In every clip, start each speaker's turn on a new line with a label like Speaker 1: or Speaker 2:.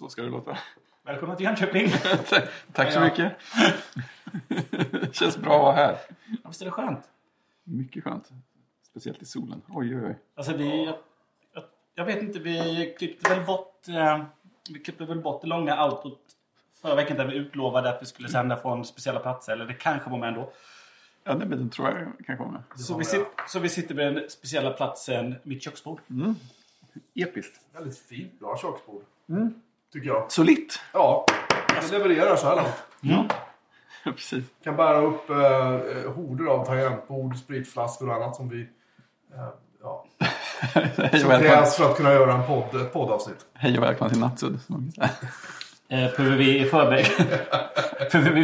Speaker 1: Så ska det låta.
Speaker 2: Välkomna till Jönköping!
Speaker 1: Tack så mycket. Det känns bra att vara här.
Speaker 2: Ja, visst är det skönt?
Speaker 1: Mycket skönt. Speciellt i solen. Oj, oj, oj.
Speaker 2: Alltså vi... Jag, jag, jag vet inte, vi klippte väl bort... Eh, vi klippte väl bort det långa outrot förra veckan där vi utlovade att vi skulle sända från speciella platser. Eller det kanske var med ändå.
Speaker 1: Ja, nej, men den tror jag kan komma med.
Speaker 2: Så vi, sit, så vi sitter vid den speciella platsen, mitt köksbord.
Speaker 1: Episkt.
Speaker 3: Väldigt fint, bra köksbord.
Speaker 1: Mm.
Speaker 3: Tycker jag.
Speaker 1: Solitt.
Speaker 3: Ja, det levererar så här långt.
Speaker 1: Ja, precis.
Speaker 3: Kan bära upp eh, horder av tangentbord, spritflaskor och annat som vi... Eh, ja, som krävs för att kunna göra en podd, ett poddavsnitt.
Speaker 1: hej och välkomna till Nattsudd.
Speaker 2: Eh, behöver vi i förväg...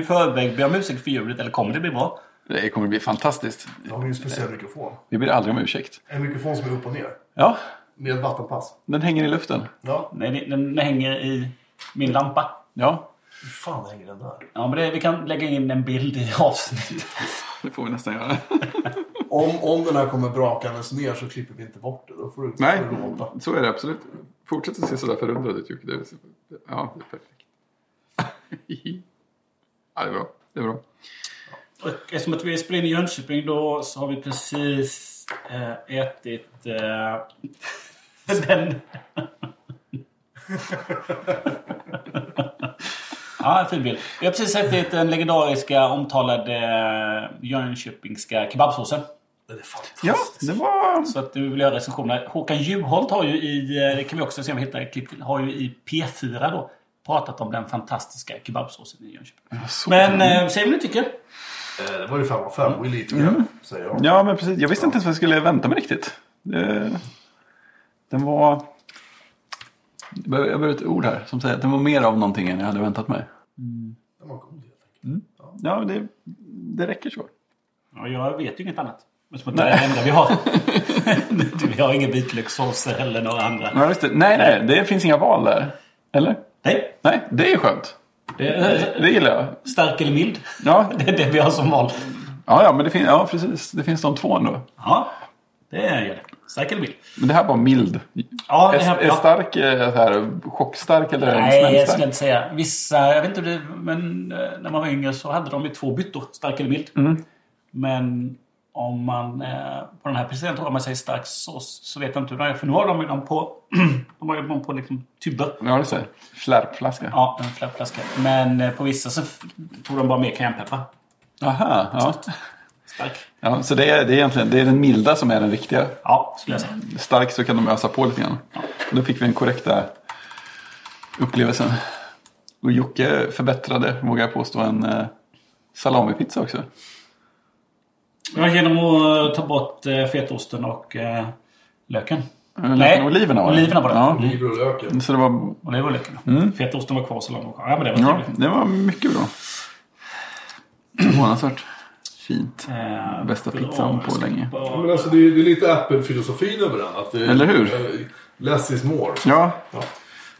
Speaker 2: i förväg be om ursäkt för ljudet eller kommer det bli bra?
Speaker 1: Det kommer bli fantastiskt.
Speaker 3: Då har vi en speciell mikrofon.
Speaker 1: Vi ber aldrig om ursäkt.
Speaker 3: En mikrofon som är upp och ner.
Speaker 1: Ja,
Speaker 3: Med vattenpass.
Speaker 1: den hänger i luften.
Speaker 3: Ja,
Speaker 2: Nej, den, den hänger i min lampa.
Speaker 1: Ja,
Speaker 3: hur fan hänger den där?
Speaker 2: Ja, men det, vi kan lägga in en bild i avsnittet.
Speaker 1: det får vi nästan göra.
Speaker 3: Om, om den här kommer brakandes ner så klipper vi inte bort det. Då får du
Speaker 1: Nej,
Speaker 3: låta.
Speaker 1: så är det absolut. Fortsätt att se sådär förundrad ut Jocke. Ja, det är perfekt. ja, det är bra. Det är bra.
Speaker 2: Och eftersom att vi spelar in i Jönköping då så har vi precis eh, ätit eh, den... ja, en fin bild. Vi har precis ätit den legendariska omtalade eh, Jönköpingska kebabsåsen.
Speaker 3: Den är fantastisk.
Speaker 1: Ja, det var...
Speaker 2: Så att du vill göra recensioner. Håkan Juholt har ju i, eh, det kan vi också se om vi hittar ett klipp till, har ju i P4 då pratat om den fantastiska kebabsåsen i Jönköping. Men eh, säg vad ni tycker.
Speaker 3: Det var ju fem av fem. We lead together, säger jag.
Speaker 1: Ja, men precis. Jag visste inte ens vad jag skulle vänta mig riktigt. Det, den var... Jag behöver jag behöver ett ord här som säger att den var mer av någonting än jag hade väntat mig.
Speaker 3: Den var god helt enkelt.
Speaker 1: Ja, det, det räcker så.
Speaker 2: Ja, jag vet ju inget annat. Men som att det är det enda vi har. vi har inga vitlökssåser eller några andra.
Speaker 1: Ja, just det. Nej, nej, det finns inga val där. Eller?
Speaker 2: Nej.
Speaker 1: Nej, det är skönt.
Speaker 2: Det är,
Speaker 1: Det gillar jag.
Speaker 2: stark eller mild.
Speaker 1: Ja,
Speaker 2: Det är det vi har som val.
Speaker 1: ja, ja men det, fin- ja, precis. det finns de två ändå.
Speaker 2: Ja, det gör det. Stark eller mild.
Speaker 1: Men det här var mild.
Speaker 2: Ja, det
Speaker 1: Är,
Speaker 2: här,
Speaker 1: är
Speaker 2: ja.
Speaker 1: stark eh, så här, chockstark eller
Speaker 2: Nej, jag skulle inte säga. Vissa, jag vet inte det men eh, när man var yngre så hade de ju två byttor. Stark eller mild.
Speaker 1: Mm.
Speaker 2: Men om man eh, på den här presidenten om man säger stark sås så vet jag inte hur det är. För nu har de ju dem på, de har dem på liksom tuber.
Speaker 1: Ja, det ser. Flärpflaska.
Speaker 2: Ja, en flaska. Men på vissa så tog de bara mer cayennepeppar.
Speaker 1: Aha, ja.
Speaker 2: Stark.
Speaker 1: ja. Så det är, det är egentligen det är den milda som är den riktiga.
Speaker 2: Ja, skulle jag säga.
Speaker 1: Stark så kan de ösa på lite grann. Då fick vi den korrekta upplevelsen. Och Jocke förbättrade, vågar jag påstå, en eh, salamipizza också.
Speaker 2: Ja, genom att ta bort eh, fetaosten och eh, löken.
Speaker 1: Nej, oliverna var det.
Speaker 2: oliverna var det.
Speaker 1: Ja.
Speaker 3: Oliver och löken.
Speaker 1: Så det var,
Speaker 2: Och det var löken. Fetaosten var kvar så långt. Ja, men det var
Speaker 1: ja,
Speaker 2: trevligt.
Speaker 1: det var mycket bra. Förvånansvärt fint.
Speaker 2: Eh,
Speaker 1: Bästa
Speaker 2: bra.
Speaker 1: pizzan på länge.
Speaker 3: Ja, Men alltså, det, är, det är lite Apple-filosofin över den. Att det,
Speaker 1: Eller hur?
Speaker 3: eh, Less is more.
Speaker 1: Ja,
Speaker 3: Ja.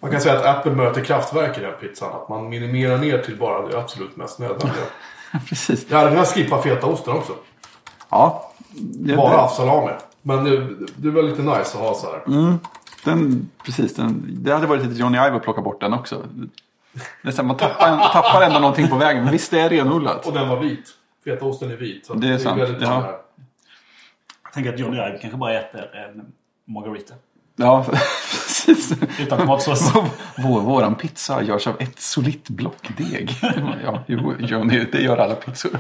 Speaker 3: Man kan säga att Apple möter kraftverk i den pizzan. Att man minimerar ner till bara det absolut mest nödvändiga.
Speaker 1: precis.
Speaker 3: Jag hade kunnat skippa fetaosten också.
Speaker 1: Ja, det,
Speaker 3: Bara haft salami. Men det, det var lite nice att ha så här.
Speaker 1: den, precis, den, det hade varit lite Johnny Ive att plocka bort den också. Det är så här, man tappar, tappar ändå någonting på vägen. Men visst, det är renodlat.
Speaker 3: Och den var vit. Fetaosten är vit. Så
Speaker 1: Det är sant,
Speaker 3: väldigt
Speaker 1: ja.
Speaker 2: Jag tänker att Johnny Ive kanske bara äter en margarita.
Speaker 1: Ja, precis.
Speaker 2: Utan tomatsås.
Speaker 1: Vår, våran pizza görs av ett solitt block deg. Ja, jo, Johnny, det gör alla pizzor.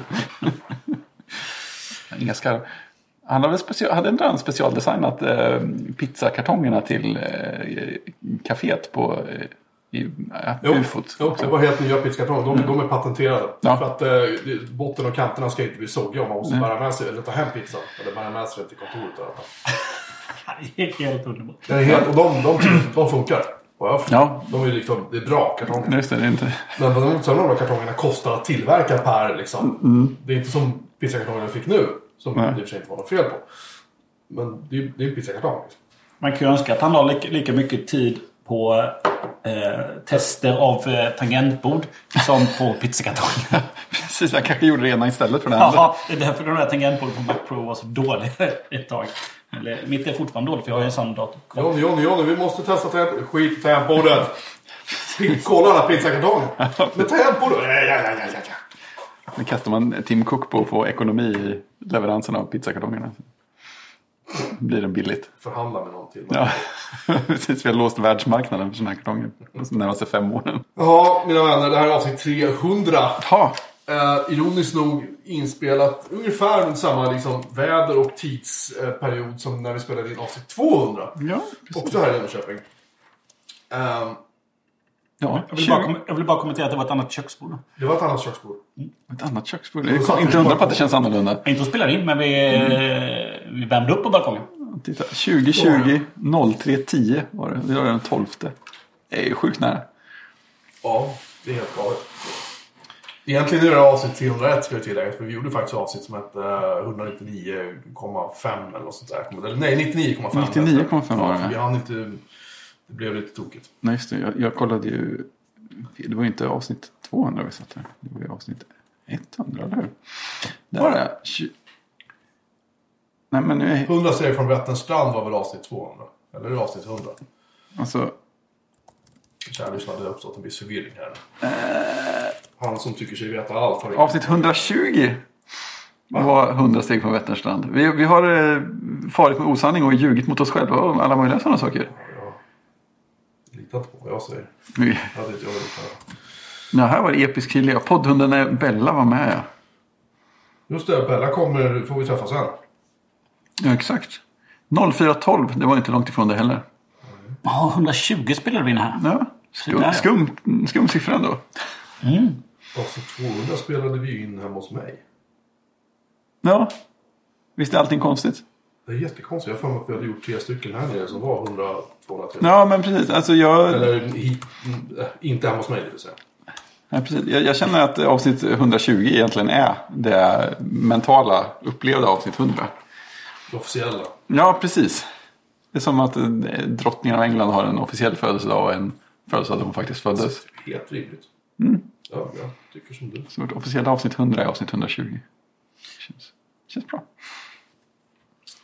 Speaker 1: Inga skarv. Han hade, special, hade inte han specialdesignat eh, pizzakartongerna till eh, kaféet på eh, i, äh,
Speaker 3: Jo,
Speaker 1: ufot?
Speaker 3: jo, det var helt nya pizzakartonger. De, de är patenterade.
Speaker 1: Mm. Ja.
Speaker 3: För att eh, det- botten och kanterna ska inte bli soggiga om man måste bära med sig eller ta hem pizzan. Eller bära med sig den till kontoret. i alla fall.
Speaker 2: Det är helt underbart.
Speaker 3: Den är helt, och de, de, de funkar. Jag förstår.
Speaker 1: Ja.
Speaker 3: De är liksom, det är bra kartonger.
Speaker 1: Just det, det är inte...
Speaker 3: Men vad de, sen de här kartongerna kostar att tillverka per liksom. Det är inte som pizzakartongerna jag fick nu. Som
Speaker 1: Nej.
Speaker 3: det i och för sig inte var något fel på. Men det är det är en pizzakartong. Liksom.
Speaker 2: Man kan ju önska att han har lika, lika mycket tid på eh, tester av eh, tangentbord som på pizzakartonger.
Speaker 1: Precis, jag kanske gjorde det ena istället för det andra.
Speaker 2: Ja, det är därför de där tangentborden på Mac Pro var så dåliga ett tag. Eller, mitt är fortfarande dåligt för jag har ju en sån dator.
Speaker 3: Johnny, Johnny, Johnny, vi måste testa temp- skit i tangentbordet. Kolla alla pizzakartonger. Med då. Ja, ja, ja, ja, ja.
Speaker 1: Nu kastar man Tim Cook på att få ekonomi i leveransen av pizzakartongerna. Blir det billigt.
Speaker 3: Förhandla med någon till.
Speaker 1: Ja, precis. Vi har låst världsmarknaden för sådana här kartonger. De närmaste fem åren.
Speaker 3: Ja, mina vänner. Det här är avsnitt 300.
Speaker 1: Ha!
Speaker 3: Eh, ironiskt nog inspelat ungefär med samma liksom, väder och tidsperiod som när vi spelade in avsnitt 200.
Speaker 1: Ja, precis.
Speaker 3: Också här i Jönköping. Eh,
Speaker 1: Ja,
Speaker 2: Jag vill, bara, kom- jag vill bara kommentera att det var ett annat köksbord.
Speaker 3: det var ett annat köksbord.
Speaker 1: ett annat köksbord. Det är inte undra på att det känns annorlunda.
Speaker 2: Inte att spela in, men vi, eh, vi värmde upp på balkongen.
Speaker 1: Titta, 2020 03 10 var det. Det var den 12. Det är ju sjukt nära.
Speaker 3: Ja, det är helt galet. Egentligen är det avsnitt 301 ska jag tillägga. För vi gjorde faktiskt avsnitt som hette eh, 199,5 eller något sånt där. Eller nej, 99,5.
Speaker 1: 99,5 var det.
Speaker 3: Vi hann inte... Det blev lite tokigt.
Speaker 1: Nej, just det. Jag, jag kollade ju. Det var ju inte avsnitt 200 vi satt här. Det var ju avsnitt 100, eller hur? Där
Speaker 3: Var det?
Speaker 1: är jag. Tju- Nej, men nu är
Speaker 3: 100 steg från Vätterns strand var väl avsnitt 200? Eller är det avsnitt 100?
Speaker 1: alltså.
Speaker 3: Kära lyssnare, det har uppstått en viss förvirring här. Han som tycker sig veta allt har
Speaker 1: Avsnitt 120 var 100 steg från Vätternstrand. Vi, vi har eh, farit med osanning och ljugit mot oss själva och alla möjliga sådana saker.
Speaker 3: Lita på vad jag säger.
Speaker 1: Vi,
Speaker 3: Det hade inte jag velat höra.
Speaker 1: ja, här var det episk killiga. Poddhunden är Bella var med. Ja,
Speaker 3: Just det, Bella kommer, får vi träffa sen.
Speaker 1: ja exakt. 0412, det var inte långt ifrån det heller.
Speaker 2: Ja, 120 spelade vi in här.
Speaker 1: Ja, skum, skum, skum siffra ändå.
Speaker 3: Avsnitt 200 spelade vi in hemma hos mig.
Speaker 1: Ja, visst är allting konstigt?
Speaker 3: Det är jättekonstigt. Jag har för mig att vi hade gjort tre stycken här nere som var 100 200
Speaker 1: Ja, men precis. Alltså jag,
Speaker 3: Eller mm, äh, inte hemma hos mig, det vill säga.
Speaker 1: ja, precis. Jag, jag känner att avsnitt 120 egentligen är det mentala upplevda avsnitt 100.
Speaker 3: Det officiella.
Speaker 1: Ja, precis. Det är som att eh, drottningen av England har en officiell födelsedag och en födelsedag då hon faktiskt föddes.
Speaker 3: Helt rimligt. Ja, jag tycker som du.
Speaker 1: Så vårt officiella avsnitt 100 är avsnitt 120. Känns, känns bra.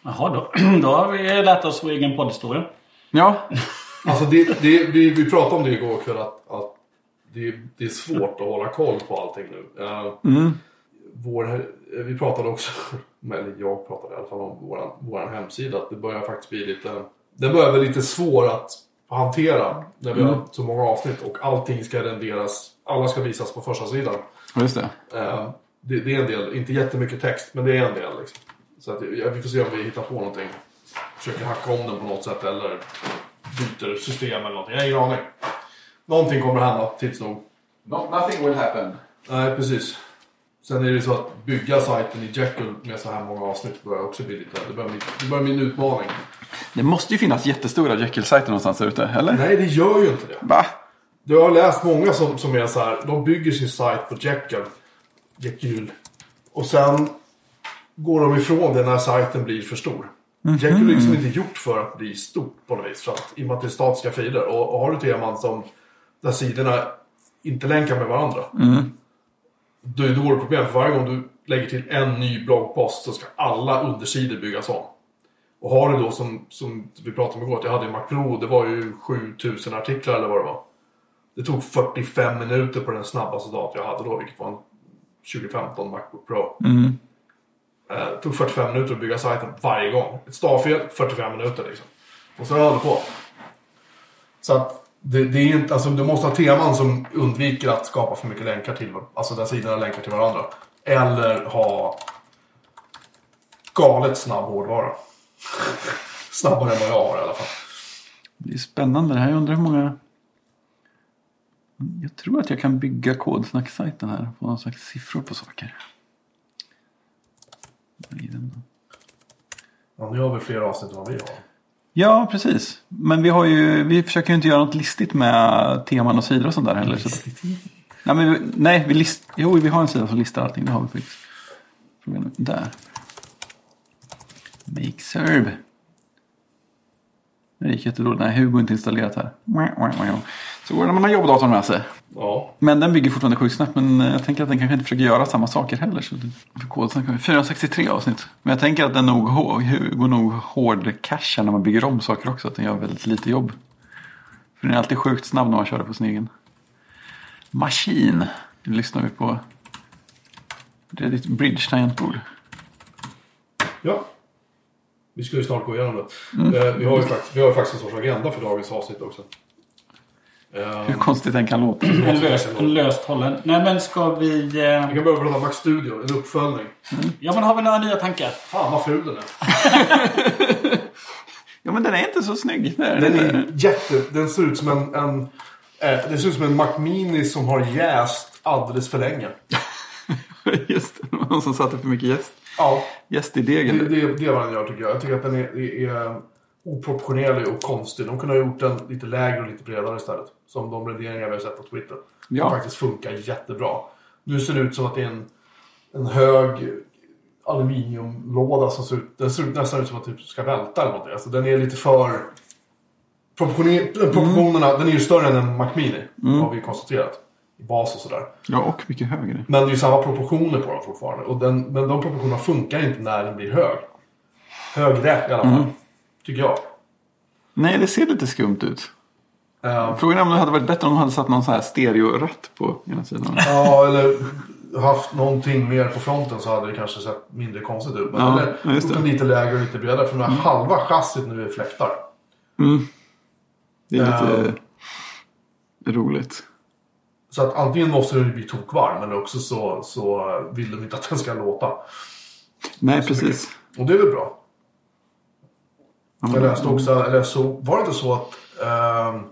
Speaker 2: Jaha, då, då har vi lärt oss vår egen poddhistoria.
Speaker 1: Ja,
Speaker 3: Alltså det, det, vi, vi pratade om det igår kväll att, att det, det är svårt att hålla koll på allting nu. Eh, vår, vi pratade också, eller jag pratade i alla fall om vår, hemsida, att det börjar faktiskt bli lite, den börjar bli lite svår att hantera när vi har så många avsnitt och allting ska renderas, alla ska visas på första sidan.
Speaker 1: just det.
Speaker 3: Eh, det, det är en del, inte jättemycket text, men det är en del. Liksom. Så att, ja, vi får se om vi hittar på någonting. Försöker hacka om den på något sätt eller byter system eller någonting. Jag har ingen aning. Någonting kommer hända tids nog.
Speaker 1: nothing will happen.
Speaker 3: Nej, precis. Sen är det så att bygga sajten i Jekyll med så här många avsnitt börjar också bli lite... Det börjar bli, det börjar bli en utmaning.
Speaker 1: Det måste ju finnas jättestora Jekyll-sajter någonstans där ute, eller?
Speaker 3: Nej, det gör ju inte det.
Speaker 1: Va?
Speaker 3: Du har läst många som, som är så här, de bygger sin sajt på Jekyll. Jekyll. Och sen går de ifrån det när sajten blir för stor. Jekyll är liksom inte gjort för att bli stort på något vis. För att, I och med att det är statiska filer. Och, och har du teman som där sidorna inte länkar med varandra. Då är det då problem. För varje gång du lägger till en ny bloggpost så ska alla undersidor byggas om. Och har du då som, som vi pratade om igår, att jag hade en Mac Pro, det var ju 7000 artiklar eller vad det var. Det tog 45 minuter på den snabbaste datorn jag hade då, vilket var en 2015 Macbook Pro. Eh, Det tog 45 minuter att bygga sajten varje gång. Ett stavfel, 45 minuter liksom. Och så höll det på. Så att det, det är inte, alltså du måste ha teman som undviker att skapa för mycket länkar till, alltså där sidorna länkar till varandra. Eller ha galet snabb hårdvara. Snabbare än vad jag har i alla fall.
Speaker 1: Det är spännande det här. Jag undrar hur många... Jag tror att jag kan bygga kodsnacksajten här. Få någon slags siffror på saker. Vad är den då?
Speaker 3: Ja, ni har väl fler avsnitt än vad vi har?
Speaker 1: Ja, precis. Men vi, har ju, vi försöker ju inte göra något listigt med teman och sidor och sånt där heller. Så, nej, men vi, nej vi, list, jo, vi har en sida som listar allting. Det har vi faktiskt. Där. Make serve. Det gick jättedåligt. Nej, Hugo är inte installerat här. Så går det när man har jobbdatorn med sig.
Speaker 3: Ja.
Speaker 1: Men den bygger fortfarande sjukt snabbt. Men eh, jag tänker att den kanske inte försöker göra samma saker heller. Så för kodsnack har vi 463 avsnitt. Men jag tänker att den nog går nog hård cache när man bygger om saker också. Att den gör väldigt lite jobb. För den är alltid sjukt snabb när man kör det på sin egen. Machine. Nu lyssnar vi på Reddit Bridge tangentbord.
Speaker 3: Ja. Vi ska ju snart gå igenom det.
Speaker 1: Mm.
Speaker 3: Eh, vi, har ju faktiskt, vi har ju faktiskt en sorts agenda för dagens avsnitt också. Eh,
Speaker 1: Hur konstigt den kan låta.
Speaker 2: En löst, en löst hållen. Nej men ska vi... Eh...
Speaker 3: vi kan börja prata Max Studio, en uppföljning.
Speaker 2: Ja men har vi några nya tankar?
Speaker 3: Fan vad ful den är.
Speaker 1: Ja men den är inte så snygg. Det
Speaker 3: Den
Speaker 1: den
Speaker 3: är jätte... Den ser ut som en... en eh, det ser ut som en Mac Mini som har jäst alldeles för länge.
Speaker 1: Just det, det någon som satte för mycket jäst.
Speaker 3: Ja,
Speaker 1: Jäst i
Speaker 3: det,
Speaker 1: degen.
Speaker 3: det, det är vad den gör tycker jag. Jag tycker att den är, är, är oproportionerlig och konstig. De kunde ha gjort den lite lägre och lite bredare istället. Som de redigeringar vi har sett på Twitter.
Speaker 1: Ja.
Speaker 3: De faktiskt funkar jättebra. Nu ser det ut som att det är en, en hög aluminiumlåda som ser ut, den ser ut nästan ut som att det typ ska välta eller något. Alltså den är lite för... Proportioner, proportionerna, den är ju större än en Mac Mini. Har vi konstaterat. I bas och sådär.
Speaker 1: Ja, och mycket högre.
Speaker 3: Men det är ju samma proportioner på den fortfarande. Och den, men de proportionerna funkar inte när den blir hög. Högre i alla fall. Tycker jag.
Speaker 1: Nej, det ser lite skumt ut.
Speaker 3: Eh,
Speaker 1: Frågan är om det hade varit bättre om de hade satt någon så här stereoratt på ena sidan.
Speaker 3: ja, eller haft någonting mer på fronten så hade det kanske sett mindre konstigt ut. Men
Speaker 1: Ja,
Speaker 3: eller lite lägre och lite bredare. För den här halva chassit nu är fläktar.
Speaker 1: Det är lite roligt.
Speaker 3: Så att antingen måste den bli tokvarm eller också så, så vill de inte att den ska låta.
Speaker 1: Nej, precis.
Speaker 3: Och det är väl bra.
Speaker 1: Ja,
Speaker 3: Jag
Speaker 1: men-
Speaker 3: läste också, eller så, var det inte så att ehm,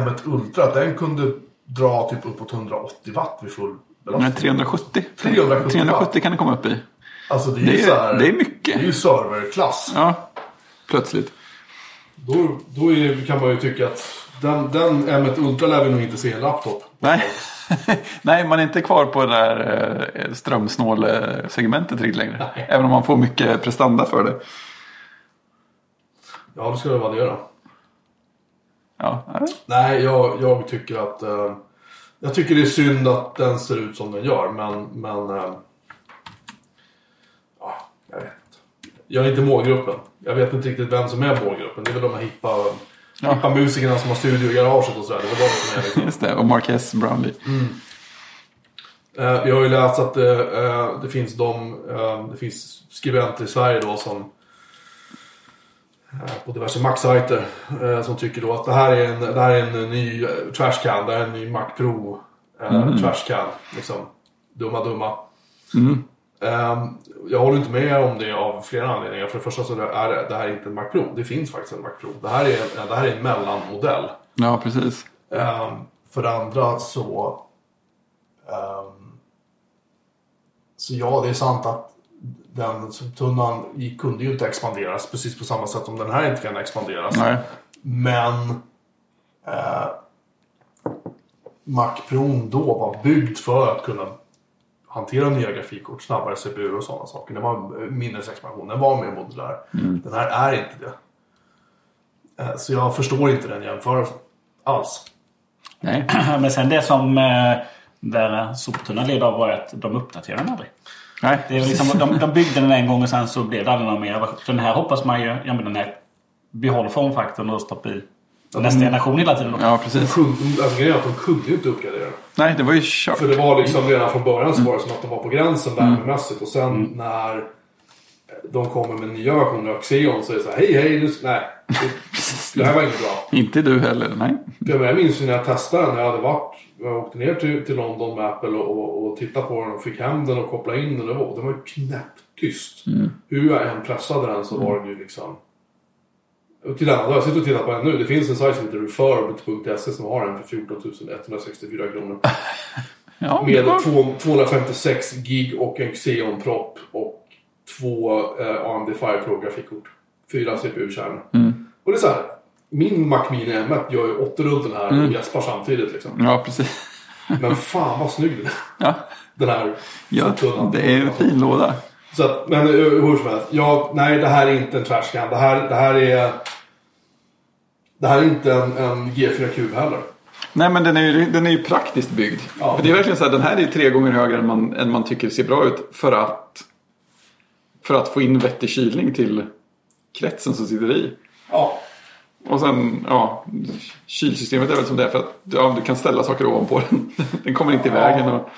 Speaker 3: M1 Ultra, att den kunde dra typ uppåt 180 watt vid full belastning?
Speaker 1: Nej, 370.
Speaker 3: 370
Speaker 1: 370 kan det komma upp i.
Speaker 3: Alltså det är,
Speaker 1: Det
Speaker 3: ju
Speaker 1: är-
Speaker 3: så här,
Speaker 1: det är mycket.
Speaker 3: Det är ju serverklass.
Speaker 1: Ja, plötsligt.
Speaker 3: Då, då är, kan man ju tycka att den, den M1 Ultra lär vi nog inte se i en laptop.
Speaker 1: Nej. Nej, man är inte kvar på det där eh, strömsnål-segmentet riktigt längre. Även om man får mycket prestanda för det.
Speaker 3: Ja, det ska det vara det då.
Speaker 1: Ja.
Speaker 3: Nej, jag, jag tycker att... Eh, jag tycker det är synd att den ser ut som den gör, men... men eh, ja, jag vet inte. Jag är inte målgruppen. Jag vet inte riktigt vem som är målgruppen. Det är väl de här hippa,
Speaker 1: Ja.
Speaker 3: hippa musikerna som har studio i garaget och sådär. Det är de som är liksom.
Speaker 1: just det. Och Marquez Brownlee.
Speaker 3: Eh, vi har ju läst att eh, eh, det finns de, eh, det finns skribenter i Sverige då som på diverse Mac-sajter som tycker då att det här är en, det här är en ny eh, trashcan, det här är en ny Mac Pro eh, trashcan. Liksom. Dumma dumma. Eh, jag håller inte med om det av flera anledningar. För det första så är det, det här är inte en Mac Pro. Det finns faktiskt en Mac Pro. Det här är, det här är en mellanmodell.
Speaker 1: Ja, precis.
Speaker 3: Ehm, för det andra så... ehm, så ja, det är sant att den tunnan i- kunde ju inte expanderas precis på samma sätt som den här inte kan expanderas.
Speaker 1: Nej.
Speaker 3: Men eh, Mac Pro då var byggd för att kunna hantera nya grafikkort, snabbare CPU och sådana saker. Den var minnesexpansion, den var mer modulär. Den här är inte det. Eh, så jag förstår inte den jämförelsen alls.
Speaker 1: Nej.
Speaker 2: Men sen det som eh, där soptunnan led av var att de uppdaterade den aldrig.
Speaker 1: Nej.
Speaker 2: Det är liksom, de, de byggde den en gång och sen så blev det aldrig någon mer. Den här hoppas man ju, ja men den här behåll formfaktorn och stoppa i nästa generation hela tiden. Då.
Speaker 1: Ja, precis.
Speaker 3: alltså, grejen är att de kunde ju inte uppgradera.
Speaker 1: Nej, det var ju kört.
Speaker 3: För det var liksom redan från början så var det som att de var på gränsen värmemässigt. Och sen när de kommer med nya versioner av Xeon så är det så här, hej hej, nu, nej. Det, det här var inget bra.
Speaker 1: Inte du heller. Nej.
Speaker 3: Jag minns ju när jag testade den, när jag hade varit, jag åkte ner till, till London med Apple och, och, och tittade på den och fick hem den och kopplade in den. Och det var, den var ju knäpptyst. Hur jag än pressade den så var den ju liksom... Och till denna dag, jag sitter och tittar på den nu. Det finns en sajt som heter refurbed.se som har den för 14 164 kronor.
Speaker 1: Ja,
Speaker 3: Med
Speaker 1: var...
Speaker 3: två- 256 gig och en Xeon-propp och två eh, AMD Fire Pro grafikkort. Fyra CPU-kärnor. Och det är så här. Min Mac Mini M1 gör ju 80 runt den här och gäspar samtidigt liksom.
Speaker 1: Ja, precis.
Speaker 3: Men fan vad snygg den är.
Speaker 1: Ja,
Speaker 3: Den här
Speaker 1: ja
Speaker 3: tunnan.
Speaker 1: det är en fin låda.
Speaker 3: Så att, men eh, hur som helst. Ja, nej, det här är inte en trashcan. Det här, det här är... Det här är inte en, en G4 Cube heller.
Speaker 1: Nej, men den är ju, den är ju praktiskt byggd.
Speaker 3: Ja.
Speaker 1: För det är verkligen så här, den här är tre gånger högre än man, än man tycker ser bra ut. För att, för att få in vettig kylning till kretsen som sitter i.
Speaker 3: Ja.
Speaker 1: Och sen, ja, kylsystemet är väl som det är för att ja, du kan ställa saker ovanpå den. Den kommer inte i vägen. Och,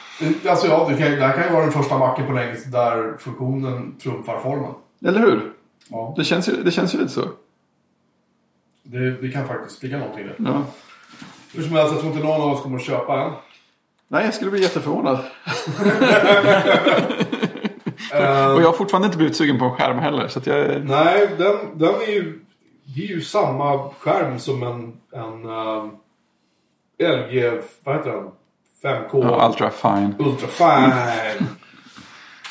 Speaker 3: Alltså ja, det, kan, det här kan ju vara den första macken på länge där funktionen trumfar formen.
Speaker 1: eller hur?
Speaker 3: Ja.
Speaker 1: Det känns, ju, det känns ju lite så.
Speaker 3: Det, det kan faktiskt ligga någonting i det.
Speaker 1: Ja.
Speaker 3: Hur som helst, jag tror inte någon av oss kommer att köpa en.
Speaker 1: Nej, jag skulle bli jätteförvånad.
Speaker 3: Eh,
Speaker 1: Och jag har fortfarande inte blivit sugen på en skärm heller. Så jag,
Speaker 3: nej, den, den är ju... Det är ju samma skärm som en, en eh, LG... Vad heter den? 5K.
Speaker 1: ja, ultra fine.
Speaker 3: Ultra fine.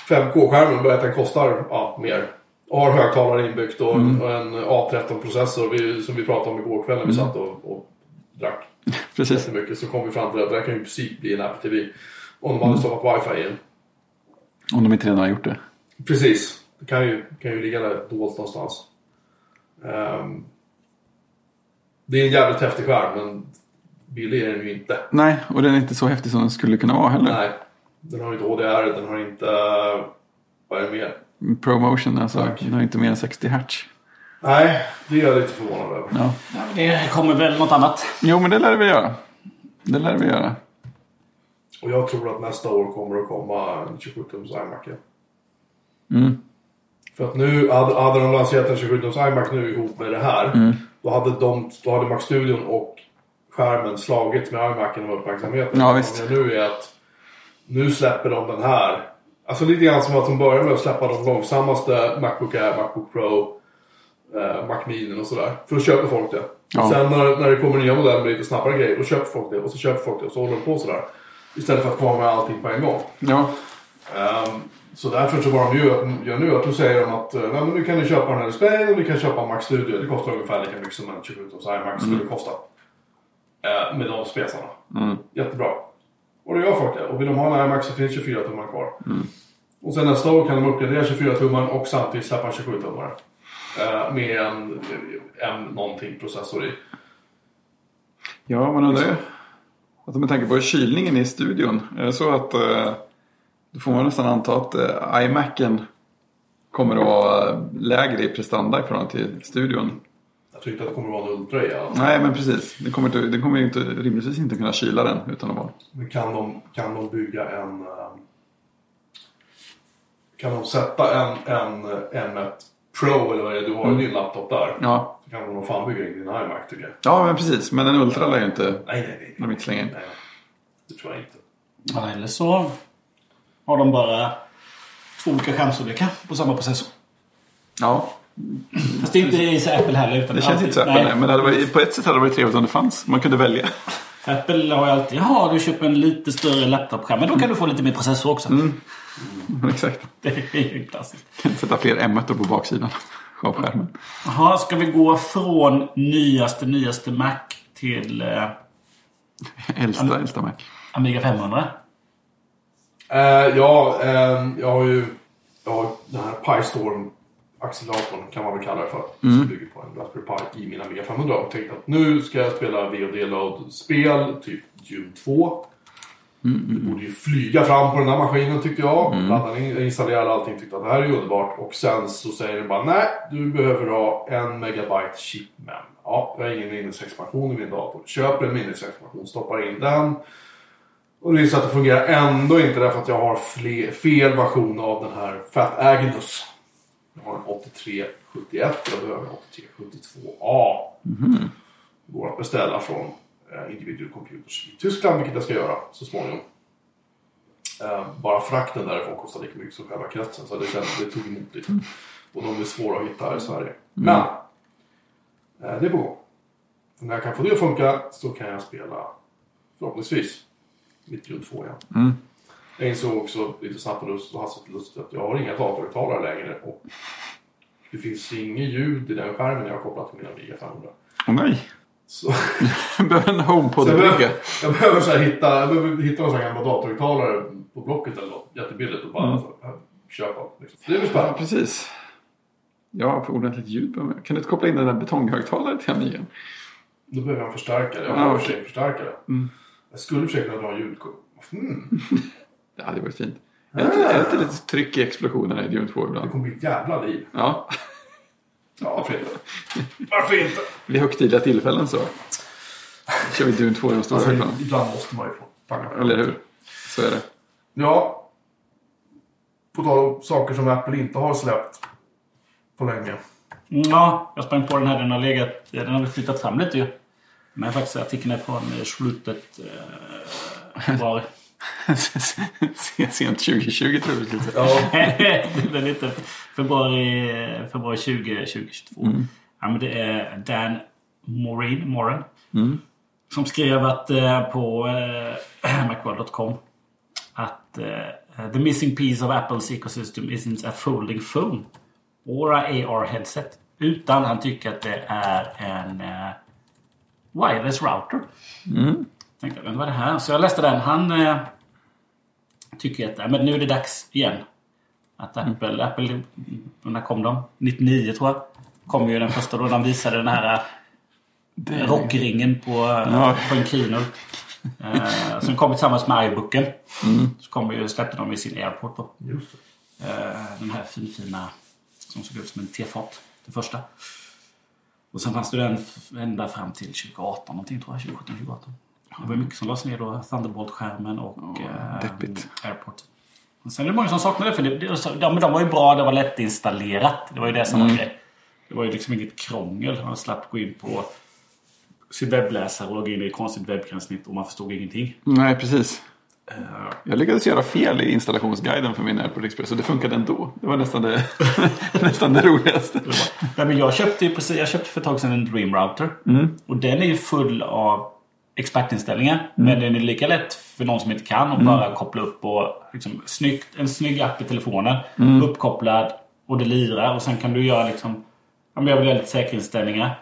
Speaker 3: 5K-skärmen bara att den kostar ja, mer. Och har högtalare inbyggt och, en- och en A13-processor vi, som vi pratade om igår kväll när vi satt och, och drack
Speaker 1: Precis.
Speaker 3: jättemycket. Så kom vi fram till att det här kan ju i princip bli en Apple TV. Om de hade stoppat wifi in.
Speaker 1: Om de inte redan har gjort det.
Speaker 3: Precis. Det kan ju, kan ju ligga där dolt någonstans. Ehm, det är en jävligt häftig skärm men billig är den ju inte.
Speaker 1: Nej, och den är inte så häftig som den skulle kunna vara heller.
Speaker 3: Nej. Den har inte HDR, den har inte... Vad är det mer?
Speaker 1: Promotion, alltså.
Speaker 3: Tack.
Speaker 1: Den har inte mer än 60 hertz.
Speaker 3: Nej, det är jag lite förvånad över.
Speaker 1: Ja.
Speaker 2: Det kommer väl något annat.
Speaker 1: Jo, men det lär vi göra. Det lär vi göra.
Speaker 3: Och jag tror att nästa år kommer att komma en 27-tums iMac.
Speaker 1: Mm.
Speaker 3: För att nu, hade, hade de lanserat en 27-tums iMac nu ihop med det här.
Speaker 1: Mm.
Speaker 3: Då hade, de, då hade Mac-studion och skärmen slagits med iMacen om uppmärksamheten.
Speaker 1: Ja, visst.
Speaker 3: gör nu är att nu släpper de den här. Alltså lite grann som att de börjar med att släppa de långsammaste Macbook Air, Macbook Pro, eh, Mac Mini och sådär. För då köper folk det.
Speaker 1: Ja.
Speaker 3: Och sen när, när det kommer nya modeller med lite snabbare grejer, då köper folk det. Och så köper folk det och så håller de på sådär. Istället för att komma med allting på en gång.
Speaker 1: Ja,
Speaker 3: Ehm, så därför så vad de gör, gör nu att nu säger de att eh, Nej, nu kan ni köpa den här displayen och ni kan köpa Mac Studio. Det kostar ungefär lika mycket som en 27-tums iMac skulle kosta. Eh, med de spesarna.
Speaker 1: Mm.
Speaker 3: Jättebra. Och då gör folk det. Och vill de ha en iMac så finns 24 tummar kvar. Och sen nästa år kan de uppgradera 24 tummar och samtidigt släppa en 27 tummare. Eh, med en, en någonting processor i.
Speaker 1: ja man undrar ju. Alltså med tanke på kylningen i studion. Är det så att eh, då får man nästan anta att eh, iMacen kommer att vara eh, lägre i prestanda i förhållande till studion.
Speaker 3: Jag tyckte att det kommer att vara en Ultra i alltså.
Speaker 1: Nej, men precis. Den kommer, inte, den kommer ju inte, rimligtvis inte kunna kyla den utan att vara...
Speaker 3: Men kan de, kan de bygga en... eh, Kan de sätta en, en M1 Pro eller vad det är, du har ju din laptop där.
Speaker 1: Ja,
Speaker 3: Så kan de nog fan bygga in din iMac tycker jag.
Speaker 1: ja men precis. Men en Ultra lär ju inte...
Speaker 3: Nej, nej, nej.
Speaker 1: De inte slänga in.
Speaker 3: nej. Det tror jag inte.
Speaker 2: Ja, eller så har de bara två olika skärmstorlekar på samma processor.
Speaker 1: Ja,
Speaker 2: Fast det är inte i Apple heller. Utan
Speaker 1: det känns
Speaker 2: alltid-
Speaker 1: inte så öppet.
Speaker 2: nej.
Speaker 1: Men varit, på ett sätt hade det varit trevligt om det fanns. Man kunde välja.
Speaker 2: Apple har ju alltid, jaha du köper en lite större laptopskärm. Men då kan du få lite mer processor också.
Speaker 1: Exakt.
Speaker 2: Det är ju klassiskt.
Speaker 1: Sätta fler m på baksidan av skärmen.
Speaker 2: Jaha, ska vi gå från nyaste, nyaste Mac till eh,
Speaker 1: Äldsta, äldsta Mac.
Speaker 2: Amiga 500?
Speaker 3: Eh, ja, eh, jag har ju jag har den här PyStorm acceleratorn kan man väl kalla det för. Som bygger på en Raspberry Pi i min Amiga 500. Och tänkte att nu ska jag spela VOD-load-spel, typ Dune 2. Det borde ju flyga fram på den här maskinen tyckte jag. Mm. Laddade in, installerade allting, tyckte att det här är underbart. Och sen så säger den bara nej, du behöver ha en megabyte chipmem. Ja, jag har ingen minnesexpansion i min dator. Köper en minnesexpansion, stoppar in den. Och det visar att det fungerar ändå inte därför att jag har fler, fel version av den här Fat Agnus. Jag har en 8371 jag behöver en 8372A. Går att beställa från eh, Individual Computers i Tyskland, vilket jag ska göra så småningom. Eh, bara frakten därifrån kostar lika mycket som själva kretsen, så det, känns, det tog emot lite. Och de är svåra att hitta här i Sverige. Men, eh, det är på gång. När jag kan få det att funka så kan jag spela, förhoppningsvis, mitt Dune 2 igen.
Speaker 1: Mm.
Speaker 3: Jag insåg också lite snabbt och lust- hastigt lustigt att jag har inga datorhögtalare längre. Och det finns inget ljud i den skärmen jag har kopplat till min Amiga 500.
Speaker 1: Åh nej.
Speaker 3: Så,
Speaker 1: Behöver en
Speaker 3: så jag, behöver, jag behöver så här hitta, jag behöver hitta några sådana gamla datorhögtalare på Blocket eller något. Jättebilligt och bara så, här, köpa. Liksom. Det blir
Speaker 1: Ja,
Speaker 3: spännande.
Speaker 1: precis. Ja, för ordentligt ljud. Kan du inte koppla in den där betonghögtalaren till Amigan?
Speaker 3: Då behöver jag en förstärkare. Jag
Speaker 1: Ja,
Speaker 3: har för sig en förstärkare.
Speaker 1: Mm.
Speaker 3: Jag skulle försöka dra en ljudkort. Mm,
Speaker 1: Ja, det var fint. Är det, inte, är det inte lite tryck i explosionerna i Dune 2
Speaker 3: det
Speaker 1: ibland?
Speaker 3: kommer bli ett jävla liv.
Speaker 1: Ja.
Speaker 3: Ja, varför inte? Varför inte?
Speaker 1: Vid högtidliga tillfällen så kör vi Dune 2 i de stora
Speaker 3: Alltså,
Speaker 1: högtalarna.
Speaker 3: ibland måste man ju få panga på.
Speaker 1: Eller hur? Så är det.
Speaker 3: Ja. På tal om saker som Apple inte har släppt på länge.
Speaker 2: Ja, jag sprang på den här. Den har legat... Den har flyttat fram lite ju. Men faktiskt artikeln är från slutet eh, februari.
Speaker 1: Sent 2020 tror jag säga.
Speaker 3: Ja,
Speaker 2: det är lite februari, februari 20, 2022. Ja, men det är Dan Morin, Morin som skrev att eh, på eh, Macworld.com att eh, the missing piece of Apples ecosystem isn't a folding phone or a AR headset. Utan han tycker att det är en eh, wireless router. Tänkte, men vad är det här? Så jag läste den. Han eh, tycker att men nu är det dags igen. Att Apple, Apple, när kom de? 99 tror jag. Kom ju den första då de visade den här eh, rockringen på,
Speaker 1: Ja.
Speaker 2: på en keynote. Eh, som kom tillsammans med iBooken. Så kom ju, släppte de i sin airport då. Eh, den här finfina som såg ut som en tefat. Det första. Och sen fanns det den ända fram till 2018 någonting tror jag. 2017, 2018. Det var mycket som lades ner då. Thunderbolt-skärmen och
Speaker 1: Ja,
Speaker 2: eh. Airport. Och sen är det många som saknar det. För det, det, men de var ju bra. Det var lättinstallerat. Det var ju det som var grej. Det var ju liksom inget krångel. Man slapp gå in på sin webbläsare och logga in i ett konstigt webbgränssnitt och man förstod ingenting.
Speaker 1: Nej, precis.
Speaker 2: Eh,
Speaker 1: Jag lyckades göra fel i installationsguiden för min AirPod Express och det funkade ändå. Det var nästan det, nästan det roligaste.
Speaker 2: Nej, men jag köpte precis, jag köpte för ett tag sedan en Dream Router. Och den är ju full av expertinställningar. Men den är lika lätt för någon som inte kan att bara koppla upp och liksom, snyggt, en snygg app i telefonen. Uppkopplad och det lirar. Och sen kan du göra liksom, jag vill göra lite säkerhetsinställningar.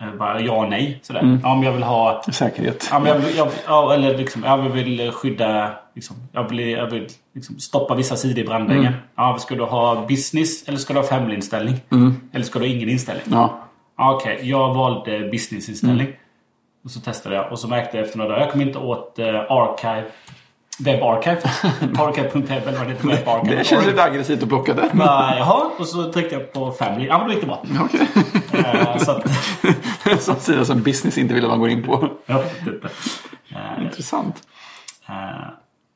Speaker 2: Eh, eh, bara ja och nej. Sådär. Ja, men jag vill ha
Speaker 1: Säkerhet.
Speaker 2: Ja, men jag, vill- jag, ja, eller liksom, jag vill skydda... Liksom, jag vill, jag vill liksom stoppa vissa sidor i brandväggen. Ja, ska du ha business eller ska du ha family-inställning? Eller ska du ha ingen inställning?
Speaker 1: Ja.
Speaker 2: Ja, Okej, jag valde business-inställning. Och så testade jag och så märkte jag efter några dagar, jag kom inte åt uh, Archive. Web Archive. Archive.web eller vad det heter. Web Archive.
Speaker 1: Det känns lite aggressivt att plocka den.
Speaker 2: Bara, Jaha, och så tryckte jag på family. Ja, men då gick det bra.
Speaker 1: Okej.
Speaker 2: Eh, så att,
Speaker 1: Som sida som business inte vill att man går in på.
Speaker 2: jag vet inte. Eh,
Speaker 1: Intressant.
Speaker 2: Eh,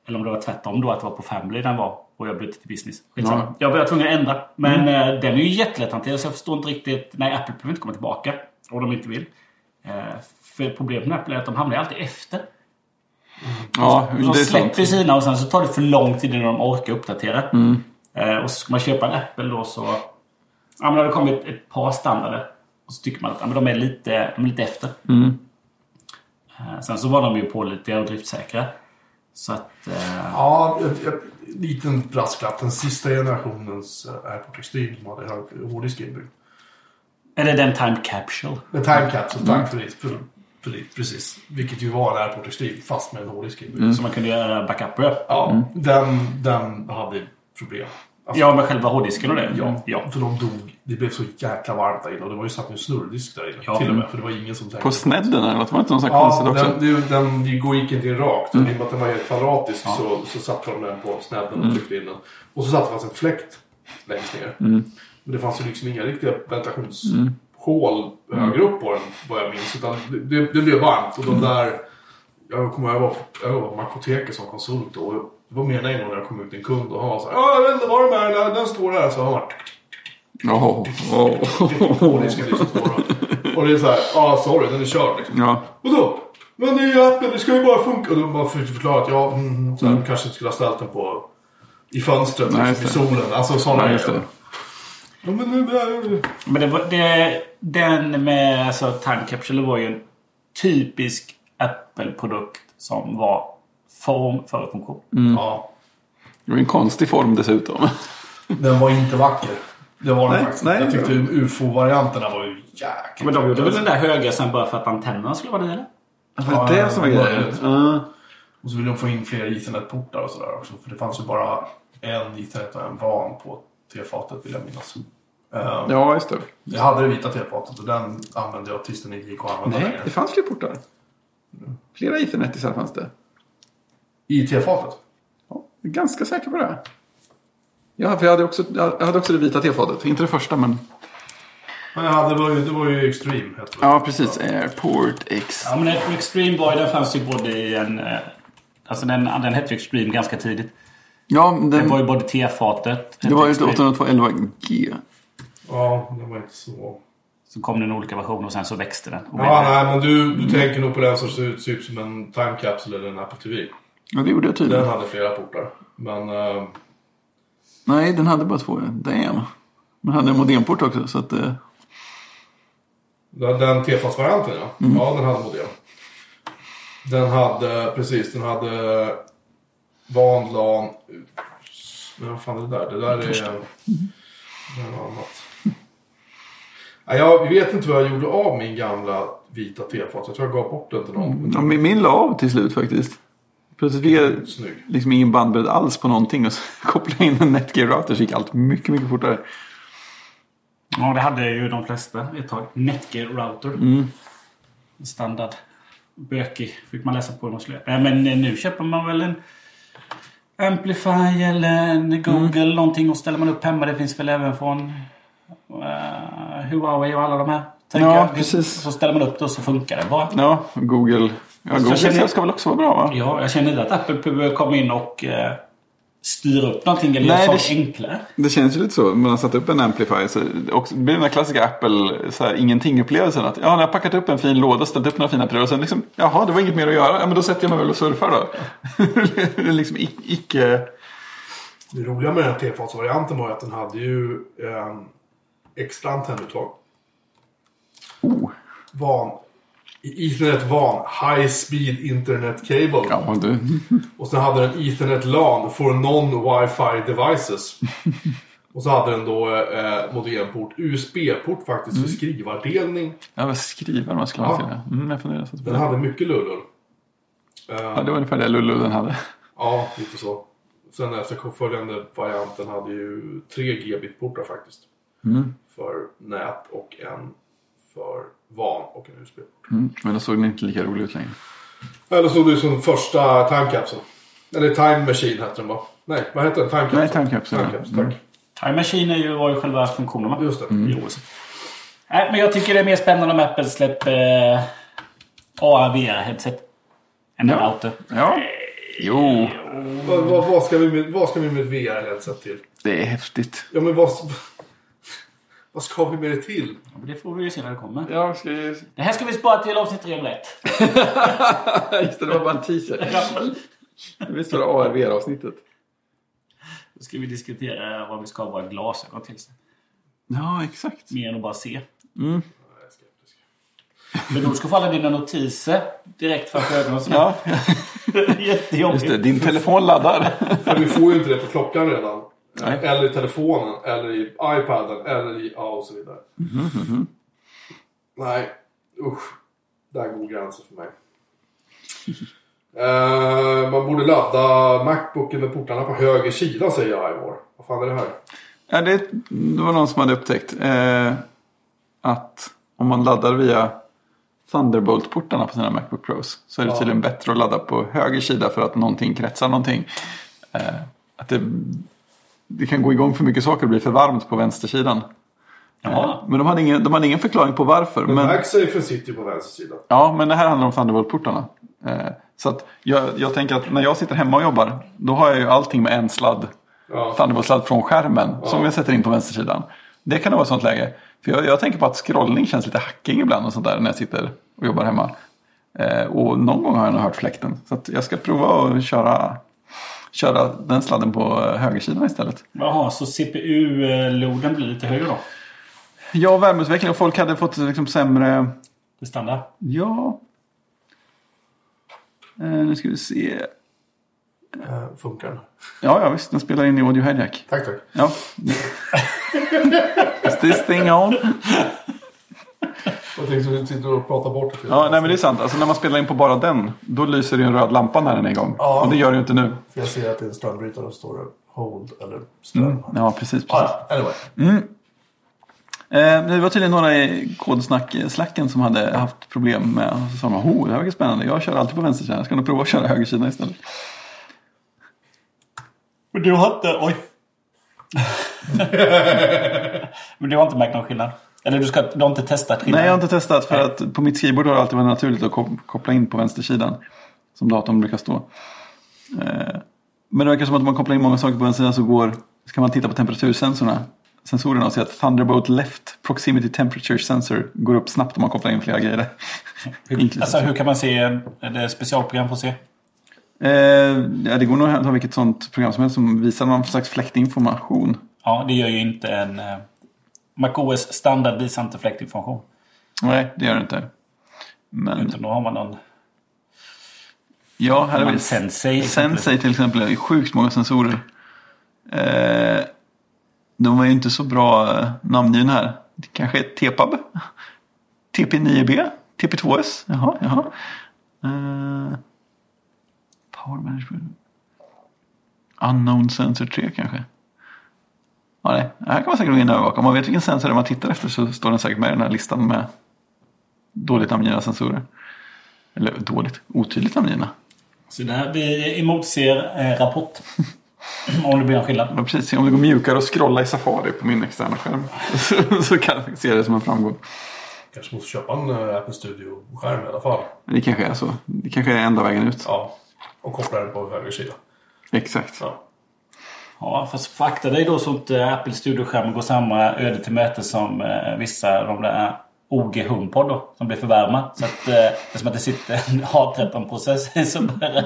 Speaker 2: eller om det var tvärtom då, att det var på Family den var och jag bytte till Business. Skitsamma.
Speaker 1: Ja.
Speaker 2: Jag var tvungen att ändra. Men eh, den är ju jättelätt hanterad så jag förstår inte riktigt. Nej, Apple behöver inte komma tillbaka. Om de inte vill. För problemet med Apple är att de hamnar alltid efter.
Speaker 1: Ja,
Speaker 2: De
Speaker 1: det
Speaker 2: släpper sina och sen så tar det för lång tid innan de orkar uppdatera. Eh, och så ska man köpa en Apple då så... Ja, men det har kommit ett par standarder. Och så tycker man att ja, men de, är lite, de är lite efter. Eh, sen så var de ju pålitliga och driftsäkra. Så att... Eh,
Speaker 3: Ja, ett, ett, liten brasklapp. Den sista generationens AirPod Extreme som hade hårddisk inbyggd.
Speaker 2: Eller den Time Capsule.
Speaker 3: Med time capsule, tack för det. Precis. Vilket ju var en AirPod Extreme fast med en hårddisk inbyggd.
Speaker 2: Som man kunde göra backup på.
Speaker 3: Ja, den, den hade problem. Alltså,
Speaker 2: Ja, med själva hårddisken och det?
Speaker 3: Ja,
Speaker 2: ja.
Speaker 3: för de dog. Det blev så jäkla varmt där inne och det var ju satt en snurrdisk där inne.
Speaker 2: Ja.
Speaker 3: Till och med, för det var ingen som tänkte.
Speaker 1: På snedden eller något? Var det inte något sånt här
Speaker 3: Ja,
Speaker 1: konstigt också?
Speaker 3: den, den, den går- gick inte in rakt. Mm. I och med att den var helt kvadratisk så, så satte de den på snedden och tryckte in den. Och så satte det fanns en fläkt längst ner. Men det fanns ju liksom inga riktiga ventilationshål högre upp på den vad jag minns. Utan det, det, blev varmt och de där... Jag kommer ihåg jag var, jag var på Makoteket som konsult och det var mer än en gång när jag kom ut till en kund och han var så här, Ja, jag vet inte var de är, den, den står där. Så han var och, och det är så här, ja sorry den är körd liksom.
Speaker 1: Ja.
Speaker 3: Vadå? Men det är ju Apple, det ska ju bara funka. Och de bara förklara att ja, mm, så här, kanske inte skulle ha ställt den på i fönstret
Speaker 1: Nej,
Speaker 3: liksom, i solen. Alltså sådana.
Speaker 1: Ja,
Speaker 3: men där...
Speaker 2: Det var, det, den med alltså, Time Capsule var ju en typisk Apple-produkt som var form före funktion.
Speaker 3: Ja,
Speaker 1: Det var en konstig form dessutom.
Speaker 3: den var inte vacker. Det var den
Speaker 1: Nej,
Speaker 3: faktiskt.
Speaker 1: nej,
Speaker 3: jag tyckte UFO-varianterna var ju jäkligt
Speaker 2: Men de gjorde väl den där höga sen bara för att antennerna skulle vara det eller?
Speaker 1: Var det det som var
Speaker 3: Ja,
Speaker 1: grejen? Ja.
Speaker 3: Och så ville de få in fler Ethernet-portar och sådär också. För det fanns ju bara en Ethernet och en van på T-fatet vill jag minnas. Ehm,
Speaker 1: Ja, just det.
Speaker 3: Jag hade det vita T-fatet och den använde jag tills den inte gick att använda
Speaker 1: Nej,
Speaker 3: längre.
Speaker 1: det fanns fler portar. Flera Ethernetisar fanns det.
Speaker 3: I T-fatet?
Speaker 1: Ja, jag är ganska säker på det. Ja, för jag hade också, jag hade också det vita tefatet. Inte det första, men...
Speaker 3: Men ja, det var ju, det var ju Extreme.
Speaker 1: Ja, precis. Airport X.
Speaker 2: Ja, men Extreme Boy den fanns ju både i en... eh, Alltså den, den hette ju Extreme ganska tidigt.
Speaker 1: Ja, men
Speaker 2: Det
Speaker 1: den,
Speaker 2: var ju både T-fatet.
Speaker 1: det var ju
Speaker 2: hette
Speaker 1: inte
Speaker 2: Extreme.
Speaker 1: 802.11G.
Speaker 3: Ja, det var inte så...
Speaker 2: Så kom det en olika version och sen så växte den.
Speaker 3: Ja,
Speaker 2: blev-
Speaker 3: nej, men du, du tänker nog på den som ser ut typ som en time capsule eller en Apple TV.
Speaker 1: Ja, det gjorde jag tydligen.
Speaker 3: Den hade flera portar. Men... eh,
Speaker 1: Nej, den hade bara två. Damn. Men hade en modemport också, så att... Eh,
Speaker 3: Den, den Tefas-varianten ja. Ja, den hade modem. Den hade, precis, den hade van LAN. Men vad fan är det där? Det där är... Det är något annat. Ja, jag vet inte vad jag gjorde av min gamla vita tefat. Jag tror jag gav bort den till någon.
Speaker 1: ja, min, min la av till slut faktiskt. Plötsligt fick jag liksom ingen bandbredd alls på någonting. Och så kopplade jag in en Netgear-router så gick allt mycket, mycket fortare.
Speaker 2: Ja, det hade ju de flesta ett tag. Netgear router.
Speaker 1: Mm.
Speaker 2: Standard. Bökig. Fick man läsa på hur man skulle göra. Men nu köper man väl en Amplify eller Google. Någonting och ställer man upp hemma. Det finns väl även från eh, Huawei och alla de här. tänker
Speaker 1: Ja,
Speaker 2: jag.
Speaker 1: precis.
Speaker 2: Så ställer man upp det och så funkar det bara.
Speaker 1: Ja, Google. Ja, Google
Speaker 2: känner-
Speaker 1: ska väl också vara bra va?
Speaker 2: Ja, jag känner inte att Apple komma in och eh, styra upp någonting eller
Speaker 1: Nej,
Speaker 2: göra
Speaker 1: det-
Speaker 2: saker enklare.
Speaker 1: Det känns ju lite så. Man har satt upp en amplifier. Så det också- det blir den där klassiska Apple så här, ingenting-upplevelsen. Att ja, när jag har packat upp en fin låda, ställt upp några fina prylar och sen liksom, jaha, det var inget mer att göra. Ja, men då sätter jag mig väl och surfar då. det är liksom ic- icke...
Speaker 3: Det roliga med den här tefatsvarianten var ju att den hade ju eh, extra antennuttag.
Speaker 1: Oh.
Speaker 3: Van. Ethernet van. High speed internet cable.
Speaker 1: Ja, du.
Speaker 3: Och sen hade den Ethernet LAN for non-wifi devices. Och så hade den då eh, modemport, USB-port faktiskt för skrivardelning.
Speaker 1: Ja, vad skriver man skulle ha till det. Mm, jag funderar så på
Speaker 3: Den hade mycket lullull. Eh,
Speaker 1: Ja, det var ungefär det Lulu den hade.
Speaker 3: Ja, lite så. Sen efterföljande varianten hade ju tre gigabit-portar faktiskt.
Speaker 1: Mm.
Speaker 3: För nät och en för van och en USB-port.
Speaker 1: Mm. Men då såg den inte lika rolig ut längre.
Speaker 3: Eller så du som första Time Capsule. Eller Time Machine hette den va? Nej, vad heter den? Time Capsule?
Speaker 1: Nej, Time Capsule,
Speaker 3: Time. Capsule, tack.
Speaker 2: Time Machine är ju, var ju själva funktionen va?
Speaker 3: Just det.
Speaker 2: OS. Nej, men jag tycker det är mer spännande om Apple släpper eh, AR-VR-headset. Än en
Speaker 1: Ja.
Speaker 2: router.
Speaker 1: Ja. Jo,
Speaker 3: Vad, vad, vad, ska vi med, vad ska vi med VR-headset till?
Speaker 1: det är häftigt.
Speaker 3: Ja, men vad, vad ska vi med det till?
Speaker 2: Det får vi ju se när det kommer.
Speaker 1: Ja, ska jag...
Speaker 2: Det här ska vi spara till avsnitt 301.
Speaker 1: Just det, det var bara en teaser. Visst var det ARVR-avsnittet?
Speaker 2: Då ska vi diskutera vad vi ska ha våra glasögon till.
Speaker 1: Ja, exakt.
Speaker 2: Mer än att bara se.
Speaker 3: Skeptisk.
Speaker 2: Men då ska få alla dina notiser direkt framför ögonen.
Speaker 1: Ja,
Speaker 2: Jättejobbigt.
Speaker 1: just det. Din telefon laddar.
Speaker 3: För vi får ju inte det på klockan redan.
Speaker 1: Nej.
Speaker 3: Eller i telefonen, eller i iPaden, eller i... Ja, och så vidare. Nej, usch. Där går gränsen för mig. Eh, man borde ladda Macbooken med portarna på höger sida, säger Ivor. Vad fan är det här?
Speaker 1: Ja, det, det var någon som hade upptäckt eh, att om man laddar via Thunderbolt-portarna på sina Macbook Pros så är det
Speaker 3: Ja.
Speaker 1: tydligen bättre att ladda på höger sida för att någonting kretsar någonting. Eh, att det, det kan gå igång för mycket saker och bli för varmt på vänstersidan.
Speaker 2: Ja.
Speaker 1: Men de hade, ingen, de hade ingen förklaring på varför.
Speaker 3: Men
Speaker 1: Men,
Speaker 3: MagSafen sitter ju på vänster sida.
Speaker 1: ja, men det här handlar om Thunderbolt-portarna. Eh, så att jag, jag tänker att när jag sitter hemma och jobbar då har jag ju allting med en sladd
Speaker 3: Ja.
Speaker 1: Thunderbolt-sladd från skärmen som jag sätter in på vänstersidan. Det kan vara ett sånt läge. För jag, jag tänker på att scrollning känns lite hacking ibland och sånt där när jag sitter och jobbar hemma. Eh, och någon gång har jag nog hört fläkten. Så att jag ska prova att köra, köra den sladden på eh, högersidan istället.
Speaker 2: Jaha, så CPU-loaden blir lite högre då?
Speaker 1: Ja, värmeutveckling och folk hade fått liksom sämre...
Speaker 2: Standard.
Speaker 1: Ja. Eh, nu ska vi se.
Speaker 3: Eh, funkar den?
Speaker 1: Ja, ja visst. Den spelar in i Audio Hijack.
Speaker 3: Tack, tack.
Speaker 1: Ja. Is this thing on?
Speaker 3: Jag tänkte att du sitter och pratar bort det.
Speaker 1: Ja, nej men det är sant. Alltså när man spelar in på bara den, då lyser det en röd lampa när den är igång.
Speaker 3: Ja.
Speaker 1: Och det gör det ju inte nu.
Speaker 3: För jag ser att det är en strömbrytare och står det hold eller ström.
Speaker 1: Ja, precis. precis.
Speaker 3: Ah, anyway.
Speaker 1: Eh, det var tydligen några i kodsnack-slacken som hade haft problem med och så sa de, oh, det här verkar spännande. Jag kör alltid på vänstersidan. Jag ska nog prova att köra högersidan istället.
Speaker 2: Men du har inte... Oj! Men du har inte märkt någon skillnad? Eller du, ska, du har inte testat skillnaden?
Speaker 1: Nej, jag har inte testat för att på mitt skrivbord har det alltid varit naturligt att kop- koppla in på vänstersidan. Som datorn brukar stå. Eh, Men det verkar som att om man kopplar in många saker på vänster så går, så kan man titta på temperatursensorerna. Sensorerna och se att Thunderbolt Left Proximity Temperature Sensor går upp snabbt om man kopplar in flera grejer. Inklusive-
Speaker 2: Alltså hur kan man se? Det specialprogram för att se?
Speaker 1: Eh, ja, det går nog att ha vilket sånt program som helst som visar någon slags fläktinformation.
Speaker 2: Ja, det gör ju inte en... MacOS standard visar inte fläktinformation.
Speaker 1: Nej, det gör det inte. Men
Speaker 2: Utan då har man någon...
Speaker 1: ja, här är
Speaker 2: Man
Speaker 1: vi.
Speaker 2: Sensei.
Speaker 1: Sensei till exempel är ju sjukt många sensorer. Eh, de var ju inte så bra eh, namngivna här. Det kanske är TPAB? TP9B? TP2S? Jaha, jaha. Eh, power Management. Unknown Sensor 3 kanske. Ja, nej. Här kan man säkert gå in och övervaka. Om man vet vilken sensor det är man tittar efter så står den säkert med i den här listan med dåligt namngivna sensorer. Eller dåligt, otydligt namngivna.
Speaker 2: Så där, vi emotser eh, rapport. Om det blir en skillnad.
Speaker 1: Ja, precis. Om det går mjukare att scrolla i Safari på min externa skärm så, så kan jag se det som en framgång.
Speaker 3: Kanske måste köpa en uh, Apple Studio-skärm i alla fall.
Speaker 1: Men Det kanske är så. Det kanske är enda vägen ut.
Speaker 3: Ja. Och koppla den på höger sida.
Speaker 1: Exakt.
Speaker 3: Ja.
Speaker 2: Ja, fast fakta dig då så att eh, Apple Studio-skärmen går samma öde till möte som eh, vissa av de där OG HomePod då, som blir för varma. Så att eh, det är som att det sitter en A13-process som bara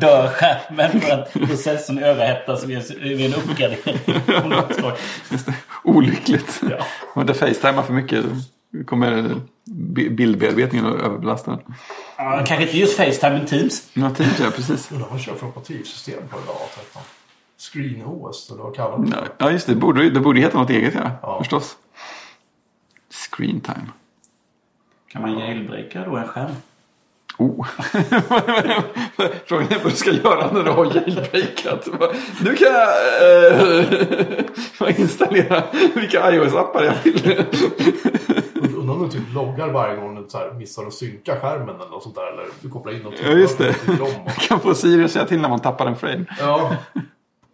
Speaker 2: dör skärmen för att processorn överhettas vid en uppgradering.
Speaker 1: Det. Olyckligt.
Speaker 2: Ja.
Speaker 1: Om det facetimar för mycket kommer bi- bildbearbetningen att överbelasta den.
Speaker 2: Ja, kanske inte just Facetime men Teams.
Speaker 1: Ja, Teams ja, precis.
Speaker 3: Undrar vad man kör för operativsystem på idag. A13. Screen OS eller vad kallar man det?
Speaker 1: Ja, just det. Det borde, det borde heta något eget ja.
Speaker 3: Ja.
Speaker 1: Förstås. Screen time.
Speaker 2: Kan man jailbreaka då en skärm?
Speaker 1: Oh. Frågan är vad du ska göra när du har jailbreakat. Nu kan jag eh, installera vilka iOS-appar jag vill.
Speaker 3: Undrar om du typ loggar varje gång du så här missar att synka skärmen eller något sånt där. Eller du kopplar in något.
Speaker 1: Ja, just det.
Speaker 3: och-
Speaker 1: kan få Siri att säga till när man tappar en frame.
Speaker 3: Ja.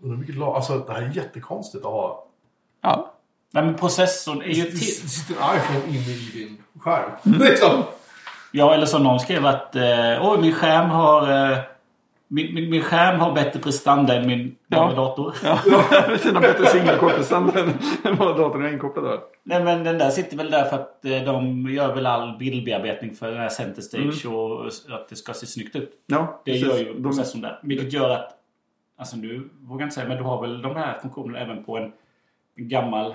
Speaker 3: Undrar hur mycket lag... Alltså det här är jättekonstigt att ha.
Speaker 1: Ja,
Speaker 2: Nej men processorn är ju
Speaker 3: Det
Speaker 2: till.
Speaker 3: sitter en iPhone inne i din skärm.
Speaker 1: Mm.
Speaker 3: Liksom.
Speaker 2: Ja, eller som någon skrev att eh, Oj, min skärm har... Eh, min, min, min skärm har bättre prestanda än min
Speaker 1: Ja.
Speaker 2: dator.
Speaker 1: ja. precis. Har bättre singelkortprestanda än än vad datorn är inkopplad har.
Speaker 2: Nej, men den där sitter väl där för att eh, de gör väl all bildbearbetning för den här center stage och att det ska se snyggt ut.
Speaker 1: Ja,
Speaker 2: Det
Speaker 1: precis.
Speaker 2: gör ju
Speaker 1: De-
Speaker 2: processorn där. Vilket gör att... Alltså nu vågar jag inte säga, men du har väl de här funktionerna även på en gammal,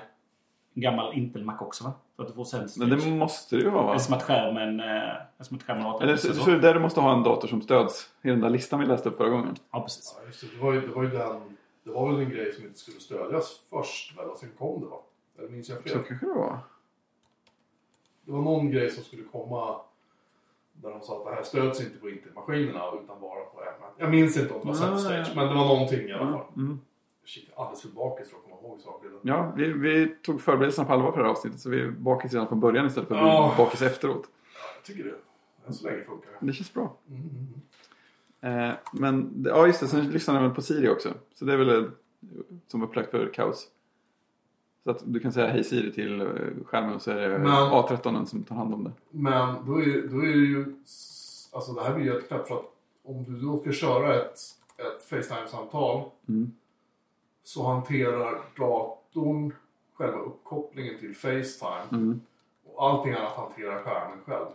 Speaker 2: en gammal Intel Mac också va? Så att du får stage.
Speaker 1: Men det måste det ju vara va?
Speaker 2: som att skärmen... Eh, det är som att skärmen har
Speaker 1: Eller så, så är det där du måste ha en dator som stöds i den där listan vi läste upp förra gången.
Speaker 2: Ja, precis.
Speaker 3: Ja, det. Det, var ju, det, var ju den, det var väl en grej som inte skulle stödjas först väl? Och sen kom det va? Eller minns jag fel?
Speaker 1: Så kanske det var.
Speaker 3: Det var någon grej som skulle komma där de sa att det här stöds inte på Intel-maskinerna utan bara på M1. Jag minns inte om det var. Center Stage, men det var någonting i alla fall.
Speaker 1: Mm.
Speaker 3: Jag är alldeles för bakis för att komma ihåg saker.
Speaker 1: Ja, vi, vi tog förberedelserna på allvar för det här avsnittet så vi är bakis redan från början istället för att
Speaker 3: Ja.
Speaker 1: bli bakis efteråt.
Speaker 3: Ja, jag tycker det. Än så länge funkar det.
Speaker 1: Det känns bra.
Speaker 3: Mm, mm, mm.
Speaker 1: Eh, men ja, just det. Sen lyssnar den väl på Siri också. Så det är väl eh, som upplagt för kaos. Så att du kan säga hej Siri till eh, skärmen och så är det
Speaker 3: Men-
Speaker 1: A13 som tar hand om det.
Speaker 3: Men då är, då är det ju... Alltså det här blir ju jätteknäppt för att om du då ska köra ett, ett Facetime-samtal
Speaker 1: Mm.
Speaker 3: så hanterar datorn själva uppkopplingen till Facetime
Speaker 1: Mm.
Speaker 3: och allting annat hanterar skärmen själv.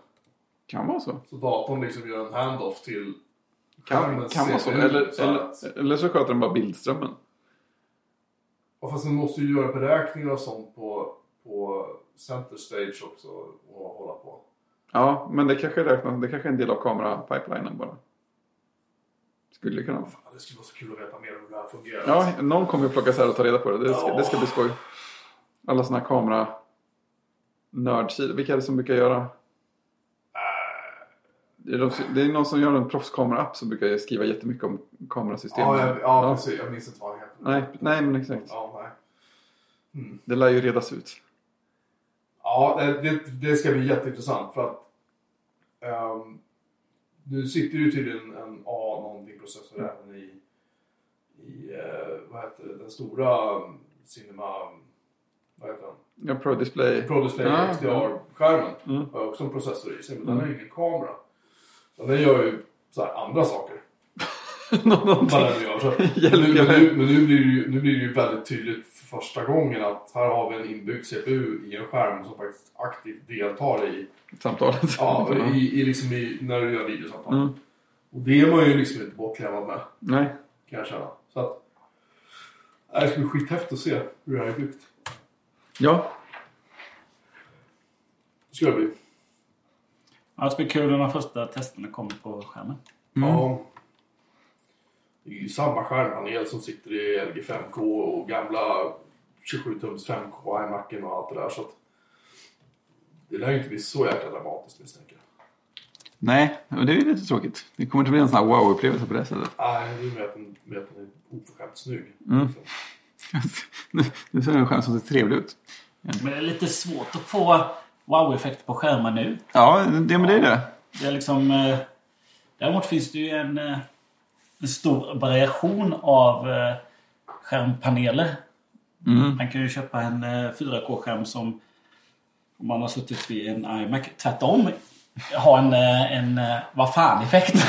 Speaker 1: Kan vara så.
Speaker 3: Så datorn liksom gör en handoff till
Speaker 1: Kan, kan vara så. Eller,
Speaker 3: så
Speaker 1: eller, eller så sköter den bara bildströmmen.
Speaker 3: Och fast den måste ju göra beräkningar och sånt på, på center stage också och hålla på.
Speaker 1: Ja, men det kanske, räknas, det kanske är en del av kamerapipelinen bara. Skulle kunna.
Speaker 3: Fan, det skulle vara så kul att veta mer om hur det här fungerar.
Speaker 1: Ja, någon kommer ju plocka här och ta reda på det. Det ska,
Speaker 3: Ja.
Speaker 1: det ska bli skoj. Alla såna här kamera nördsidor. Vilka är det som brukar göra? Det är, de, det är någon som gör en proffskamera-app som brukar skriva jättemycket om kamerasystem.
Speaker 3: Ja, jag, ja, precis. Jag minns inte vad han heter.
Speaker 1: Nej, nej, men exakt.
Speaker 3: Ja, nej.
Speaker 1: Det lär ju redas ut.
Speaker 3: Ja, det, det, ska bli jätteintressant för att ehm, nu sitter ju tydligen en A någonting processor även i, i eh, vad heter det, den stora Cinema... Vad heter den?
Speaker 1: Ja, Pro Display.
Speaker 3: Pro Display
Speaker 1: Ja,
Speaker 3: XDR-skärmen.
Speaker 1: Mm.
Speaker 3: Har också en processor i sig, men den har ingen kamera. Den gör ju så här andra saker.
Speaker 1: Någonting.
Speaker 3: Gör. Men nu, men nu blir, det ju, nu blir det ju väldigt tydligt för första gången att här har vi en inbyggd CPU i en skärm som faktiskt aktivt deltar i,
Speaker 1: Samtalet.
Speaker 3: ja, i, i, liksom i när du gör videosamtal.
Speaker 1: Mm.
Speaker 3: Och det är man ju liksom inte bortklävad med,
Speaker 1: Nej.
Speaker 3: kan jag känna. Så att, det ska bli skithäftigt att se hur det här är byggt.
Speaker 1: Ja.
Speaker 3: Det ska det bli.
Speaker 2: Ja, det blir kul när de första testerna kommer på skärmen.
Speaker 3: Ja. Det är ju samma skärmpanel som sitter i LG 5K och gamla 27-tums 5K iMacen och allt det där. Så att det lär ju inte bli så jäkla dramatiskt misstänker jag.
Speaker 1: Nej, och det är ju lite tråkigt. Det kommer inte bli en sån här wow-upplevelse på det sättet.
Speaker 3: Nej, det är med att den, med att den är oförskämt snygg.
Speaker 1: Mm. Nu- Nu ser den en skärm som ser trevlig ut.
Speaker 2: Men det är lite svårt att få wow-effekt på skärmar nu.
Speaker 1: Ja, det, men det är det.
Speaker 2: Det är liksom... Eh, däremot finns det ju en, eh, en stor variation av eh, skärmpaneler.
Speaker 1: Mm.
Speaker 2: Man kan ju köpa en eh, 4K-skärm som om man har suttit vid en iMac tvärtom har en, eh, en eh, vad fan-effekt.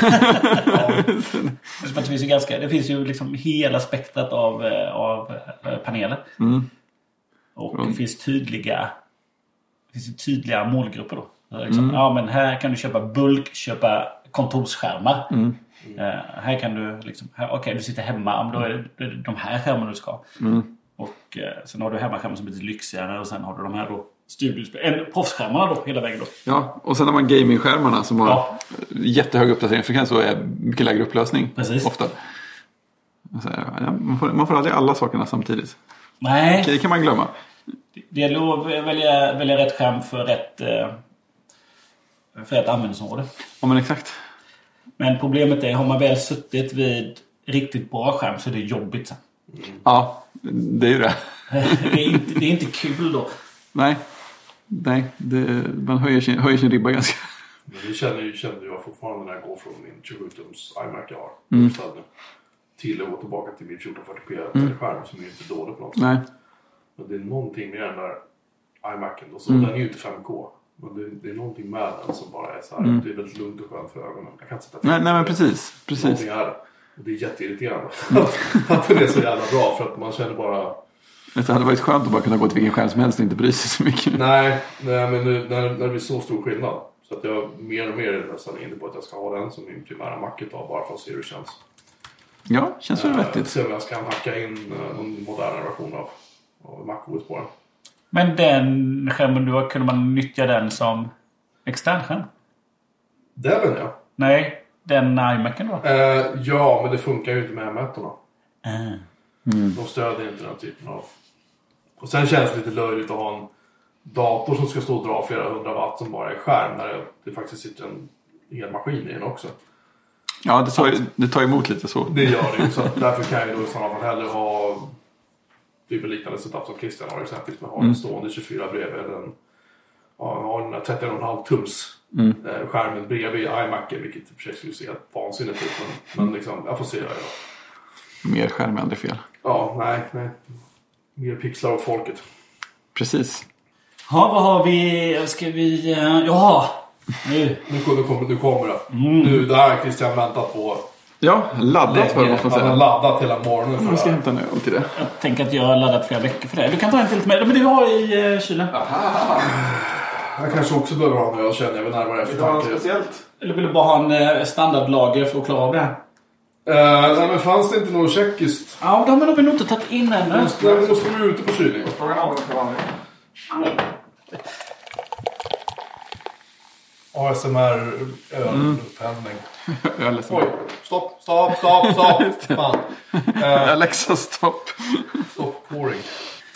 Speaker 2: det, finns ju ganska, det finns ju liksom hela spektrat av, eh, av eh, paneler.
Speaker 1: Mm.
Speaker 2: Och det finns tydliga, det finns tydliga målgrupper då. Liksom, Ja men här kan du köpa bulk, köpa kontorsskärmar.
Speaker 1: Mm.
Speaker 2: Eh, här kan du liksom, okej du sitter hemma, men då är det, är de här skärmarna du ska ha.
Speaker 1: Mm.
Speaker 2: Och eh, sen har du hemmaskärmar som är lite lyxigare och sen har du de här då studiospel, proffsskärmarna då hela vägen då.
Speaker 1: Ja, och sen har man gamingskärmarna som har
Speaker 2: Ja.
Speaker 1: jättehög uppdateringsfrekvens och är mycket lägre upplösning.
Speaker 2: Precis.
Speaker 1: Ofta. Så, ja, man, får, man får aldrig alla sakerna samtidigt.
Speaker 2: Nej,
Speaker 1: Det kan man glömma.
Speaker 2: det gäller att välja, välja rätt skärm för rätt, eh, för rätt användningsområde.
Speaker 1: Ja, men exakt.
Speaker 2: Men problemet är, har man väl suttit vid riktigt bra skärm så är det jobbigt sen.
Speaker 1: Ja, det är ju det.
Speaker 2: det, är inte, det är inte kul då.
Speaker 1: Nej, Nej det, man höjer sin, höjer sin ribba ganska.
Speaker 3: Men det känner, ju- kände jag fortfarande när jag går från min 27-tums iMac jag har.
Speaker 1: Mm.
Speaker 3: Till att gå tillbaka till min 1440p skärm som är inte dålig på något sätt.
Speaker 1: Nej.
Speaker 3: Men det är någonting med den där iMacen. Då, så
Speaker 1: Mm.
Speaker 3: Den är ju inte 5K. Men det, det är någonting med den som bara är så här.
Speaker 1: Mm.
Speaker 3: Det är väldigt lugnt och skönt för ögonen. Jag kan inte sätta
Speaker 1: Nej, nej men precis. precis.
Speaker 3: Någonting är det. Och det är jätteirriterande. att, att den är så jävla bra. För att man känner bara...
Speaker 1: Det hade varit skönt att bara kunna gå till vilken skärm som helst och inte bry sig så mycket.
Speaker 3: Nej, nej men nu, när, när det blir så stor skillnad. Så att jag mer och mer är nästan inne på att jag ska ha den som min primära Mac ett tag. Bara för att se hur det känns.
Speaker 1: Ja, känns väl
Speaker 3: Eh,
Speaker 1: vettigt.
Speaker 3: Se om jag ska hacka in eh, någon modernare version av, av MacOS på den.
Speaker 2: Men den skärmen du har, kunde man nyttja den som externskärm?
Speaker 3: Den ja.
Speaker 2: Nej, den iMacen då?
Speaker 3: Eh, ja, men det funkar ju inte med M1-orna.
Speaker 2: Ah.
Speaker 3: De stödjer inte den typen av... Och sen känns det lite löjligt att ha en dator som ska stå och dra flera hundra watt som bara är skärm när det, det faktiskt sitter en elmaskin i den också.
Speaker 1: Ja, det tar, ju- det tar emot lite så.
Speaker 3: Det gör det ju. Så därför kan jag ju då i sådana fall hellre ha typ en liknande setup som Christian har exempelvis. Med ha en stående 24 bredvid. Eller en, ja, ha den där 31,5 tums eh, skärmen bredvid iMacen. Vilket i och för sig skulle se helt vansinnigt ut. Men, men liksom, jag får se gör.
Speaker 1: Mer skärm är aldrig fel.
Speaker 3: Ja, nej, nej. Mer pixlar åt folket.
Speaker 1: Precis.
Speaker 2: Ja, vad har vi? Ska vi... eh, Ja! Nu.
Speaker 3: Nu kommer, nu kommer, nu kommer det. Nu, det här har Christian väntat på
Speaker 1: Ja, laddat för måste man
Speaker 3: Han har
Speaker 1: säga.
Speaker 3: laddat hela morgonen
Speaker 1: Jag
Speaker 3: det
Speaker 1: ska hämta en öl till det.
Speaker 2: Jag tänker att jag har laddat flera veckor för det. Du kan ta en till med. Men du har i eh, kylen.
Speaker 3: Jag kanske också behöver ha en öl känner jag vid närmare eftertanke.
Speaker 1: speciellt?
Speaker 2: Eller vill du bara ha en eh, standardlager för att klara av det här?
Speaker 3: Uh, nej men fanns det inte något tjeckiskt?
Speaker 2: Ja, de har vi nog inte tagit in ännu.
Speaker 3: Måste, nej, måste vara ute på kylning.
Speaker 1: Frågan är om det ska vara med.
Speaker 3: ASMR ölupphällning.
Speaker 1: Jag är ledsen.
Speaker 3: Oj, stopp, stopp, stopp, stopp. Fan. Uh,
Speaker 1: Alexa, stopp.
Speaker 3: stopp pouring.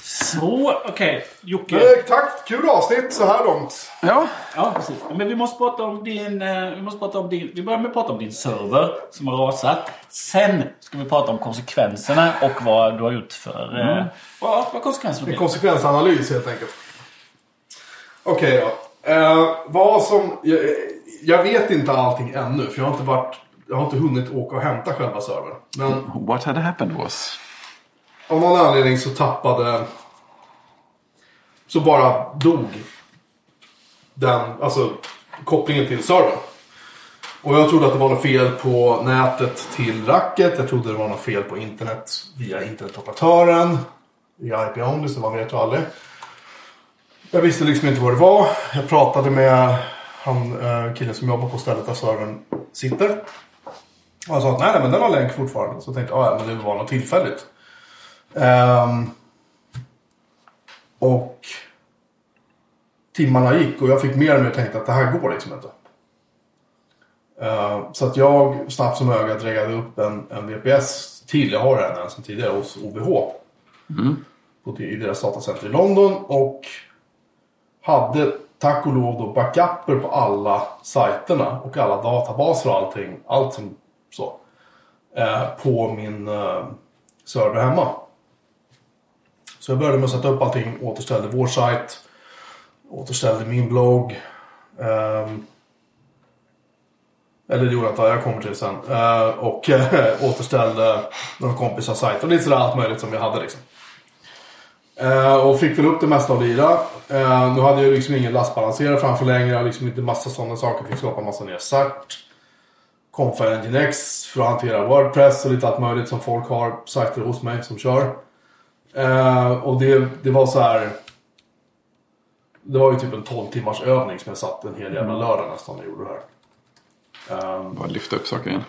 Speaker 2: Så, okej. Jocke.
Speaker 3: Eh, tack, kul avsnitt så här långt.
Speaker 1: Ja,
Speaker 2: Ja, precis. Men vi måste prata om din... eh, Vi, måste prata om din vi börjar med att prata om din server som har rasat. Sen ska vi prata om konsekvenserna och vad du har gjort för... eh, Vad, vad konsekvenserna
Speaker 3: En
Speaker 2: blir.
Speaker 3: konsekvensanalys helt enkelt. Okej då. Eh, vad som... Jag, jag vet inte allting ännu för jag har inte varit... Jag har inte hunnit åka och hämta själva servern. Men
Speaker 1: what had happened was.
Speaker 3: av någon anledning så tappade... Så bara dog den, alltså kopplingen till servern. Och jag trodde att det var något fel på nätet till racket. Jag trodde det var något fel på internet via internetoperatören. Via IP only, så man vet ju aldrig. Jag visste liksom inte vad det var. Jag pratade med han, eh, killen som jobbar på stället där servern sitter. Och han sa att nej, men den har länk fortfarande. Så jag tänkte ja men det var något tillfälligt. Ehm, och timmarna gick och jag fick mer och mer tänkt att det här går liksom inte. Ehm, så att jag snabbt som ögat reggade upp en, en VPS till. Jag har en sen tidigare hos OVH. På, I deras datacenter i London. Och hade tack och lov då backuper på alla sajterna och alla databaser och allting. Allt som så. Eh, på min eh, server hemma. Så jag började med att sätta upp allting, återställde vår sajt, återställde min blogg. Eh, eller det gjorde jag inte, jag kommer till det sen. Eh, och eh, återställde några kompisars sajt och lite sådär allt möjligt som jag hade liksom. Eh, och fick väl upp det mesta av Lira. Eh, nu hade jag liksom ingen lastbalanserare framför längre. Liksom inte massa sådana saker. Fick skapa massa nya cert. Confa Engine X för att hantera Wordpress och lite allt möjligt som folk har sajter hos mig som kör. Eh, och det, det var så här. Det var ju typ en 12 timmars övning som jag satt en hel jävla lördag nästan och gjorde det här. Um,
Speaker 1: Bara lyfta upp saker igen.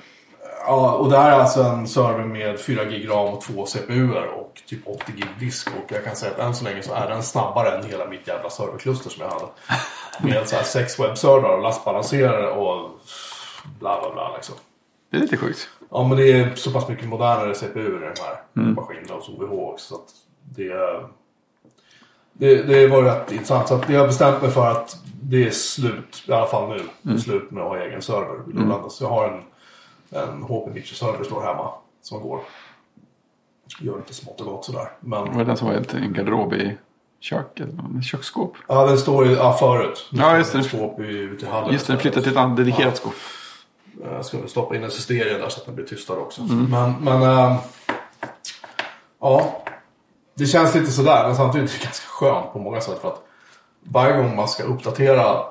Speaker 3: Ja, och det här är alltså en server med 4 gig RAM och 2 CPUer och typ 80 gig disk. Och jag kan säga att än så länge så är den snabbare än hela mitt jävla serverkluster som jag hade. Med så här sex webbservrar och lastbalanserare och bla bla bla liksom.
Speaker 1: Det är lite sjukt.
Speaker 3: Ja, men det är så pass mycket modernare CPUer i den här maskinen hos OVH också. Så det, det, det var rätt intressant. Så att jag har bestämt mig för att det är slut, i alla fall nu, är slut med att ha egen server. Så jag har en, en HP Mitcher-server står hemma som går. Gör lite smått och gott sådär. Men
Speaker 1: Det var den som var ett- en garderob i. En köksskåp.
Speaker 3: ja, den står ju ja, förut. Nu
Speaker 1: Ja, just det.
Speaker 3: skåp i- ute i hallen.
Speaker 1: Just det, den flyttade till ett annat dedikerat skåp.
Speaker 3: Jag ska väl stoppa in en cysteria där så att den blir tystare också.
Speaker 1: Mm.
Speaker 3: Men, men ehm, ja. Det känns lite sådär men samtidigt är det ganska skönt på många sätt. För att varje gång man ska uppdatera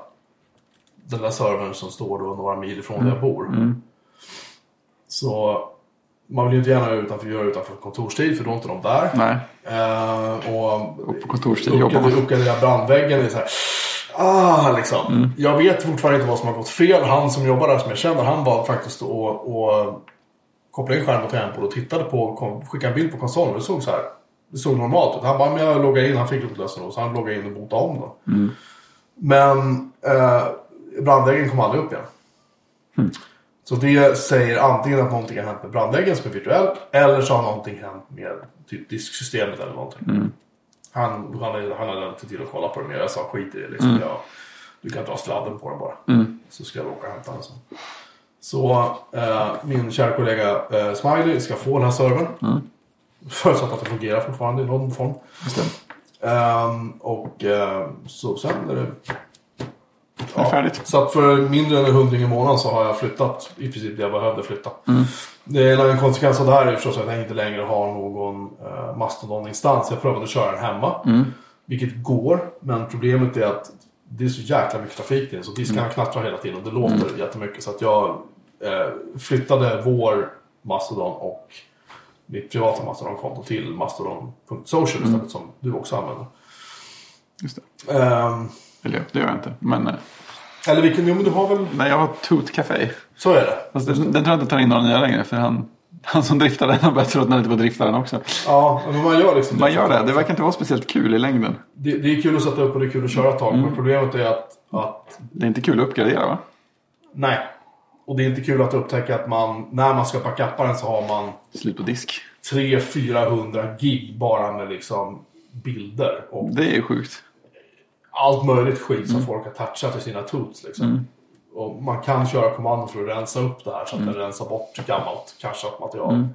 Speaker 3: den där servern som står då några mil ifrån där jag bor.
Speaker 1: Mm.
Speaker 3: Så man vill ju inte gärna utanför, göra utanför kontorstid för då är inte de där.
Speaker 1: Nej,
Speaker 3: Eh, och
Speaker 1: och på kontorstid jobbar man.
Speaker 3: uppgradera brandväggen. Är så här, ah, liksom.
Speaker 1: Mm.
Speaker 3: Jag vet fortfarande inte vad som har gått fel. Han som jobbar där som jag känner, han var faktiskt och, och kopplade in skärmen mot tangentbord och tittade på, kom, skickade en bild på konsolen. Det såg så här, det såg normalt ut. Han bara, men jag loggade in, han fick ett lösenord så han loggade in och botade om då.
Speaker 1: Mm.
Speaker 3: Men eh, brandväggen kom aldrig upp igen.
Speaker 1: Mm.
Speaker 3: Så det säger antingen att någonting har hänt med brandväggen som är virtuell eller så har någonting hänt med typ disksystemet eller någonting.
Speaker 1: Mm.
Speaker 3: Han, han, han hade inte tid att kolla på det mer. Jag sa skit i det. Liksom. Jag, du kan dra sladden på den bara.
Speaker 1: Mm.
Speaker 3: Så ska jag åka och hämta den sen. Så eh, min kära kollega eh, Smiley ska få den här servern.
Speaker 1: Mm.
Speaker 3: Förutsatt att det fungerar fortfarande i någon form. Ehm, och eh, så sen är det...
Speaker 1: Det är färdigt.
Speaker 3: Så att för mindre än en hundring i månaden så har jag flyttat i princip det jag behövde flytta. Det är en konsekvens av det här är förstås att jag inte längre har någon uh, Mastodon-instans. Jag prövade att köra den hemma. Vilket går, men problemet är att det är så jäkla mycket trafik till den. Så diskarna knattrar hela tiden och det låter jättemycket. Så att jag eh, flyttade vår Mastodon och mitt privata Mastodon-konto till mastodon.social istället som du också använder.
Speaker 1: Just det.
Speaker 3: Ehm,
Speaker 1: Eller det gör jag inte. Men eh,
Speaker 3: eller vilken, jo men du har väl,
Speaker 1: nej, jag har Toot Café.
Speaker 3: så är det.
Speaker 1: Fast den, den tror jag inte tar in några nya längre. För han, han som driftar den har börjat tro att han inte får drifta den också.
Speaker 3: Ja, men man gör liksom
Speaker 1: Man gör det. Det verkar inte vara speciellt kul i längden.
Speaker 3: det. Det är kul att sätta upp och det är kul att köra ett tag. Men problemet är att, att
Speaker 1: Det är inte kul att uppgradera va?
Speaker 3: nej. Och det är inte kul att upptäcka att man, när man ska backuppa den så har man
Speaker 1: Slut på disk.
Speaker 3: 300-400 gig bara med liksom bilder. Och
Speaker 1: Det är sjukt.
Speaker 3: Allt möjligt skit som folk har touchat i sina tools. Liksom. Och man kan köra kommandon för att rensa upp det här så att den rensar bort gammalt cashat material.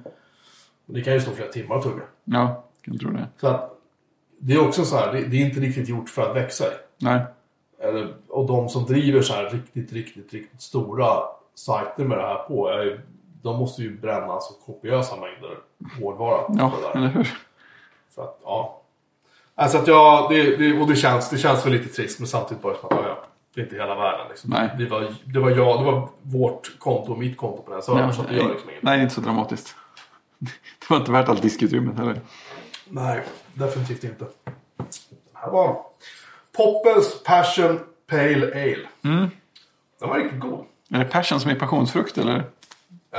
Speaker 3: Men det kan ju stå flera timmar och tugga.
Speaker 1: Ja, kan tro det.
Speaker 3: Så att det är också så här, det, det är inte riktigt gjort för att växa i.
Speaker 1: Nej.
Speaker 3: Eller, och de som driver så här riktigt, riktigt, riktigt stora sajter med det här på, är, de måste ju bränna så kopiösa mängder hårdvara.
Speaker 1: Ja, eller hur?
Speaker 3: Så att, ja. Alltså att jag, det, det, och det känns, det känns väl lite trist men samtidigt bara som att ja, det är inte hela världen. Liksom.
Speaker 1: Nej.
Speaker 3: Det, var, det var jag, det var vårt konto och mitt konto på den här servern. så att det gör liksom inget.
Speaker 1: nej, inte så dramatiskt. Det var inte värt allt diskututrymmet heller.
Speaker 3: Nej, definitivt inte. Den här var Poppels Passion Pale Ale.
Speaker 1: Mm.
Speaker 3: Den var riktigt god.
Speaker 1: Är det passion som är passionsfrukt eller?
Speaker 3: Eh,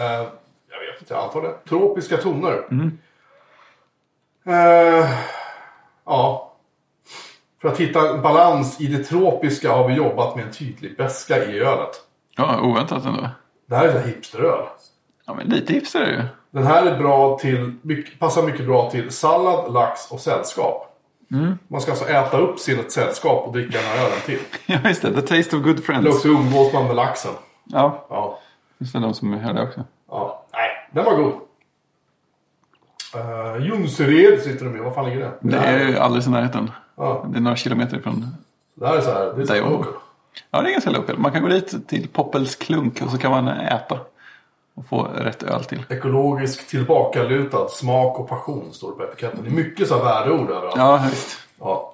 Speaker 3: jag vet inte, jag antar det. Tropiska toner.
Speaker 1: Mm.
Speaker 3: Eh, ja. För att hitta en balans i det tropiska har vi jobbat med en tydlig beska i ölet.
Speaker 1: Ja, oväntat ändå.
Speaker 3: Det här är en hipsteröl.
Speaker 1: Ja, men lite hipster är det ju.
Speaker 3: Den här är bra till, passar mycket bra till sallad, lax och sällskap.
Speaker 1: Mm.
Speaker 3: Man ska alltså äta upp sitt sällskap och dricka den här ölen till.
Speaker 1: Ja, just det. The taste of good
Speaker 3: Eller
Speaker 1: friends.
Speaker 3: också umgås man med laxen.
Speaker 1: Ja,
Speaker 3: Ja.
Speaker 1: just det. De som hör det också.
Speaker 3: ja. Nej, den var god. Uh, Jonsered sitter de med. Vad fan ligger det?
Speaker 1: Det är alldeles i närheten.
Speaker 3: Ja.
Speaker 1: Det är några kilometer ifrån.
Speaker 3: Det här är så här. Det är
Speaker 1: Där jag bor. Ja, det är ganska local. Man kan gå dit till Poppels klunk och så kan man äta. Och få rätt öl till.
Speaker 3: Ekologisk tillbakalutad smak och passion står det på etiketten. Det är mycket så här värdeord överallt.
Speaker 1: Ja, visst.
Speaker 3: Ja.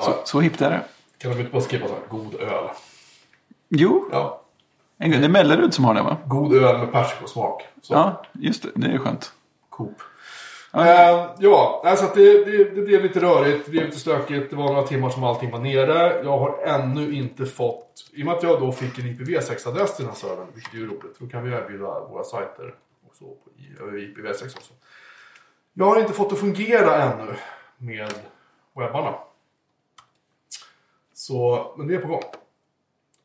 Speaker 1: Så, så hippt är det.
Speaker 3: Kan de inte bara skriva så här, god öl?
Speaker 1: Jo,
Speaker 3: Ja.
Speaker 1: en gång. Det är Mellerud som har det va?
Speaker 3: God öl med persikosmak.
Speaker 1: Ja, just det. Det är skönt.
Speaker 3: Coop.
Speaker 1: Ja.
Speaker 3: Ja, alltså att det, det, det blev lite rörigt, det blev lite stökigt. Det var några timmar som allting var nere. Jag har ännu inte fått, i och med att jag då fick en IPv6-adress till den här servern, vilket är ju roligt. Då kan vi erbjuda våra sajter också på i- över IPv6 också. Jag har inte fått det fungera ännu med webbarna. Så, men det är på gång.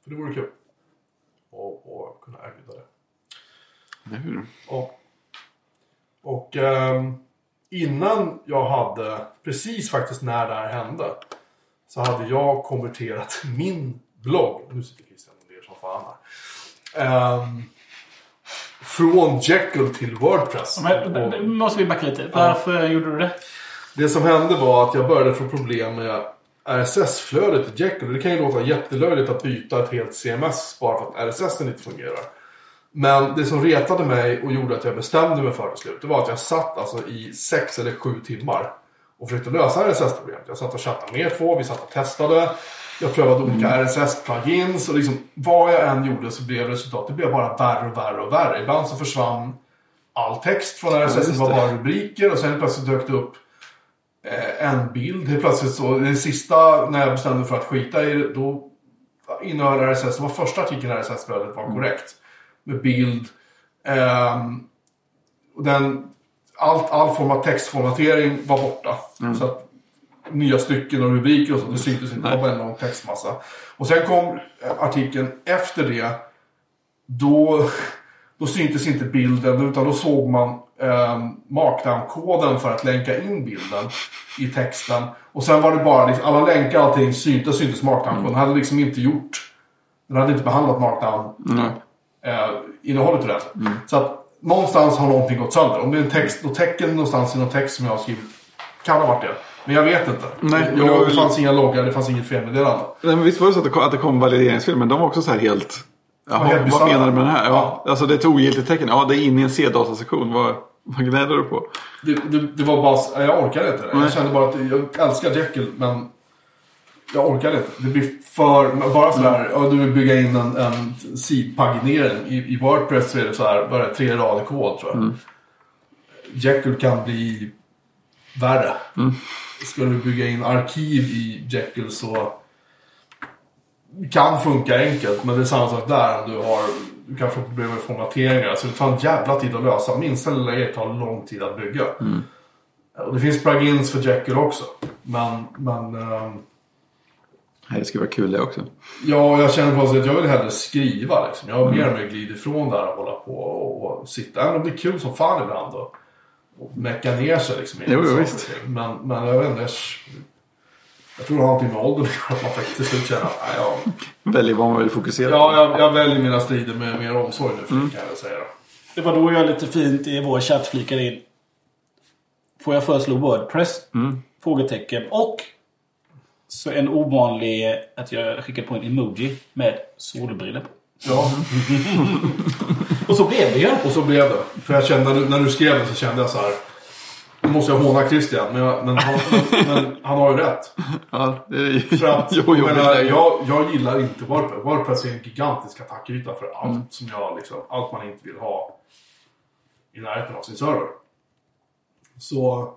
Speaker 3: För det vore kul. Och, och kunna erbjuda det.
Speaker 1: Eller hur?
Speaker 3: Ja. Och ehm, innan jag hade, precis faktiskt när det här hände, så hade jag konverterat min blogg, nu sitter Christian och ler som fan här, ehm, från Jekyll till Wordpress.
Speaker 2: Men, nu måste vi backa lite. Varför gjorde du det?
Speaker 3: det som hände var att jag började få problem med RSS-flödet i Jekyll. Det kan ju låta jättelöjligt att byta ett helt CMS bara för att RSS inte fungerar. Men det som retade mig och gjorde att jag bestämde mig för det slut, det var att jag satt alltså i sex eller sju timmar och försökte lösa RSS-problemet. Jag satt och chattade med er två, vi satt och testade. Jag prövade olika RSS-plugins och liksom vad jag än gjorde så blev resultatet det blev bara värre och värre och värre. Ibland så försvann all text från RSS, det var
Speaker 1: det.
Speaker 3: bara rubriker och sen plötsligt dök det upp eh, en bild. Helt plötsligt så, det sista när jag bestämde för att skita i det, då innehöll RSS, det var första artikeln i RSS-flödet var korrekt. Med bild. Ehm, och den, allt, all form av textformatering var borta. Så att nya stycken och rubriker och så, det syntes inte. Det var bara en lång textmassa. Och sen kom eh, artikeln efter det. Då, då syntes inte bilden utan då såg man eh, markdown-koden för att länka in bilden i texten. Och sen var det bara, liksom, alla länkar och allting syntes, syntes markdown-koden. Den hade liksom inte gjort, den hade inte behandlat markdown
Speaker 1: Nej.
Speaker 3: Eh, innehållet rätt. Så att någonstans har någonting gått sönder. Om det är en text, något tecken någonstans i någon text som jag har skrivit. Kan ha varit det. Men jag vet inte.
Speaker 1: Nej,
Speaker 3: jag,
Speaker 1: det väl-
Speaker 3: fanns inga loggar, det fanns inget felmeddelande.
Speaker 1: Nej, men visst var det så att det kom, att det kom valideringsfel, men de var också så här helt... Jaha,
Speaker 3: helt
Speaker 1: vad menar du med det här? Ja,
Speaker 3: Ja.
Speaker 1: Alltså det är ett ogiltigt tecken. Ja, det är inne i en C-datasektion. Vad, vad gnäller du på?
Speaker 3: Det, det, det var bara, jag orkade inte.
Speaker 1: Nej.
Speaker 3: Jag kände bara att jag älskar Jekyll, men jag orkade inte. Det blir för, bara sådär, ja, du vill bygga in en, en sidpaginering. I, I Wordpress så är det så här, bara tre rader kod tror jag. Jekyll kan bli värre. Ska du bygga in arkiv i Jekyll så kan funka enkelt, men det är samma sak där. Om du, har, du kan få problem med formateringar. Så det tar en jävla tid att lösa. Minsta lilla grej tar lång tid att bygga. Och det finns plugins för Jekyll också. Men, men ehm,
Speaker 1: det skulle vara kul det också.
Speaker 3: ja, jag känner på så att jag vill hellre skriva. Liksom. Jag har mer och mer glidit ifrån där och hålla på och, och sitta. Även om det är kul som fan ibland. Och, och mecka ner sig liksom.
Speaker 1: Jo, jo, visst.
Speaker 3: Men, men jag vet inte. Jag, jag tror det har någonting med åldern att göra, att man faktiskt till slut känner att jag,
Speaker 1: Väljer vad man vill fokusera
Speaker 3: Ja,
Speaker 1: på.
Speaker 3: jag, jag väljer mina strider med mer omsorg nu
Speaker 1: Mm.
Speaker 3: kan jag säga. Då.
Speaker 2: Det var då jag lite fint i vår chatt flikade in. Får jag föreslå Wordpress? Frågetecken. Och så en ovanlig att jag skickade på en emoji med solbrillor på.
Speaker 3: Ja,
Speaker 2: Och så blev det ju.
Speaker 3: och så blev det. För jag kände, när du, skrev det så kände jag så här. nu måste jag håna Christian, men, jag, men, han, men, han har ju rätt.
Speaker 1: Ja, det är ju...
Speaker 3: För att,
Speaker 1: jo, jo,
Speaker 3: jag, menar,
Speaker 1: det är-
Speaker 3: jag, jag gillar inte WordPress. WordPress är en gigantisk attackyta för allt som jag liksom, allt man inte vill ha i närheten av sin server. Så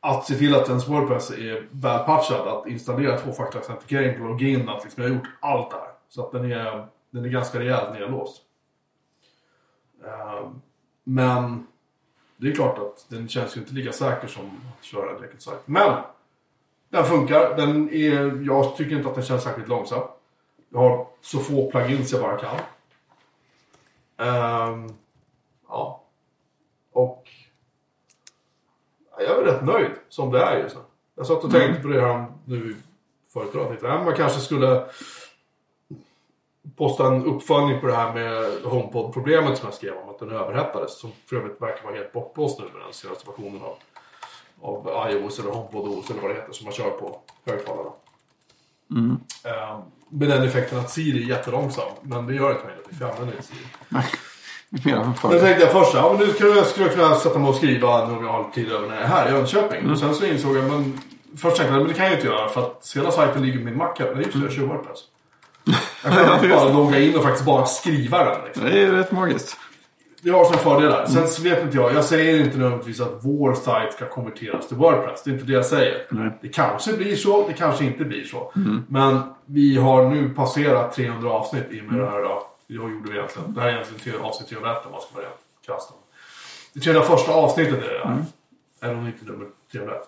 Speaker 3: att se till att ens WordPress är välpatchad, att installera tvåfaktorautentikering på login, att liksom jag har gjort allt det här. Så att den är, den är ganska rejält nedlåst. Ehm, men det är klart att den känns ju inte lika säker som att köra en direkt Site. Men den funkar. Den är, jag tycker inte att den känns särskilt långsam. Jag har så få plugins jag bara kan. Um, ja. Och ja, jag är rätt nöjd som det är just nu. Jag satt och tänkte på det här nu förut. idag. Tänkte, ja, Man kanske skulle posta en uppföljning på det här med HomePod-problemet som jag skrev om. Att den överhettades. Som för övrigt verkar vara helt bortblåst nu med den senaste versionen av, av iOS eller HomePod OS eller vad det heter som man kör på högtalarna. Eh, med den effekten att Siri är jättelångsam. Men det gör inte mig något, för jag använder inte Siri.
Speaker 1: Nej, det är mer än
Speaker 3: Men
Speaker 1: förr.
Speaker 3: då tänkte jag först ja, men nu skulle jag, skulle jag kunna sätta mig och skriva om jag har tid över när jag är här i Jönköping. Och sen så insåg jag, men först tänkte jag, men det kan jag inte göra för att hela sajten ligger på min Mac. Nej, just det, jag kör WordPress. Jag kan bara logga in och faktiskt bara skriva den. Liksom.
Speaker 1: Det är rätt magiskt.
Speaker 3: Det har sina fördelar. Sen så vet inte jag, jag säger inte nödvändigtvis att vår sajt ska konverteras till WordPress. Det är inte det jag säger.
Speaker 1: Nej.
Speaker 3: Det kanske blir så, det kanske inte blir så. Men vi har nu passerat 300 avsnitt i och med det här. Då. Det gjorde vi egentligen. Det här är egentligen till avsnitt 301 om man ska vara krasst. Det 301 avsnittet är det här. Även om det inte nummer 301.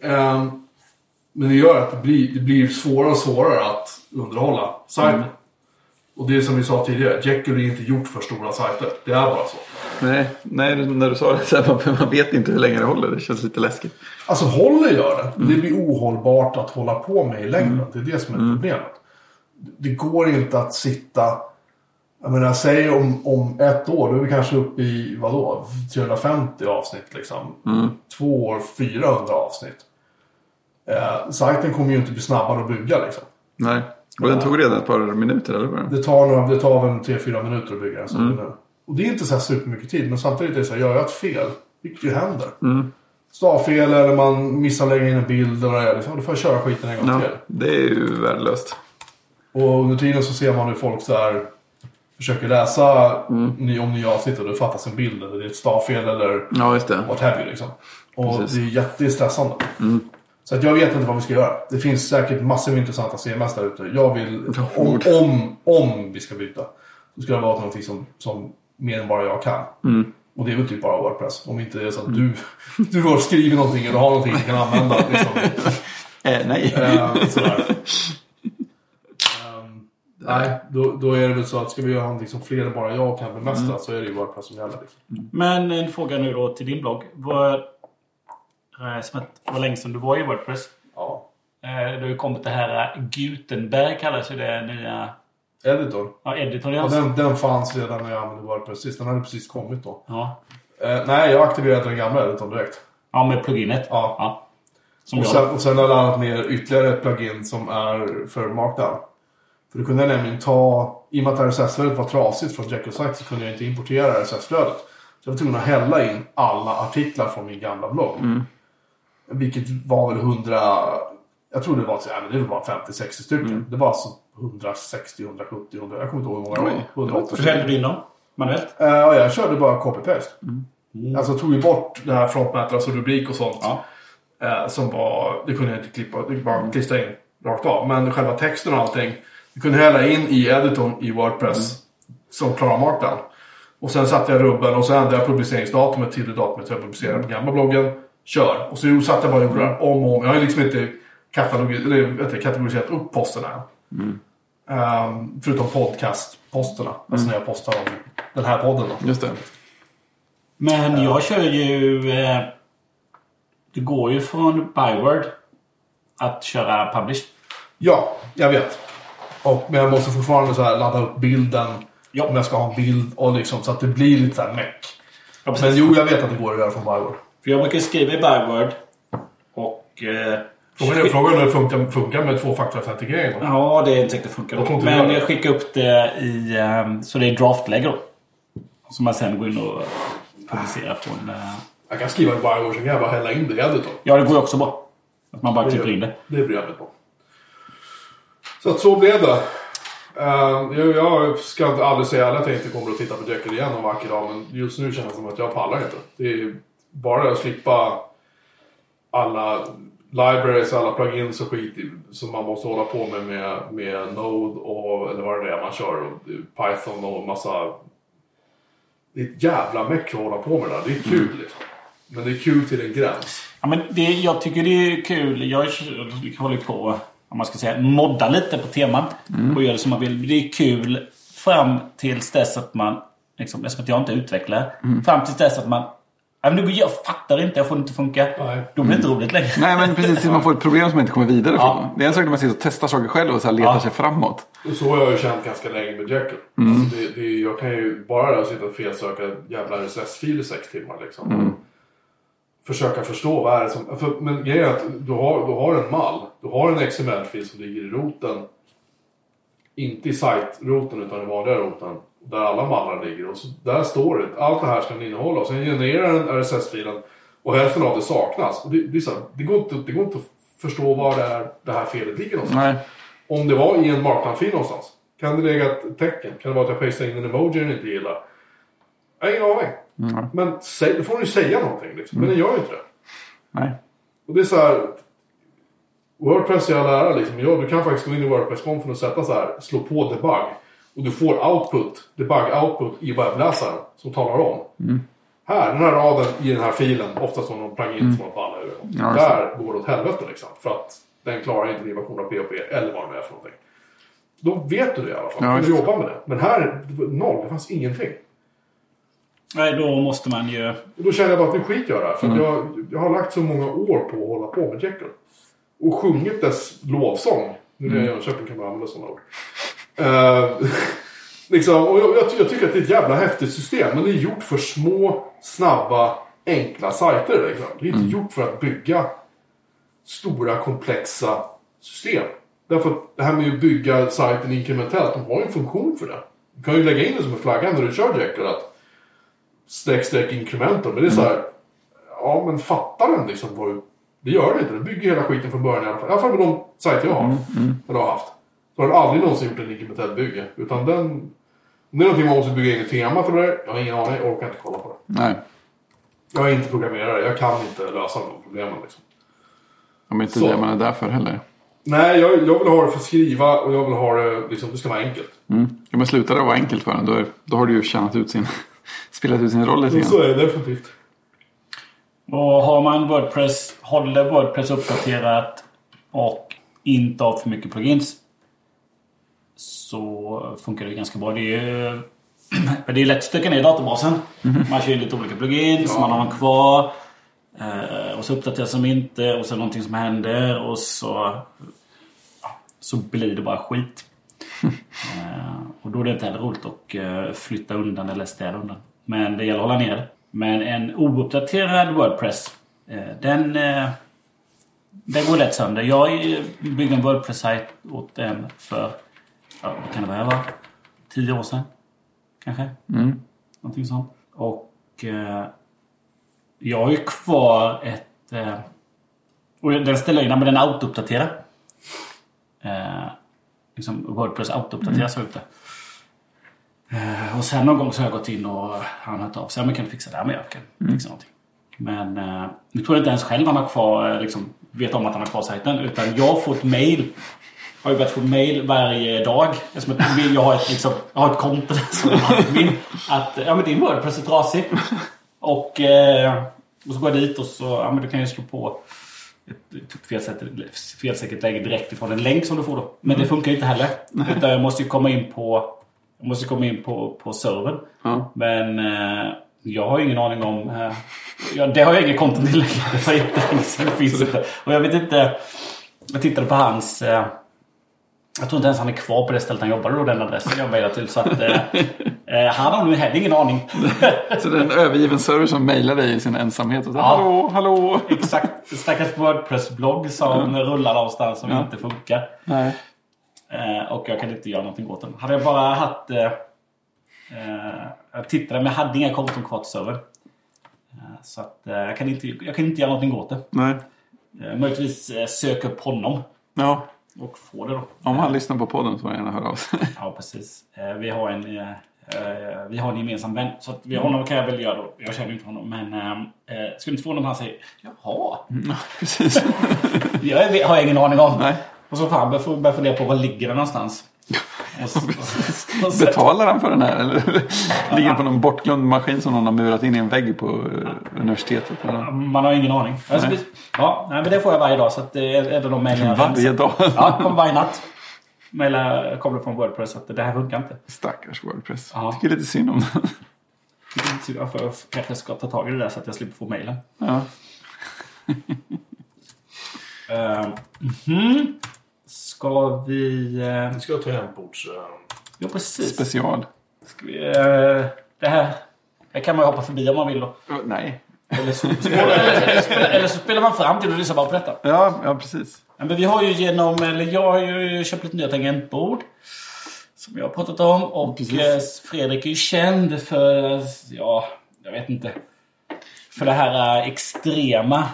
Speaker 3: Ehm, men det gör att det blir, det blir svårare och svårare att underhålla sajten. Och det är som vi sa tidigare, Jekyll är inte gjort för stora sajter. Det är bara så.
Speaker 1: Nej, nej, när du sa det så här, man, man vet inte hur länge det håller. Det känns lite läskigt.
Speaker 3: Alltså håller gör det. Det blir ohållbart att hålla på med i längden. Det är det som är problemet. Det går inte att sitta... Jag menar, säg om, om ett år, då är vi kanske uppe i vadå? 350 avsnitt liksom. Två år, 400 avsnitt. Eh, sajten kommer ju inte bli snabbare att bygga liksom.
Speaker 1: Nej. Och den tog redan ett par minuter, eller vad?
Speaker 3: Det tar, några, det tar väl 3-4 minuter att bygga en sån. nu. Och det är inte så här supermycket tid. Men samtidigt är det så här, gör jag ett fel, vilket ju händer. Stavfel eller man missar lägga in en bild eller vad det är. Liksom, då får jag köra skiten en gång
Speaker 1: Ja,
Speaker 3: till.
Speaker 1: det är ju värdelöst.
Speaker 3: Och under tiden så ser man hur folk så här försöker läsa ny, om nya avsnitt och det fattas en bild eller det är ett stavfel eller
Speaker 1: Ja, just det.
Speaker 3: what have you liksom. Och
Speaker 1: Precis.
Speaker 3: det är jättestressande. Så att jag vet inte vad vi ska göra. Det finns säkert massor med intressanta CMS där ute. Jag vill, om, om, om vi ska byta, så ska det vara någonting som, som mer än bara jag kan. Och det är väl typ bara Wordpress. Om inte det är så att du, du har skrivit någonting eller har någonting du kan använda. Liksom.
Speaker 1: Eh, nej.
Speaker 3: Eh, sådär. Nej, då, då är det väl så att ska vi göra någonting som fler än bara jag kan bemästra så är det ju Wordpress som gäller. Liksom.
Speaker 2: Men en fråga nu då till din blogg. Vad, eh, som att, vad länge sedan du var i Wordpress?
Speaker 3: Ja.
Speaker 2: Eh, Det har ju kommit det här eh, Gutenberg kallas ju det nya
Speaker 3: Editor.
Speaker 2: ja, editorn.
Speaker 3: Ja,
Speaker 2: alltså.
Speaker 3: den, den fanns redan när jag använde Wordpress sist. Den hade precis kommit då.
Speaker 2: Ja.
Speaker 3: Eh, nej, jag aktiverade den gamla editorn direkt.
Speaker 2: ja, med pluginet.
Speaker 3: Ja.
Speaker 2: Som
Speaker 3: Och sen, och sen har jag laddat ner ytterligare ett plugin som är för Markdown. För då kunde jag nämligen ta, i och med att RSS-flödet var trasigt från Jekyll Site så kunde jag inte importera RSS-flödet. Så jag var tvungen att hälla in alla artiklar från min gamla blogg. Vilket var väl 100, jag tror det var, ja, men det var 50-60 stycken. Det var alltså 160, 170, 100, jag kommer inte ihåg hur många det var. 180
Speaker 2: Hur hällde du in dem? Manuellt?
Speaker 3: Eh, ja, jag körde bara copy-paste. Alltså jag tog ju bort det här frontmatter, alltså rubrik och sånt.
Speaker 2: Ja.
Speaker 3: Eh, som var, det kunde jag inte klippa, det bara klistra in rakt av. Men själva texten och allting, det kunde hälla in i editorn i Wordpress som klarar markdown. Och sen satte jag rubben och så ändrade jag publiceringsdatumet till det datumet jag publicerade på gamla bloggen. Kör! Och så satt jag bara och gjorde det om och om. Jag har ju liksom inte du, kategoriserat upp posterna än. Ehm, förutom podcastposterna. Alltså när jag postar om den här podden. Då.
Speaker 1: Just det.
Speaker 2: Men jag kör ju... Eh, det går ju från Byword att köra publish.
Speaker 3: Ja, jag vet. Och, men jag måste fortfarande så här ladda upp bilden.
Speaker 2: Ja.
Speaker 3: Om jag ska ha en bild och liksom så att det blir lite så här meck.
Speaker 2: Ja.
Speaker 3: Men jo, jag vet att det går att göra från Byword.
Speaker 2: För jag brukar skriva i Byword. Och... Eh,
Speaker 3: Frågan är, frågan är om det funkar, funkar med tvåfaktorautentikering.
Speaker 2: Ja, det är inte säkert det funkar.
Speaker 3: Jag
Speaker 2: Men jag skickar upp det i... eh, Så det är draftläge då. Som man sen går in och publicerar från... eh,
Speaker 3: Jag kan skriva varje år, sen kan jag bara hälla in det i.
Speaker 2: Ja, det går ju också bra. Att man bara klipper in det.
Speaker 3: Det jag mig på. Så att så blev det. Uh, jag, jag ska inte aldrig säga att jag inte kommer att titta på Jekyll igen någon vacker dag. Men just nu känns det som att jag pallar inte. Det är bara att slippa alla libraries, alla plugins och skit som man måste hålla på med med, med Node och eller vad det är man kör. Och Python och massa... Det är ett jävla meck att hålla på med det där. Det är kul liksom. Men det är kul till en gräns.
Speaker 2: Ja, men det, jag tycker det är kul. Jag håller på om man ska säga, modda lite på temat. Mm. Och gör det som man vill. Det är kul fram tills dess att man, liksom, eftersom att jag inte utvecklar, mm. fram tills dess att man jag fattar inte, jag får det inte funka. Nej. Då blir det inte roligt längre.
Speaker 1: Nej, men precis. Man får ett problem som man inte kommer vidare ja. från. Det är en sak när man sitter och testar saker själv och så letar ja. sig framåt.
Speaker 3: Så har jag ju känt ganska länge med Jekyll. Mm. Alltså det, det, jag kan ju bara sitta och felsöka jävla RSS-fil i sex timmar liksom. Mm försöka förstå vad är det som... För, men grejen är att du har, du har en mall. Du har en XML-fil som ligger i roten. Inte i site-roten utan i vanliga roten. Där alla mallar ligger. Och så, där står det. Allt det här ska den innehålla. Och sen genererar den RSS-filen. Och hälften av det saknas. Och det, det, så, det, går inte, det går inte att förstå var det, är, det här felet ligger någonstans. Nej. Om det var i en marknadfil någonstans. Kan det ligga ett tecken? Kan det vara att jag pastar in en emoji den inte gillar? Jag har ingen aning. Mm. Men säg, då får den ju säga någonting. Liksom. Men den gör ju inte det.
Speaker 1: Nej.
Speaker 3: Och det är så här. Wordpress i all ära liksom. Ja, du kan faktiskt gå in i Wordpress-konfen och sätta så här. Slå på debug. Och du får output, debug output i webbläsaren som talar om. Mm. Här, den här raden i den här filen, oftast som någon plugin mm. som man ballar ur. Ja, där går det åt helvete liksom. För att den klarar inte din version av PHP eller vad det är för någonting. Då vet du det i alla fall. Ja, du jobbar med det. Men här, noll. Det fanns ingenting.
Speaker 2: Nej, då måste man ju...
Speaker 3: Då känner jag bara att nu skiter jag det. För mm. jag, jag har lagt så många år på att hålla på med Jekyll. Och sjungit dess lovsång. Nu när jag är i Jönköping kan man använda sådana ord. Uh, liksom, och jag, jag, jag, tycker att det är ett jävla häftigt system. Men det är gjort för små, snabba, enkla sajter. Liksom. Det är inte mm. gjort för att bygga stora, komplexa system. Därför att det här med att bygga sajten inkrementellt, de har ju en funktion för det. Du kan ju lägga in det som en flagga när du kör Jekyll. Att streck, streck inkrementer. Men det är så här, ja men fattar den liksom vad det gör det inte. Den bygger hela skiten från början i alla fall. I alla fall med de sajter jag har. Mm, mm. Eller har haft. Så har den aldrig någonsin gjort en inkrementell bygge. Utan den... Om det är någonting man måste bygga eget tema till det Jag har ingen aning. Jag orkar inte kolla på det.
Speaker 1: Nej.
Speaker 3: Jag är inte programmerare. Jag kan inte lösa de problemen liksom.
Speaker 1: Ja, men inte så. det man är där för heller.
Speaker 3: Nej, jag, jag vill ha det för att skriva och jag vill ha det, liksom, det ska vara enkelt.
Speaker 1: Mm. Ja, men slutar det vara enkelt för en, då, då har du ju tjänat ut sin spelat ut sin roll lite
Speaker 3: grann. Så är det definitivt.
Speaker 2: Och har man Wordpress, håller Wordpress uppdaterat och inte har för mycket plugins så funkar det ganska bra. Det är, det är lätt att stöka ner databasen. Mm -hmm. Man kör lite olika plugins, ja. man har dem kvar. Eh, och så uppdateras de inte och så är det någonting som händer och så, så blir det bara skit. Eh, och då är det inte heller roligt att eh, flytta undan eller städa undan. Men det gäller att hålla ner det. Men en ouppdaterad Wordpress, eh, den, den går lätt sönder. Jag byggde en Wordpress-sajt åt en för, ja, vad kan det vara? Tio år sedan? Kanske? Mm. Någonting sånt. Och jag har ju kvar ett... och den ställer in, men den autouppdaterar liksom Wordpress autouppdateras mm. ute. Eh, och sen någon gång så har jag gått in och han har hört av sig. Ja, men kan du fixa det här? Men jag kan mm. fixa någonting. Men eh, nu tror jag inte ens själv han har kvar, eh, liksom, vet om att han har kvar sajten. Utan jag får ett mail. Har ju börjat få mail varje dag. Eftersom jag har ett, liksom, jag har ett konto som är min. Att ja, men din Wordpress är trasig. Och, eh, och så går jag dit och så ja, men du kan ju slå på ett typ felsäkert läge direkt ifrån en länk som du får då. Men mm. det funkar inte heller. Utan jag måste ju komma in på, jag måste komma in på, på servern. Mm. Men eh, jag har ju ingen aning om... Eh, ja, det har jag ingen konto till längre. Det var jättelänge sedan det finns inte. Och jag vet inte... Jag tittade på hans... Eh, jag tror inte ens han är kvar på det stället han jobbade då, den adressen jag mejlade till. Så att, eh, han har nu heller ingen aning.
Speaker 1: så det är en övergiven server som mejlar dig i sin ensamhet? Och så, ja, hallå, hallå!
Speaker 2: Exakt. Stackars Wordpress-blogg som ja. rullar någonstans som ja. inte funkar. Nej. Eh, och jag kan inte göra någonting åt den. Hade jag bara haft... Eh, eh jag tittade men jag hade inga konton kvar till servern. Så att jag kan inte, jag kan inte göra någonting åt det.
Speaker 1: Nej.
Speaker 2: Eh, Möjligtvis söka upp honom
Speaker 1: Ja,
Speaker 2: och få det då.
Speaker 1: om han lyssnar på podden så får han gärna höra av sig.
Speaker 2: Ja, precis. Vi har en, eh, eh, vi har en gemensam vän. Så att vi, honom kan jag väl göra då. Jag känner inte honom. Men eh, eh, skulle inte förvåna om han säger Jaha,
Speaker 1: Ja, precis.
Speaker 2: jag har jag ingen aning om.
Speaker 1: Nej.
Speaker 2: Och så fan börjar börja fundera på var ligger den någonstans. Och så, och så,
Speaker 1: Betalar han för den här? Eller ligger den på någon bortglömd maskin som någon har murat in i en vägg på eh, universitetet? Eller?
Speaker 2: man har ingen aning.
Speaker 1: Nej.
Speaker 2: Ja, men det får jag varje dag. Så att det är är det de mejlen jag
Speaker 1: Varje dag.
Speaker 2: Ja, kommer varje natt. Mejlar kommer från Wordpress så att det här funkar inte.
Speaker 1: Stackars Wordpress.
Speaker 2: Ja.
Speaker 1: Tycker lite synd om den.
Speaker 2: Jag får- jag kanske ska ta tag i det där så att jag slipper få mejlen.
Speaker 1: Ja.
Speaker 2: Uh, mhm. Ska vi... Uh,
Speaker 3: Vi ska ta tangentbords... eh,
Speaker 2: ja, precis.
Speaker 1: Special.
Speaker 2: Ska vi, eh, det här... Det kan man ju hoppa förbi om man vill då.
Speaker 1: Nej.
Speaker 2: Eller så, eller, spelar- eller så spelar man fram till och lyssnar bara på detta.
Speaker 1: Ja, ja precis.
Speaker 2: Men vi har ju genom, eller jag har ju köpt lite nya tangentbord. Som jag har pratat om. Och
Speaker 1: Precis.
Speaker 2: eh, Fredrik är ju känd för, ja, jag vet inte. För det här eh, extrema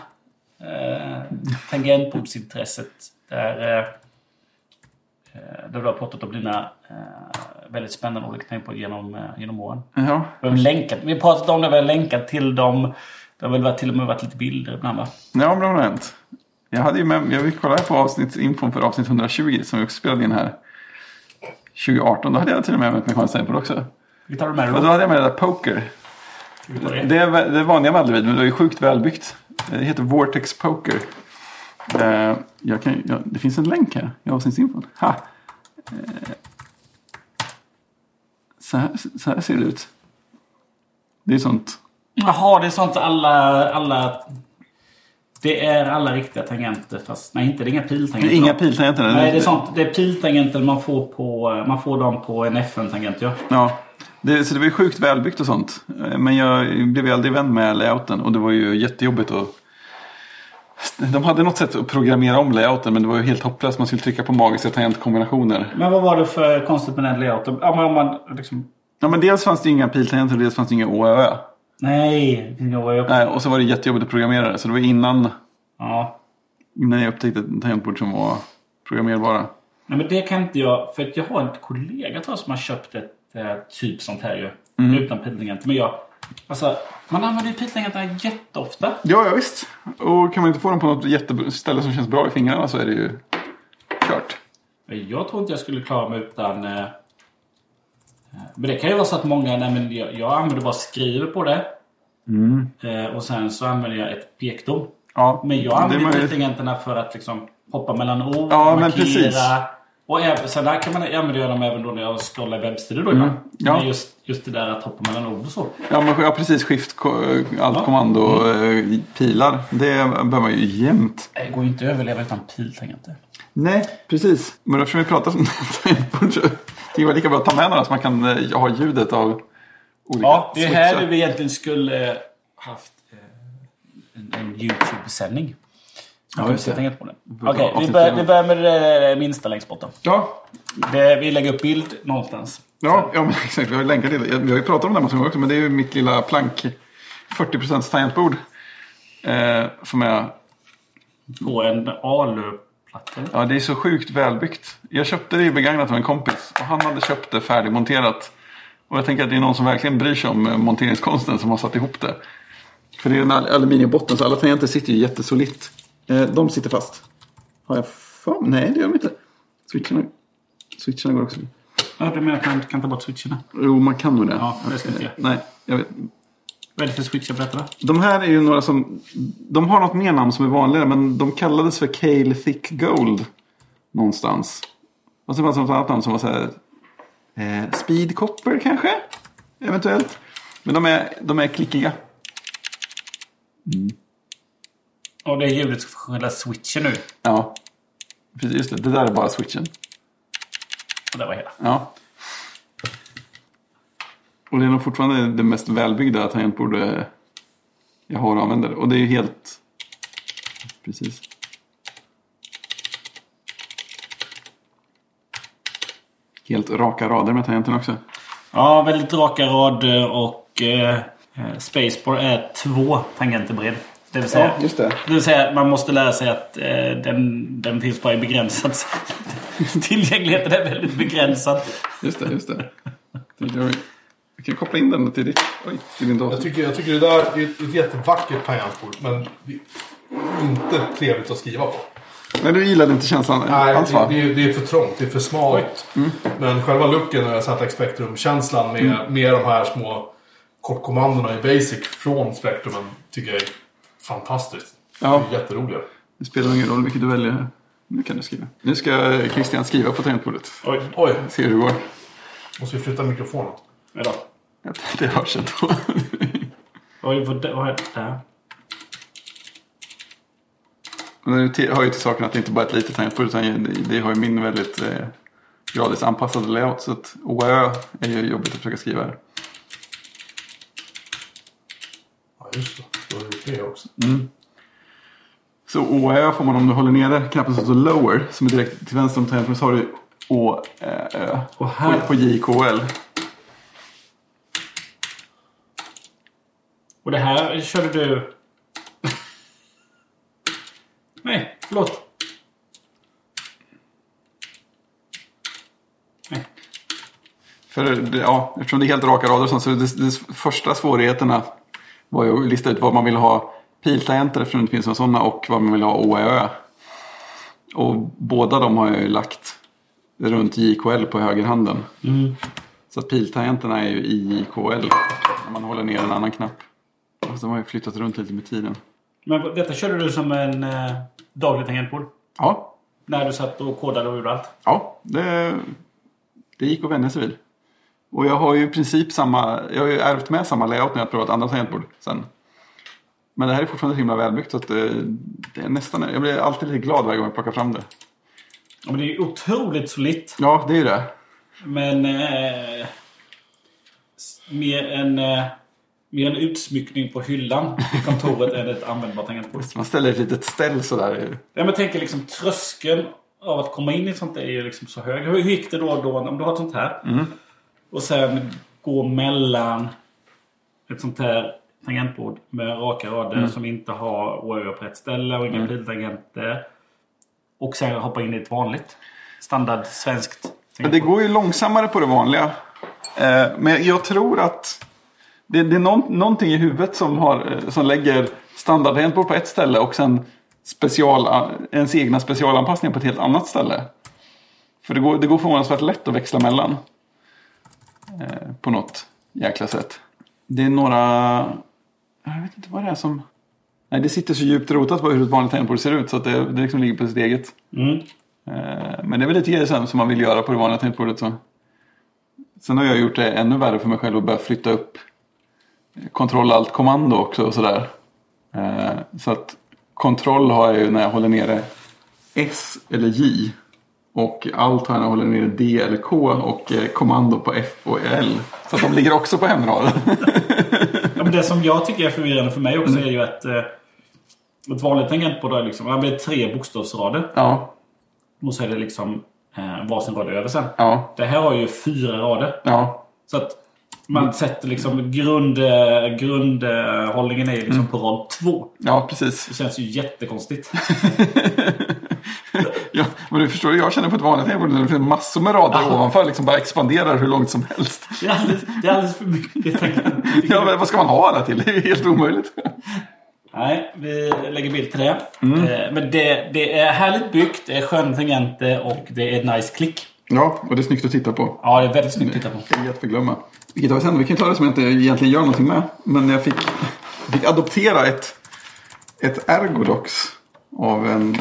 Speaker 2: eh, tangentbordsintresset. Där, eh, eh, där du har pratat om dina eh, väldigt spännande olika tangentbord genom, eh, genom åren.
Speaker 1: Ja,
Speaker 2: Vi har länkat, vi har pratat om det, vi har länkat till dem. Det har väl till och med varit lite bilder ibland va?
Speaker 1: ja men det har hänt. Jag hade ju med, jag kollade på avsnittsinfon för avsnitt 120 som vi också spelade in här. 2018, då hade jag till och med med ett mekaniskt tangentbord också.
Speaker 2: Vilket har du med dig
Speaker 1: Och
Speaker 2: då?
Speaker 1: då hade jag med det där Poker.
Speaker 2: Det?
Speaker 1: Det är det vanliga Madrid, men det är ju sjukt välbyggt. Det heter Vortex Poker. Eh, jag kan, ja, det finns en länk här i avsnittsinfon. Ha. Eh, så, här, så här ser det ut. Det är sånt.
Speaker 2: Jaha, det är sånt alla, alla... Det är alla riktiga tangenter fast... Nej, inte det är inga
Speaker 1: Det
Speaker 2: piltangenter.
Speaker 1: är inga piltangenter.
Speaker 2: Nej, det är sånt. Det är piltangenter man får på... Man får dem på en FN-tangent, ja.
Speaker 1: Ja, det, så det var ju sjukt välbyggt och sånt. Men jag blev ju aldrig vän med layouten och det var ju jättejobbigt att... De hade något sätt att programmera om layouten men det var ju helt hopplöst. Man skulle trycka på magiska tangentkombinationer.
Speaker 2: Men vad var det för konstigt med den layouten? Ja, men om man liksom...
Speaker 1: Ja men dels fanns det inga piltangenter och dels fanns det inga å och ö.
Speaker 2: Nej, ju...
Speaker 1: Nej, och så var det jättejobbigt att programmera det. Så det var innan,
Speaker 2: Ja.
Speaker 1: innan jag upptäckte ett tangentbord som var programmerbara.
Speaker 2: Nej, men det kan inte jag... För att jag har en kollega tror jag, som har köpt ett eh, typ sånt här ju.
Speaker 1: Mm.
Speaker 2: Utan piltangenter. Men jag... Alltså, man använder ju piltangenterna jätteofta.
Speaker 1: Ja, ja visst. Och kan man inte få dem på något jätteställe som känns bra i fingrarna så är det ju kört.
Speaker 2: Jag tror inte jag skulle klara mig utan... Eh, men det kan ju vara så att många... Nej, men jag, jag använder bara skriver på det. Eh, och sen så använder jag ett pekdom.
Speaker 1: Ja,
Speaker 2: Men jag använder
Speaker 1: möjligt.
Speaker 2: tangenterna för att liksom hoppa mellan ord,
Speaker 1: Ja,
Speaker 2: markera. Och även, sen där kan man använda dem även då när jag scrollar webbsidor. Då.
Speaker 1: Mm. Ja.
Speaker 2: Men just, just det där att hoppa mellan ord och så.
Speaker 1: Ja, men, ja precis. Skift, ko- allt
Speaker 2: Ja.
Speaker 1: kommando, eh, pilar. Det behöver man ju jämt.
Speaker 2: Det går ju inte att överleva utan piltangenter.
Speaker 1: Nej, precis. Men eftersom vi pratar om tangentbord så det var lika bra att ta med några så man kan eh, ha ljudet av olika
Speaker 2: Ja, det är här vi egentligen skulle eh, haft eh, en, en YouTube-sändning.
Speaker 1: Ja, just det.
Speaker 2: Okej, vi, börjar,
Speaker 1: fyra.
Speaker 2: vi börjar med det minsta längst borta.
Speaker 1: Ja,
Speaker 2: Det, vi lägger upp bild någonstans.
Speaker 1: ja, ja men exakt. Vi har ju länkat till det. Vi har ju pratat om det här massor också. Men det är ju mitt lilla plank 40% tangentbord. Eh, som är
Speaker 2: På en
Speaker 1: Ja, det är så sjukt välbyggt. Jag köpte det i begagnat av en kompis. Och han hade köpt det färdigmonterat. Och jag tänker att det är någon som verkligen bryr sig om eh, monteringskonsten som har satt ihop det. För det är en al- aluminiumbotten så alla tangenter sitter ju jättesolitt. Eh, de sitter fast. Har jag för Nej, det gör de inte. Switcherna, switcherna går också.
Speaker 2: Ja, du menar att man inte kan ta bort switcherna?
Speaker 1: Jo, man kan nog det.
Speaker 2: Ja, det ska jag göra.
Speaker 1: Nej, jag vet.
Speaker 2: Vad är det för då.
Speaker 1: De här är ju några som... De har något mer namn som är vanligare. Men de kallades för Cale Thick Gold. Någonstans. Och så fanns det något annat namn som var så här... Eh, speed Copper kanske? Eventuellt. Men de är, de är klickiga.
Speaker 2: Och det är ljudet för själva switchen nu.
Speaker 1: Ja. Precis, just det. Det där är bara switchen.
Speaker 2: Och det var hela.
Speaker 1: Ja. Och det är nog fortfarande det mest välbyggda tangentbord eh, jag har och använder. Och det är ju helt... Precis. Helt raka rader med tangenten också.
Speaker 2: Ja, väldigt raka rader och... Eh, Eh, Spacebar är två tangenter bred. Det vill säga,
Speaker 1: just det.
Speaker 2: det vill säga man måste lära sig att eh, den, den finns bara i begränsat. Tillgängligheten är väldigt begränsad.
Speaker 1: Just det, just det. Vi kan koppla in den till, ditt, oj, till din dator.
Speaker 3: Jag tycker, jag tycker det där är ett, ett jättevackert tangentbord. Men det är inte trevligt att skriva på.
Speaker 1: Men du gillade inte känslan
Speaker 3: Nej,
Speaker 1: alls va?
Speaker 3: det, det, är, det är för trångt. Det är för smalt. Men själva looken och ZX Spectrum-känslan med, med de här små kortkommandona i Basic från Spectrumen tycker jag är fantastiskt.
Speaker 1: Ja.
Speaker 3: Det är jätteroliga.
Speaker 1: Det spelar ingen roll vilket du väljer. Nu kan du skriva. Nu ska Christian skriva på tangentbordet.
Speaker 2: Oj,
Speaker 3: Oj,
Speaker 1: Se hur det går.
Speaker 3: måste vi flytta mikrofonen?
Speaker 2: vadå?
Speaker 1: Det hörs ändå.
Speaker 2: Oj, vad, är det?
Speaker 1: Men det hör ju till saken att det inte bara är ett litet tangentbord utan det- har ju min väldigt eh, gradvis anpassade layout. Så att OÖ är ju jobbigt att försöka skriva här.
Speaker 3: Ja, just det. Du har gjort det också.
Speaker 1: Så OÖ får man om du håller nere knappen som står lower som är direkt till vänster om tangentbordet så har du ÅÖ
Speaker 2: Och här-
Speaker 1: på, på JKL.
Speaker 2: Och det här körde du... Nej, förlåt. Nej.
Speaker 1: För ja, eftersom det är helt raka rader och sånt, så det första svårigheterna var ju att lista ut vad man vill ha piltangenter eftersom det inte finns några sådana och vad man vill ha OÖ. Och båda de har jag ju lagt runt JKL på högerhanden. Så att piltangenterna är ju i JKL när man håller ner en annan knapp. Och de har ju flyttat runt lite med tiden.
Speaker 2: Men detta körde du som en eh, daglig tangentbord?
Speaker 1: Ja,
Speaker 2: När du satt och kodade och gjorde allt?
Speaker 1: ja det, det gick att vänja sig vid. Och jag har ju i princip samma, jag har ju ärvt med samma layout när jag provat andra tangentbord sen. Men det här är fortfarande så himla välbyggt så att det, det är nästan, jag blir alltid lite glad varje gång jag plockar fram det.
Speaker 2: Ja, men det är ju otroligt solitt.
Speaker 1: Ja, det är ju det.
Speaker 2: Men... Eh, mer, en, eh, mer en utsmyckning på hyllan i kontoret än ett användbart tangentbord.
Speaker 1: Man ställer ett litet ställ sådär.
Speaker 2: Ja, men tänker liksom tröskeln av att komma in i ett sånt är ju liksom så hög. Hur gick det då, då om du har ett sånt här? Och sen gå mellan ett sånt här tangentbord med raka rader som inte har OÖ på rätt ställe och inga piltangenter. Och sen hoppa in i ett vanligt standard svenskt
Speaker 1: Men det går ju långsammare på det vanliga. Eh, men jag tror att det, det är någon, någonting i huvudet som, har, eh, som lägger standardtangentbord på ett ställe och sen special, ens egna specialanpassningar på ett helt annat ställe. För det går, det går förvånansvärt lätt att växla mellan. Eh, på något jäkla sätt. Det är några... Jag vet inte vad det är som... Nej, det sitter så djupt rotat på hur ett vanligt tangentbord ser ut så att det, det liksom ligger på sitt eget.
Speaker 2: Mm.
Speaker 1: Eh, Men det är väl lite grejer sen som man vill göra på det vanliga tangentbordet. Så. Sen har jag gjort det ännu värre för mig själv att börja flytta upp kontroll allt kommando också och sådär. Eh, Så att kontroll har jag ju när jag håller nere S eller J. Och allt har jag när jag håller nere D eller K och eh, kommando på F och L. Så att de ligger också på hemraden.
Speaker 2: Ja, men det som jag tycker är förvirrande för mig också är ju att eh, ett vanligt tangentbord är liksom, det är tre bokstavsrader.
Speaker 1: ja,
Speaker 2: Och så är det liksom eh, varsin rad över sen.
Speaker 1: ja,
Speaker 2: Det här har ju fyra rader.
Speaker 1: ja.
Speaker 2: Så att man sätter liksom grund, eh, grundhållningen är liksom på rad två.
Speaker 1: Ja, precis.
Speaker 2: Det känns ju jättekonstigt.
Speaker 1: Ja, men du förstår, jag känner på ett vanligt tangentbord det finns massor med rader ovanför. Liksom bara expanderar hur långt som helst.
Speaker 2: Det är alldeles, det är alldeles för mycket.
Speaker 1: Ja, men vad ska man ha alla till? Det är ju helt omöjligt.
Speaker 2: Nej, vi lägger bild till det. Eh, Men det, det är härligt byggt, det är sköna tangenter och det är ett nice klick.
Speaker 1: Ja, och det är snyggt att titta på.
Speaker 2: Ja, det är väldigt snyggt att titta på.
Speaker 1: Det är jätteförglömma. Vilket har vi sen? Vi kan ta det som jag inte egentligen gör någonting med. Men jag fick, jag fick adoptera ett, ett Ergodox av en,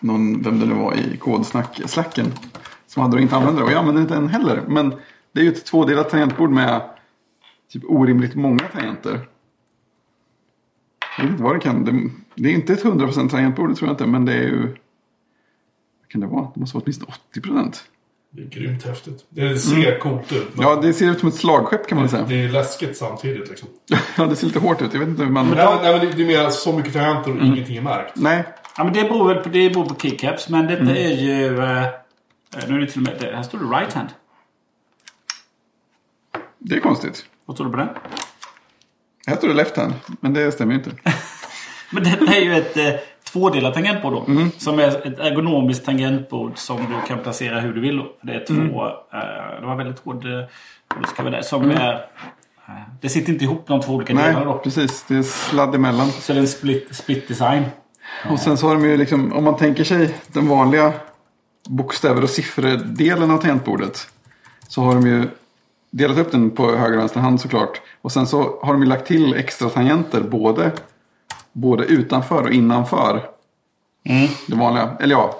Speaker 1: någon, vem det nu var i kodsnack, slacken. Som hade och inte använde det. Och jag använder inte den heller. Men det är ju ett tvådelat tangentbord med typ orimligt många tangenter. Jag vet inte vad det kan. Det, det är inte ett 100% tangentbord, det tror jag inte. Men det är ju... Vad kan det vara? Det måste vara åtminstone 80%.
Speaker 3: Det är grymt häftigt. Det ser coolt ut.
Speaker 1: Ja, det ser ut som ett slagskepp kan man säga.
Speaker 3: Det är läskigt samtidigt liksom.
Speaker 1: Ja, det ser lite hårt ut. Jag vet inte hur man...
Speaker 3: Nej, men, nej, men det- det är mer så mycket tangenter och ingenting är märkt.
Speaker 1: Nej,
Speaker 2: Ja, men det beror väl på, det beror på keycaps. Men detta är ju... Eh, nu är det till och med... det- Här står det right hand.
Speaker 1: det är konstigt.
Speaker 2: Vad står det på den?
Speaker 1: Här står det left hand, men det stämmer ju inte.
Speaker 2: Men det är ju ett eh, tvådelat tangentbord då.
Speaker 1: Mm.
Speaker 2: Som är ett ergonomiskt tangentbord som du kan placera hur du vill. Då. Det är två...
Speaker 1: Mm.
Speaker 2: Eh, det var väldigt hård... Eh, hård ska vi där, som är... Eh, det sitter inte ihop de två olika delarna
Speaker 1: Nej,
Speaker 2: då.
Speaker 1: precis. Det är sladd emellan.
Speaker 2: Så det är en split, split design.
Speaker 1: Och sen så har de ju liksom, om man tänker sig den vanliga bokstäver och siffror-delen av tangentbordet. Så har de ju delat upp den på höger och vänster hand såklart. Och sen så har de ju lagt till extra tangenter både, både utanför och innanför. Det vanliga. Eller ja,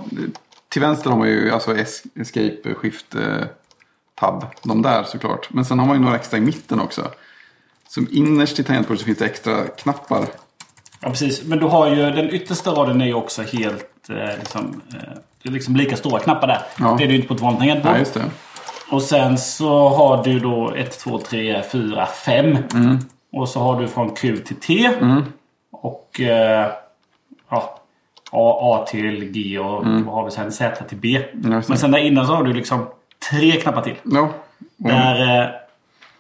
Speaker 1: till vänster har man ju alltså es- escape, shift, eh, tab. De där såklart. Men sen har man ju några extra i mitten också. Som innerst i tangentbordet så finns det extra knappar.
Speaker 2: Ja, precis. Men du har ju den yttersta raden är ju också helt eh, liksom, eh, det är liksom lika stora knappar där.
Speaker 1: Ja.
Speaker 2: Det är det ju inte på ett vanligt tangentbord.
Speaker 1: Ja, just det.
Speaker 2: Och sen så har du då 1, 2, 3, 4, 5.
Speaker 1: Mm.
Speaker 2: Och så har du från Q till T. Och eh, ja, A, A till G och vad har vi sen? Z till B.
Speaker 1: Mm.
Speaker 2: Men sen där innan så har du liksom tre knappar till.
Speaker 1: Ja.
Speaker 2: Där, eh,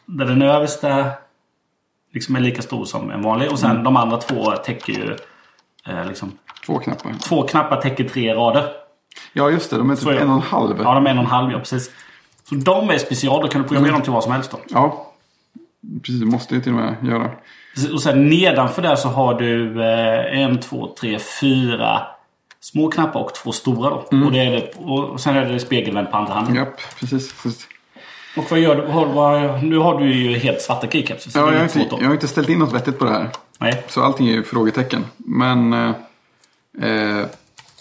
Speaker 2: där den översta liksom är lika stor som en vanlig. Och sen
Speaker 1: Mm.
Speaker 2: de andra två täcker ju eh, liksom,
Speaker 1: Två knappar.
Speaker 2: Två knappar täcker tre rader.
Speaker 1: Ja, just det. De är typ
Speaker 2: Så
Speaker 1: en och en halv.
Speaker 2: Ja, de är en och en halv, ja precis. Så de är special. Då kan du programmera dem till vad som helst då.
Speaker 1: Ja, precis. Det måste ju till och med göra.
Speaker 2: Och sen nedanför där så har du eh, en, två, tre, fyra små knappar och två stora då.
Speaker 1: Mm.
Speaker 2: Och, det är det, och sen är det spegelvänd på andra handen.
Speaker 1: Japp, precis. precis.
Speaker 2: Och vad gör du? Vad, nu har du ju helt svarta keycaps.
Speaker 1: Ja, jag, har
Speaker 2: inte
Speaker 1: jag har inte ställt in något vettigt på det här.
Speaker 2: Nej.
Speaker 1: Så allting är ju frågetecken. Men eh, eh,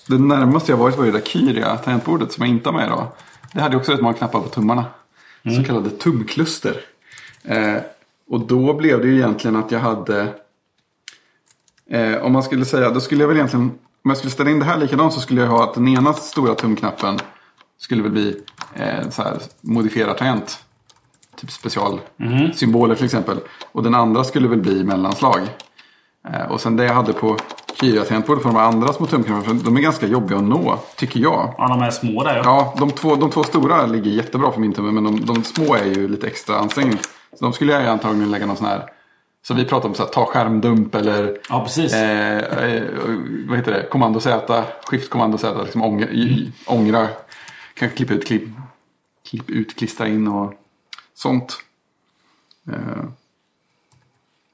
Speaker 1: det närmaste jag varit var ju det där Kyria tangentbordet som jag inte har med idag. Det hade också rätt många knappar på tummarna. Så kallade tumkluster. Eh, och då blev det ju egentligen att jag hade... Eh, om man skulle säga, då skulle jag väl egentligen... Om jag skulle ställa in det här likadant så skulle jag ha att den ena stora tumknappen skulle väl bli eh, så här, modifierad tangent. Typ specialsymboler till exempel. Och den andra skulle väl bli mellanslag. Eh, och sen det jag hade på Kyria-tangentbordet för de andra små tumknapparna. för De är ganska jobbiga att nå, tycker jag.
Speaker 2: Ja, de är små där ja.
Speaker 1: Ja, de två, de två stora ligger jättebra för min tumme. Men de, de små är ju lite extra ansträngning. Så de skulle jag ju antagligen lägga någon sån här. Så vi pratar om så här, ta skärmdump eller
Speaker 2: Ja, precis.
Speaker 1: eh, eh, vad heter det? Kommando Z, skift kommando Z, liksom ångra, i- ångra. Kanske klippa ut, klipp, klipp ut, klistra in och sånt. Eh,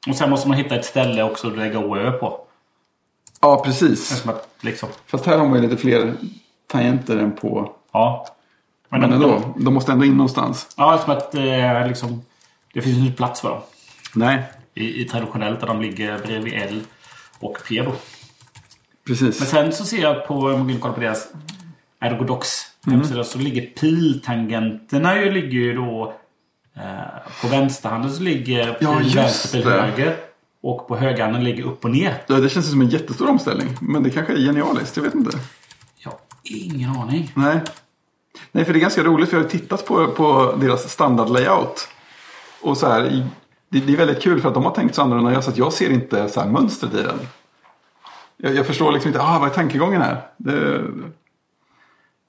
Speaker 2: Och sen måste man hitta ett ställe också att lägga OÖ på.
Speaker 1: ja, precis.
Speaker 2: Att, liksom,
Speaker 1: Fast här har man ju lite fler tangenter än på.
Speaker 2: ja. Men,
Speaker 1: Men
Speaker 2: de-
Speaker 1: ändå, de måste ändå in någonstans.
Speaker 2: Ja, som att eh, liksom, det finns inte plats för dem.
Speaker 1: Nej,
Speaker 2: I, I traditionellt där de ligger bredvid L och P då.
Speaker 1: precis.
Speaker 2: Men sen så ser jag på, om man vill kolla på deras Ergodox
Speaker 1: Mm.
Speaker 2: hemsida så ligger piltangenterna ju, ligger ju då eh, på vänsterhanden så ligger pil
Speaker 1: Ja,
Speaker 2: vänster, pil höger. Och på högerhanden ligger upp och ner.
Speaker 1: Ja, det känns som en jättestor omställning. Men det kanske är genialiskt, jag vet inte.
Speaker 2: Jag har ingen aning.
Speaker 1: Nej. Nej, för det är ganska roligt för jag har tittat på, på deras standardlayout. Och så här, det, det är väldigt kul för att de har tänkt så annorlunda än jag så att jag ser inte så här mönstret i den. Jag, jag förstår liksom inte, ah, vad är tankegången här? Det,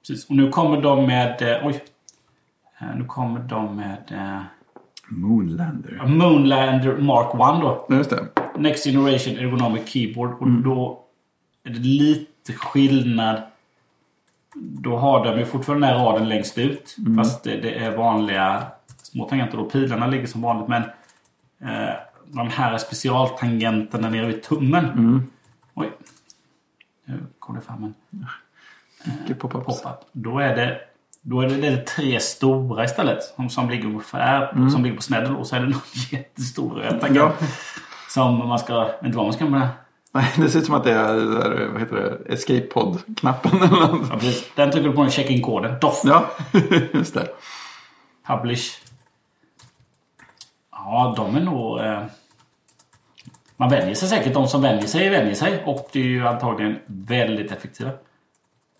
Speaker 2: Precis. Och nu kommer de med... Eh, oj. Eh, nu kommer de med eh,
Speaker 1: Moonlander.
Speaker 2: Moonlander Mark 1 då.
Speaker 1: Ja, just det.
Speaker 2: Next Generation Ergonomic Keyboard. Och då är det lite skillnad. Då har de ju fortfarande den här raden längst ut. Fast det, det är vanliga små tangenter. Och pilarna ligger som vanligt. Men eh, de här specialtangenterna nere vid tummen. Oj. Nu kom det fram en
Speaker 1: pop-ups.
Speaker 2: pop-up. Då är det, då är det, det är tre stora istället. Som, som ligger ungefär som ligger på snedden. Och så är det någon jättestor röd tangent.
Speaker 1: Ja.
Speaker 2: Som man ska... Jag vet inte vad man ska med.
Speaker 1: Nej, det ser ut som att det är, det är vad heter det, escape pod-knappen eller något.
Speaker 2: Ja, precis. Den trycker du på en check-in-koden. Doff.
Speaker 1: Ja, just det.
Speaker 2: Publish. Ja, de är nog... Eh... Man vänjer sig säkert. De som vänjer sig vänjer sig. Och det är ju antagligen väldigt effektiva.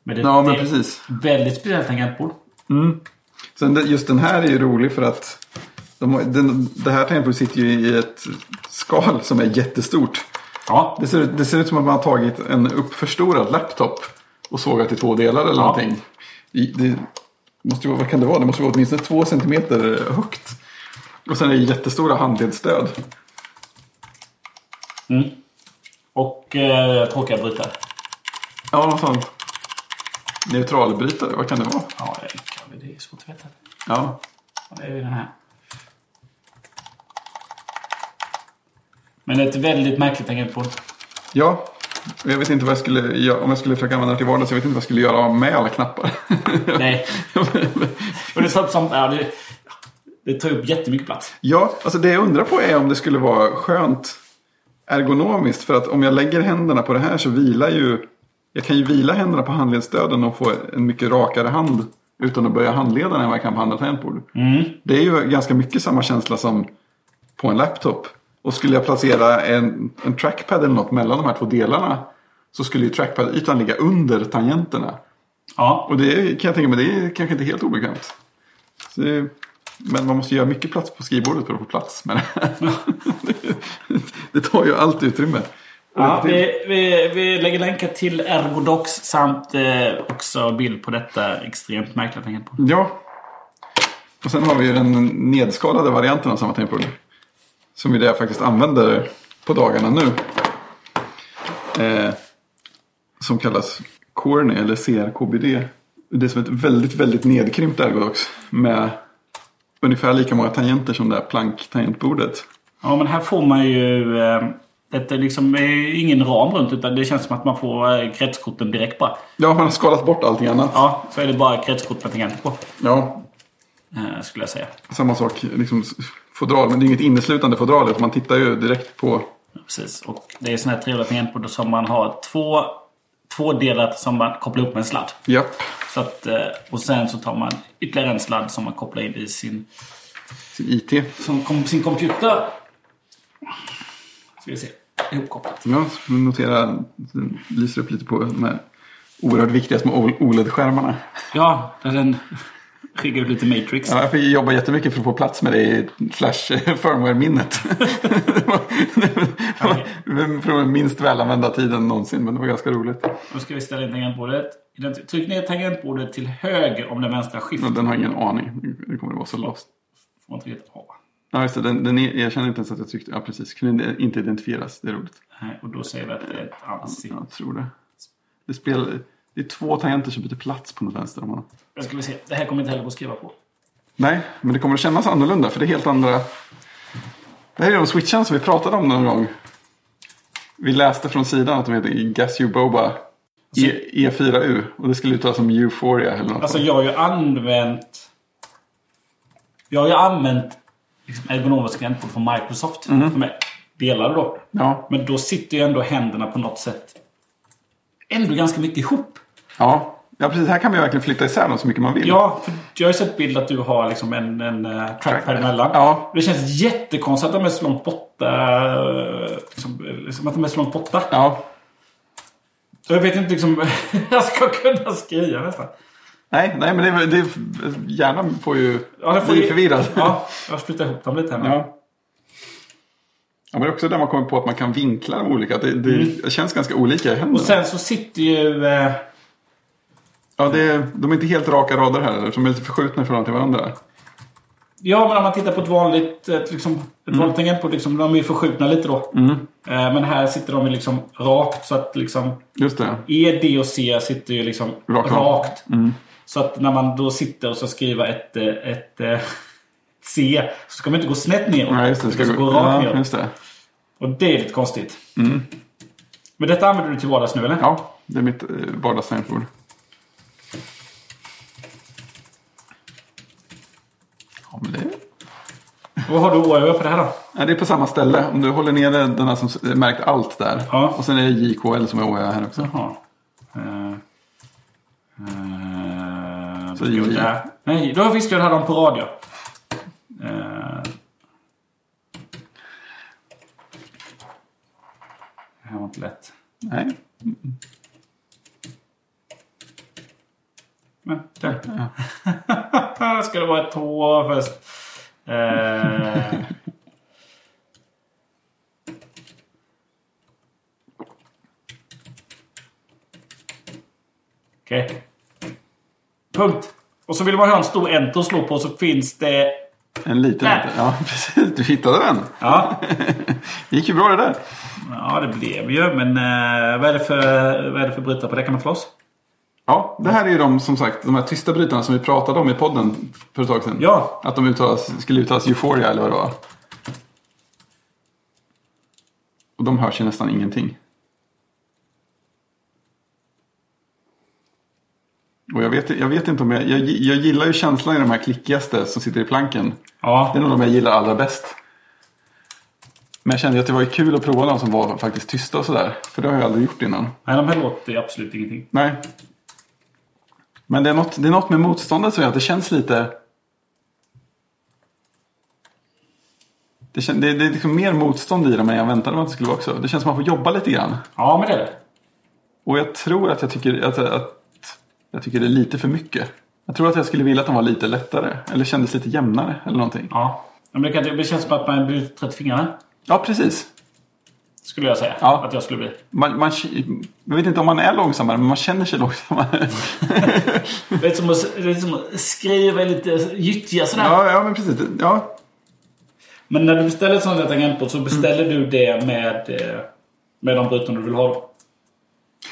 Speaker 2: Men det,
Speaker 1: Ja, men
Speaker 2: det är
Speaker 1: precis.
Speaker 2: väldigt speciellt tangentbord.
Speaker 1: Sen det, just den här är ju rolig för att de, den, det här tangentbordet sitter ju i ett skal som är jättestort.
Speaker 2: Ja,
Speaker 1: Det ser, ut- det ser ut som att man har tagit en uppförstorad laptop och sågat i två delar eller
Speaker 2: Ja.
Speaker 1: någonting. I- Det måste vad kan det vara? Det måste vara åtminstone två centimeter högt. Och sen är det jättestora handledsstöd.
Speaker 2: Mm. Och eh, tråkiga brytare.
Speaker 1: Ja, något sånt. Neutralbrytare, vad kan det vara?
Speaker 2: Ja, det, kan det är svårt att veta.
Speaker 1: Ja,
Speaker 2: Det är ju den här. Men ett väldigt märkligt tangentbord.
Speaker 1: ja. Jag vet inte vad jag skulle göra, om jag skulle försöka använda det till vardags. Jag vet inte vad jag skulle göra med alla knappar.
Speaker 2: Nej. Och det upp sånt, ja, det, det tar upp jättemycket plats.
Speaker 1: Ja, alltså det jag undrar på är om det skulle vara skönt ergonomiskt. För att om jag lägger händerna på det här så vilar ju... Jag kan ju vila händerna på handledsstöden och få en mycket rakare hand utan att börja handleda än vad jag kan på andra tangentbord. Det är ju ganska mycket samma känsla som på en laptop. Och skulle jag placera en, en trackpad eller något mellan de här två delarna så skulle ju trackpad-ytan ligga under tangenterna.
Speaker 2: Ja,
Speaker 1: Och det kan jag tänka mig, det är kanske inte helt obekvämt. Så men man måste göra mycket plats på skrivbordet för att få plats med det tar ju allt utrymme.
Speaker 2: Ja vi, vi, vi lägger länkar till Ergodox samt eh, också bild på detta extremt märkliga tangentbord.
Speaker 1: Ja. Och sen har vi ju den nedskalade varianten av samma tangentbord. Som är det jag faktiskt använder på dagarna nu. Eh, som kallas Corny eller CRKBD. Det är som ett väldigt, väldigt nedkrympt Ergodox. Med ungefär lika många tangenter som det här planktangentbordet.
Speaker 2: Ja, men här får man ju... Eh, det är liksom ingen ram runt utan det känns som att man får eh, kretskorten direkt bara.
Speaker 1: Ja, man har skalat bort allting annat.
Speaker 2: Ja, så är det bara kretskort med tangenter på.
Speaker 1: Ja,
Speaker 2: Eh, skulle jag säga.
Speaker 1: samma sak. Liksom, fodral, men det är inget inneslutande fodral. utan Man tittar ju direkt på...
Speaker 2: Precis. Och det är sådana här trevliga tangentbord som man har två, två delar som man kopplar upp med en sladd.
Speaker 1: Japp,
Speaker 2: Så att, eh, och sen så tar man ytterligare en sladd som man kopplar in i sin,
Speaker 1: sin IT.
Speaker 2: som, sin computer. Ska vi se. Ihopkopplat.
Speaker 1: Ja, så får vi notera. Den lyser upp lite på de här oerhört viktiga små OLED-skärmarna.
Speaker 2: Ja, den skicka ut lite Matrix.
Speaker 1: Ja, jag fick jobba jättemycket för att få plats med det i Flash firmware-minnet. det det för den minst välanvända tiden någonsin, men det var ganska roligt.
Speaker 2: Nu ska vi ställa in tangentbordet. Tryck ner tangentbordet till höger om den vänstra skift.
Speaker 1: Men den har ingen aning. Det kommer att vara så lost.
Speaker 2: Får man trycka på.
Speaker 1: Ja, just det. Den, den är, jag känner inte ens att jag tryckte. Ja, precis. Kunde inte identifieras. Det är roligt.
Speaker 2: Nej, Och då säger vi att det är ett ansikte.
Speaker 1: Jag tror det. Det, spel, det är två tangenter som byter plats på något vänster. Om man...
Speaker 2: Jag ska vi se. Det här kommer inte heller gå att skriva på.
Speaker 1: Nej, men det kommer att kännas annorlunda för det är helt andra... Det här är de switcharna som vi pratade om någon gång. Vi läste från sidan att de heter Gasio Boba e, E4U. Och det skulle uttalas som Euphoria eller något.
Speaker 2: Alltså jag har ju använt... Jag har ju använt liksom, ergonomiska tangentbord från Microsoft. Som är delade då.
Speaker 1: ja.
Speaker 2: Men då sitter ju ändå händerna på något sätt ändå ganska mycket ihop.
Speaker 1: Ja. ja, precis. Här kan man ju verkligen flytta isär dem så mycket man vill.
Speaker 2: Ja, för jag har ju sett bild att du har liksom en, en uh, trackpad emellan.
Speaker 1: Ja.
Speaker 2: Det känns jättekonstigt att de är så långt borta. eh, Liksom, liksom att de är så långt borta.
Speaker 1: ja.
Speaker 2: Jag vet inte liksom jag ska kunna skriva nästan.
Speaker 1: Nej, nej, men det, det, är- hjärnan får ju
Speaker 2: Ja, det får
Speaker 1: bli förvirrad.
Speaker 2: Ja, jag flyttar ihop dem lite här nu.
Speaker 1: Ja. Ja, men det är också där man kommer på att man kan vinkla dem olika. Det, det känns ganska olika i händerna.
Speaker 2: Och sen så sitter ju... Eh,
Speaker 1: Ja, det är, de är inte helt raka rader här. De är lite förskjutna i förhållande till varandra.
Speaker 2: ja, men om man tittar på ett vanligt, ett, liksom, ett vanligt tangentbord, liksom, de är ju förskjutna lite då. Eh, men här sitter de ju liksom rakt så att liksom
Speaker 1: Just det.
Speaker 2: E, D och C sitter ju liksom
Speaker 1: Rakt
Speaker 2: rakt.
Speaker 1: av.
Speaker 2: Så att när man då sitter och ska skriva ett, eh, ett, eh, C så ska man inte gå snett ner.
Speaker 1: Nej, just det. Ska
Speaker 2: ska
Speaker 1: gå,
Speaker 2: gå rakt
Speaker 1: ja,
Speaker 2: ner.
Speaker 1: just det.
Speaker 2: Och det är lite konstigt. Men detta använder du till vardags nu eller?
Speaker 1: Ja, det är mitt eh, Ja, men det,
Speaker 2: Vad har du över på det här då?
Speaker 1: ja, det är på samma ställe. Om du håller ner den här som s- märkt allt där.
Speaker 2: Ja.
Speaker 1: Och sen är det JKL som är OÖ här också.
Speaker 2: Jaha. Uh, uh,
Speaker 1: Så är
Speaker 2: Nej, då visste jag det hade de på radio. Uh, det här var inte lätt.
Speaker 1: Nej.
Speaker 2: Men, där. Ska det vara ett H först? Eh. Okej. Punkt. Och så vill man ha en stor enter att slå på så finns det
Speaker 1: En liten.
Speaker 2: Där.
Speaker 1: Ja, precis. Du hittade den.
Speaker 2: Ja,
Speaker 1: Det gick ju bra det där.
Speaker 2: ja det blev ju. Men eh, vad, är det för, vad är det för brytare på det? Kan man flås?
Speaker 1: Ja, det här är ju de som sagt de här tysta brytarna som vi pratade om i podden för ett tag sedan.
Speaker 2: Ja.
Speaker 1: Att de uttalas, skulle uttalas Euphoria eller vad det var. Och de hörs ju nästan ingenting. Och jag vet, jag vet inte om jag, jag... Jag gillar ju känslan i de här klickigaste som sitter i planken.
Speaker 2: Ja.
Speaker 1: Det är nog de jag gillar allra bäst. Men jag kände att det var ju kul att prova de som var faktiskt tysta och sådär. För det har jag aldrig gjort innan.
Speaker 2: Nej, de här låter absolut ingenting.
Speaker 1: Nej. Men det är något, det är något med motståndet som gör att det känns lite... Det, kän, det, det är liksom mer motstånd i dem än jag väntade mig att det skulle vara också. Det känns som att man får jobba lite grann.
Speaker 2: Ja, men det är det.
Speaker 1: Och jag tror att jag tycker att, att jag tycker det är lite för mycket. Jag tror att jag skulle vilja att de var lite lättare. Eller kändes lite jämnare eller någonting.
Speaker 2: Ja. Men det, känns som att man blir trött i fingrarna.
Speaker 1: Ja, precis.
Speaker 2: Skulle jag säga.
Speaker 1: Ja.
Speaker 2: Att jag skulle bli.
Speaker 1: Man, man, jag vet inte om man är långsammare, men man känner sig långsammare.
Speaker 2: Det är som att, det är som att skriva lite gyttja sådär.
Speaker 1: ja, ja, men precis. Ja,
Speaker 2: Men när du beställer ett sånt här tangentbord så beställer du det med, eh, med de brytarna du vill ha. då?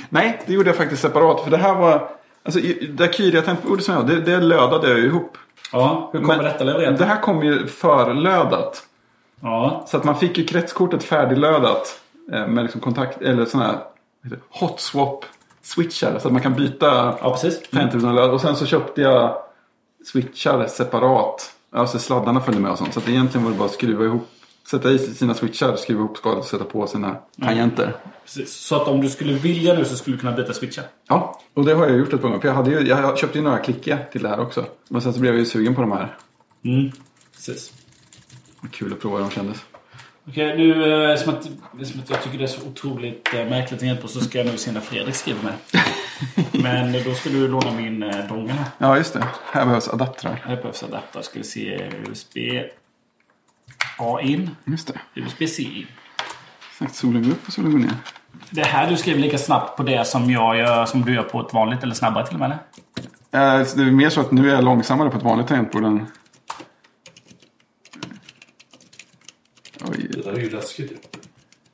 Speaker 1: Nej, det gjorde jag faktiskt separat. För det här var... Alltså, det Kyria tangentbordet som jag det, det lödade jag ihop.
Speaker 2: Ja, hur kommer
Speaker 1: Men
Speaker 2: detta levererat?
Speaker 1: Det här kom ju förlödat.
Speaker 2: Ja.
Speaker 1: Så att man fick ju kretskortet färdiglödat. Eh, Med liksom kontakt, eller sådana här vad heter det, hot swap switchar. Så att man kan byta
Speaker 2: ja, precis.
Speaker 1: tangentbordet. Och sen så köpte jag switchar separat. Alltså sladdarna följde med och sånt. Så att egentligen var det bara att skruva ihop. Sätta i sina switchar, skruva ihop skalet och sätta på sina tangenter.
Speaker 2: precis. Så att om du skulle vilja nu så skulle du kunna byta switchar.
Speaker 1: Ja, och det har jag gjort ett par gånger. För jag, hade ju, jag köpte ju några klickiga till det här också. Men sen så blev jag ju sugen på de här.
Speaker 2: Mm. Precis.
Speaker 1: Kul att prova hur de kändes.
Speaker 2: Okej, nu eh, som att, som att jag tycker det är så otroligt eh, märkligt tangentbord så ska jag nu se när Fredrik skriver med. Men då ska du låna min eh, här.
Speaker 1: Ja, just det. Här behövs adaptrar.
Speaker 2: Här behövs adapter. Ska vi se USB A in.
Speaker 1: Just det.
Speaker 2: USB-C in.
Speaker 1: Exakt, solen går upp och solen går ner.
Speaker 2: Det här du skriver lika snabbt på det som jag gör, som du gör på ett vanligt eller snabbare till och med? eller?
Speaker 1: Eh, det är mer så att nu är jag långsammare på ett vanligt tangentbord än... Oj.
Speaker 3: Det där är ju läskigt ju.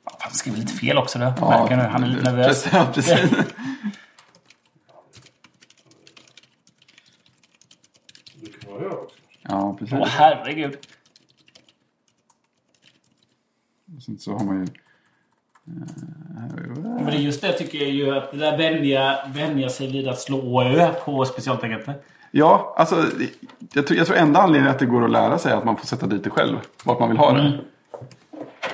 Speaker 2: Ja, Han skriver lite fel också. Då.
Speaker 1: Ja,
Speaker 2: Märker nu, han är lite nervös.
Speaker 1: Precis, Ja, precis.
Speaker 3: Jag.
Speaker 1: Ja, precis.
Speaker 2: Åh herregud.
Speaker 1: Och sen så har man ju...
Speaker 2: Men det är just det jag tycker är ju att det där vänja, vänja sig vid att slå ö på specialtangenter.
Speaker 1: Ja, alltså jag tror, jag tror enda anledningen att det går att lära sig är att man får sätta dit det själv. Vart man vill ha det.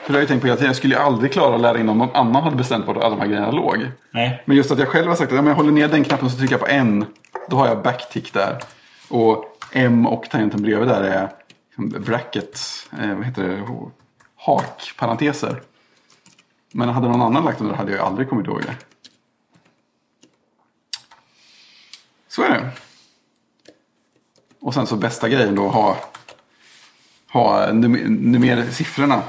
Speaker 1: För det har jag ju tänkt på att jag skulle ju aldrig klara att lära in om någon annan hade bestämt vart alla de här grejerna låg.
Speaker 2: Nej.
Speaker 1: Men just att jag själv har sagt att om jag håller ner den knappen så trycker jag på en. Då har jag backtick där. Och M och tangenten bredvid där är liksom bracket, eh, vad heter det, hakparenteser. Men hade någon annan lagt dem där hade jag aldrig kommit ihåg det. Så är det. Och sen så bästa grejen då ha, ha num- nummer siffrorna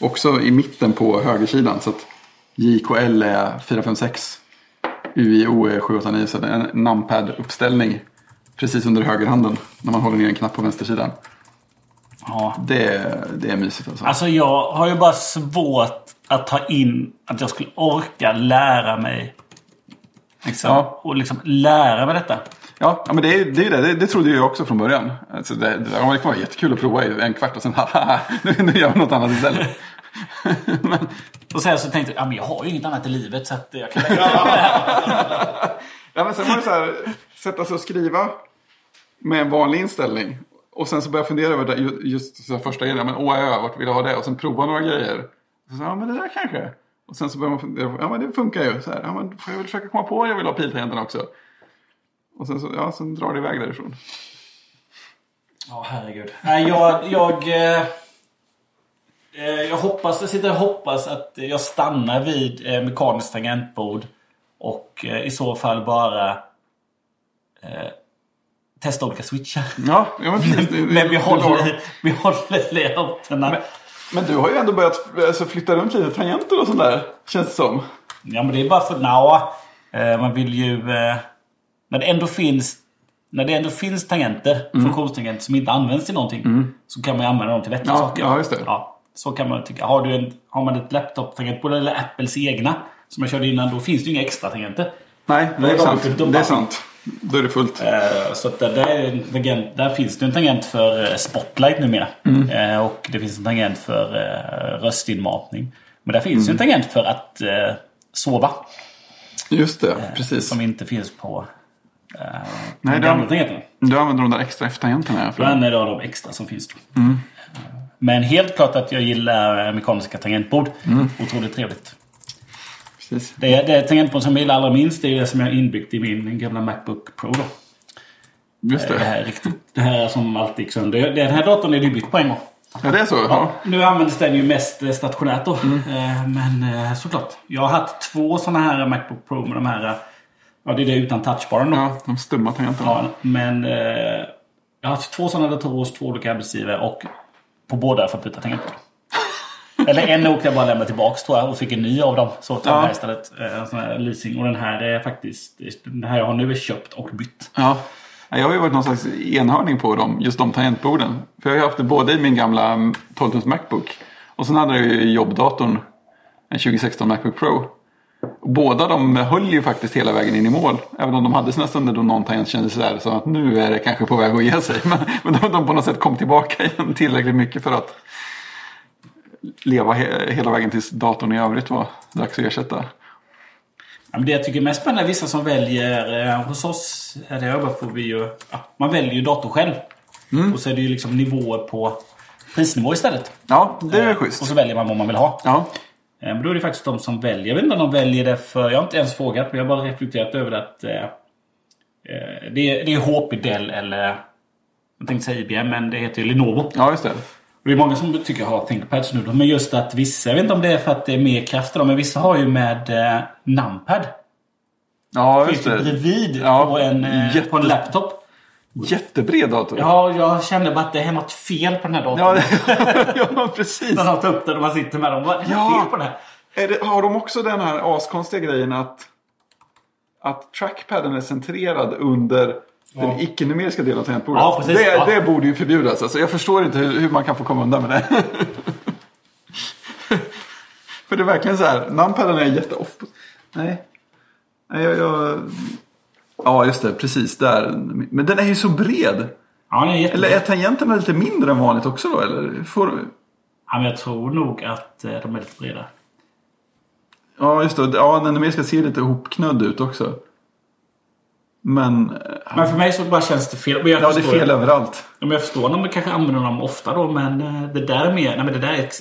Speaker 1: också i mitten på högersidan. Så att JKL är 456. UIO är 789. Så det är en numpad-uppställning precis under högerhanden när man håller ner en knapp på vänstersidan.
Speaker 2: Ja.
Speaker 1: Det, är- det är mysigt alltså.
Speaker 2: Alltså jag har ju bara svårt att ta in att jag skulle orka lära mig. Liksom,
Speaker 1: Ja.
Speaker 2: Och liksom lära mig detta.
Speaker 1: Ja, men det är det. Är det. det. Det trodde jag också från början. Alltså det, det, det kan vara jättekul att prova i en kvart och sen haha, nu, nu gör jag något annat istället. men,
Speaker 2: Och sen så tänkte jag, ja, men jag har ju inget annat i livet så att jag kan
Speaker 1: ja, men sen var det så här, sätta sig och skriva med en vanlig inställning. Och sen så började jag fundera över det, ju- just så här första grejen. Men åh, ö, vart vill jag ha det? Och sen prova några grejer. Och så, ja, men det där kanske. Och sen så börjar man fundera, ja men det funkar ju. Så här, ja, men får jag väl försöka komma på att jag vill ha piltangenterna också. Och sen så, ja, sen drar det iväg därifrån.
Speaker 2: Ja, herregud. Nej, jag... Jag, eh, eh, jag hoppas, jag sitter och hoppas att jag stannar vid eh, mekaniskt tangentbord. Och eh, i så fall bara eh, testa olika switchar.
Speaker 1: Ja, ja men precis. Det-
Speaker 2: Men vi
Speaker 1: det är lagom.
Speaker 2: håller, vi håller layouterna.
Speaker 1: Men, men du har ju ändå börjat alltså, flytta runt lite tangenter och sånt där. Känns det som.
Speaker 2: Ja, men det är bara för... Nja, eh, man vill ju... Men det ändå finns när det ändå finns tangenter, funktionstangenter som inte används till någonting. Så kan man ju använda dem till vettiga
Speaker 1: Ja,
Speaker 2: saker.
Speaker 1: ja, just det.
Speaker 2: Ja, så kan man tycka. Har, du en, har man ett laptop-tangentbord eller Apples egna som jag körde innan, då finns det ju inga extra tangenter.
Speaker 1: Nej, det
Speaker 2: är
Speaker 1: är sant. Det är sant. Då är det fullt.
Speaker 2: Eh, Så att där, där, där finns det en tangent för eh, Spotlight numera.
Speaker 1: Mm.
Speaker 2: Eh, Och det finns en tangent för eh, röstinmatning. Men där finns ju en tangent för att sova.
Speaker 1: Just det, precis.
Speaker 2: Som inte finns på eh,
Speaker 1: Nej,
Speaker 2: de- tangenterna.
Speaker 1: Du använder de där extra F-tangenterna. ja, för-
Speaker 2: använder jag de extra som finns då. Men helt klart att jag gillar eh, mekaniska tangentbord. Otroligt trevligt.
Speaker 1: Precis.
Speaker 2: Det, det tangentbord som jag gillar allra minst det är det som jag har inbyggt i min gamla Macbook Pro. Då.
Speaker 1: Just
Speaker 2: Det
Speaker 1: det.
Speaker 2: här är riktigt. Det här som alltid gick sönder. Den här datorn är bytt på en gång.
Speaker 1: Ja, det är så? Ja.
Speaker 2: Nu används den ju mest eh, stationärt då. Eh, Men eh, såklart. Jag har haft två sådana här Macbook Pro med de här... Ja, det är det utan touchbaren då.
Speaker 1: ja, de stumma tangenterna.
Speaker 2: Ja, men eh, jag har haft två sådana datorer hos två olika arbetsgivare och på båda har jag fått byta tangentbord. Eller en åkte jag bara lämna tillbaks tror jag och fick en ny av dem. Så jag
Speaker 1: Ja.
Speaker 2: här istället. Eh, En sån här leasing. Och den här är faktiskt... Den här jag har nu är köpt och bytt.
Speaker 1: Ja. Ja, Jag har ju varit någon slags enhörning på dem, just de tangentborden. För jag har ju haft det både i min gamla 12-tums Macbook och sen hade jag ju jobbdatorn, en 2016 Macbook Pro. Båda de höll ju faktiskt hela vägen in i mål. Även om de hade sina stunder då någon tangent kändes sådär så att nu är det kanske på väg att ge sig. Men, men de, de på något sätt kom tillbaka igen tillräckligt mycket för att leva he, hela vägen tills datorn i övrigt var dags att ersätta.
Speaker 2: Ja, det jag tycker är mest spännande är vissa som väljer... Eh, hos oss är det jobbar får vi ju... Ja, man väljer ju dator själv. Och så är det ju liksom nivåer på prisnivå istället.
Speaker 1: Ja, det är
Speaker 2: Eh,
Speaker 1: schysst.
Speaker 2: Och så väljer man vad man vill ha.
Speaker 1: Ja,
Speaker 2: Men då är det faktiskt de som väljer. Jag vet inte om de väljer det för... Jag har inte ens frågat, men jag har bara reflekterat över att... Eh, eh, det, är, det är HP, Dell eller... Jag tänkte säga IBM, men det heter ju Lenovo.
Speaker 1: ja just det.
Speaker 2: Och det är många som tycker jag har ThinkPads nu. då, Men just att vissa, jag vet inte om det är för att det är mer kraft men vissa har ju med eh, Numpad.
Speaker 1: Ja,
Speaker 2: Finns
Speaker 1: just
Speaker 2: det
Speaker 1: det.
Speaker 2: bredvid
Speaker 1: Ja,
Speaker 2: på, en, eh,
Speaker 1: jätte-
Speaker 2: på en laptop.
Speaker 1: Jättebred dator.
Speaker 2: Ja, jag kände bara att det är något fel på den här datorn.
Speaker 1: Ja, ja precis.
Speaker 2: När de tar upp den och man sitter med dem. Vad är
Speaker 1: Ja.
Speaker 2: fel på den här?
Speaker 1: Är det, har de också den här askonstiga grejen att, att trackpaden är centrerad under den icke-numeriska delen av tangentbordet?
Speaker 2: Ja, precis.
Speaker 1: Det,
Speaker 2: Ja.
Speaker 1: det borde ju förbjudas. Alltså, jag förstår inte hur, hur man kan få komma undan med det. För det är verkligen så här, numpaden är jätteoff. Nej. Nej, jag, jag... Ja, just det. Precis där. Men den är ju så bred.
Speaker 2: Ja, den är jättebra.
Speaker 1: Eller är tangenterna lite mindre än vanligt också då? Eller får...
Speaker 2: Ja, men jag tror nog att eh, de är lite breda.
Speaker 1: Ja, just det. Ja, den numeriska ser lite ihopknödd ut också. Men... eh,
Speaker 2: Men för mig så bara känns det fel. Men jag
Speaker 1: Ja, det är fel överallt.
Speaker 2: Ja, men jag förstår när man kanske använder dem ofta då, men eh, det där är mer... Nej, men det där är... Ex,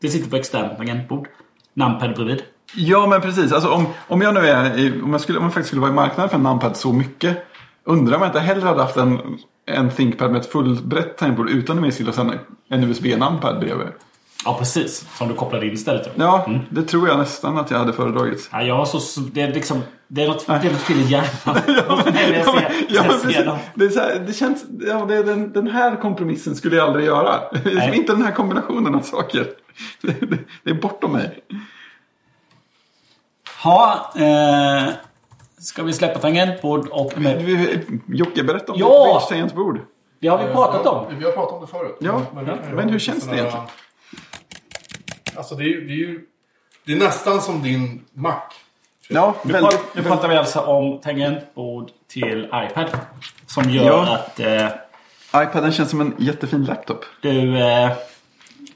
Speaker 2: det sitter på externt tangentbord. Numpad bredvid.
Speaker 1: Ja, men precis. Alltså, om, om jag nu är i, om jag, skulle, om jag faktiskt skulle vara i marknaden för en numpad så mycket. Undrar om jag inte hellre hade haft en, en ThinkPad med ett fullbrett tangentbord utan numerisk och sen en USB-numpad bredvid.
Speaker 2: Ja, precis. Som du kopplade in istället. då.
Speaker 1: Ja, det tror jag nästan att jag hade föredragit.
Speaker 2: Ja, jag har så... Det är liksom... Det är något, det är något fel i hjärnan.
Speaker 1: Ja, men, ja,
Speaker 2: när
Speaker 1: men precis.
Speaker 2: dem.
Speaker 1: det, är så här, det känns, ja, det är den, den här kompromissen skulle jag aldrig göra.
Speaker 2: Nej.
Speaker 1: Inte den här kombinationen av saker. Det, det, det är bortom mig.
Speaker 2: Ja, eh, ska vi släppa tangentbord och... Med,
Speaker 1: Vi- Jocke, berätta om
Speaker 2: Ja!
Speaker 1: ditt tangentbord.
Speaker 2: det har vi pratat om.
Speaker 3: Vi har pratat om det förut.
Speaker 1: Ja,
Speaker 3: ju
Speaker 1: men
Speaker 3: ha
Speaker 1: hur känns det egentligen?
Speaker 3: Alltså det är. Det är, ju, det är nästan som din Mac.
Speaker 1: Ja,
Speaker 2: Nu,
Speaker 1: väldigt.
Speaker 2: nu pratar vi alltså om tangentbord till iPad. Som gör
Speaker 1: Ja.
Speaker 2: att eh,
Speaker 1: iPaden känns som en jättefin laptop.
Speaker 2: du... Eh,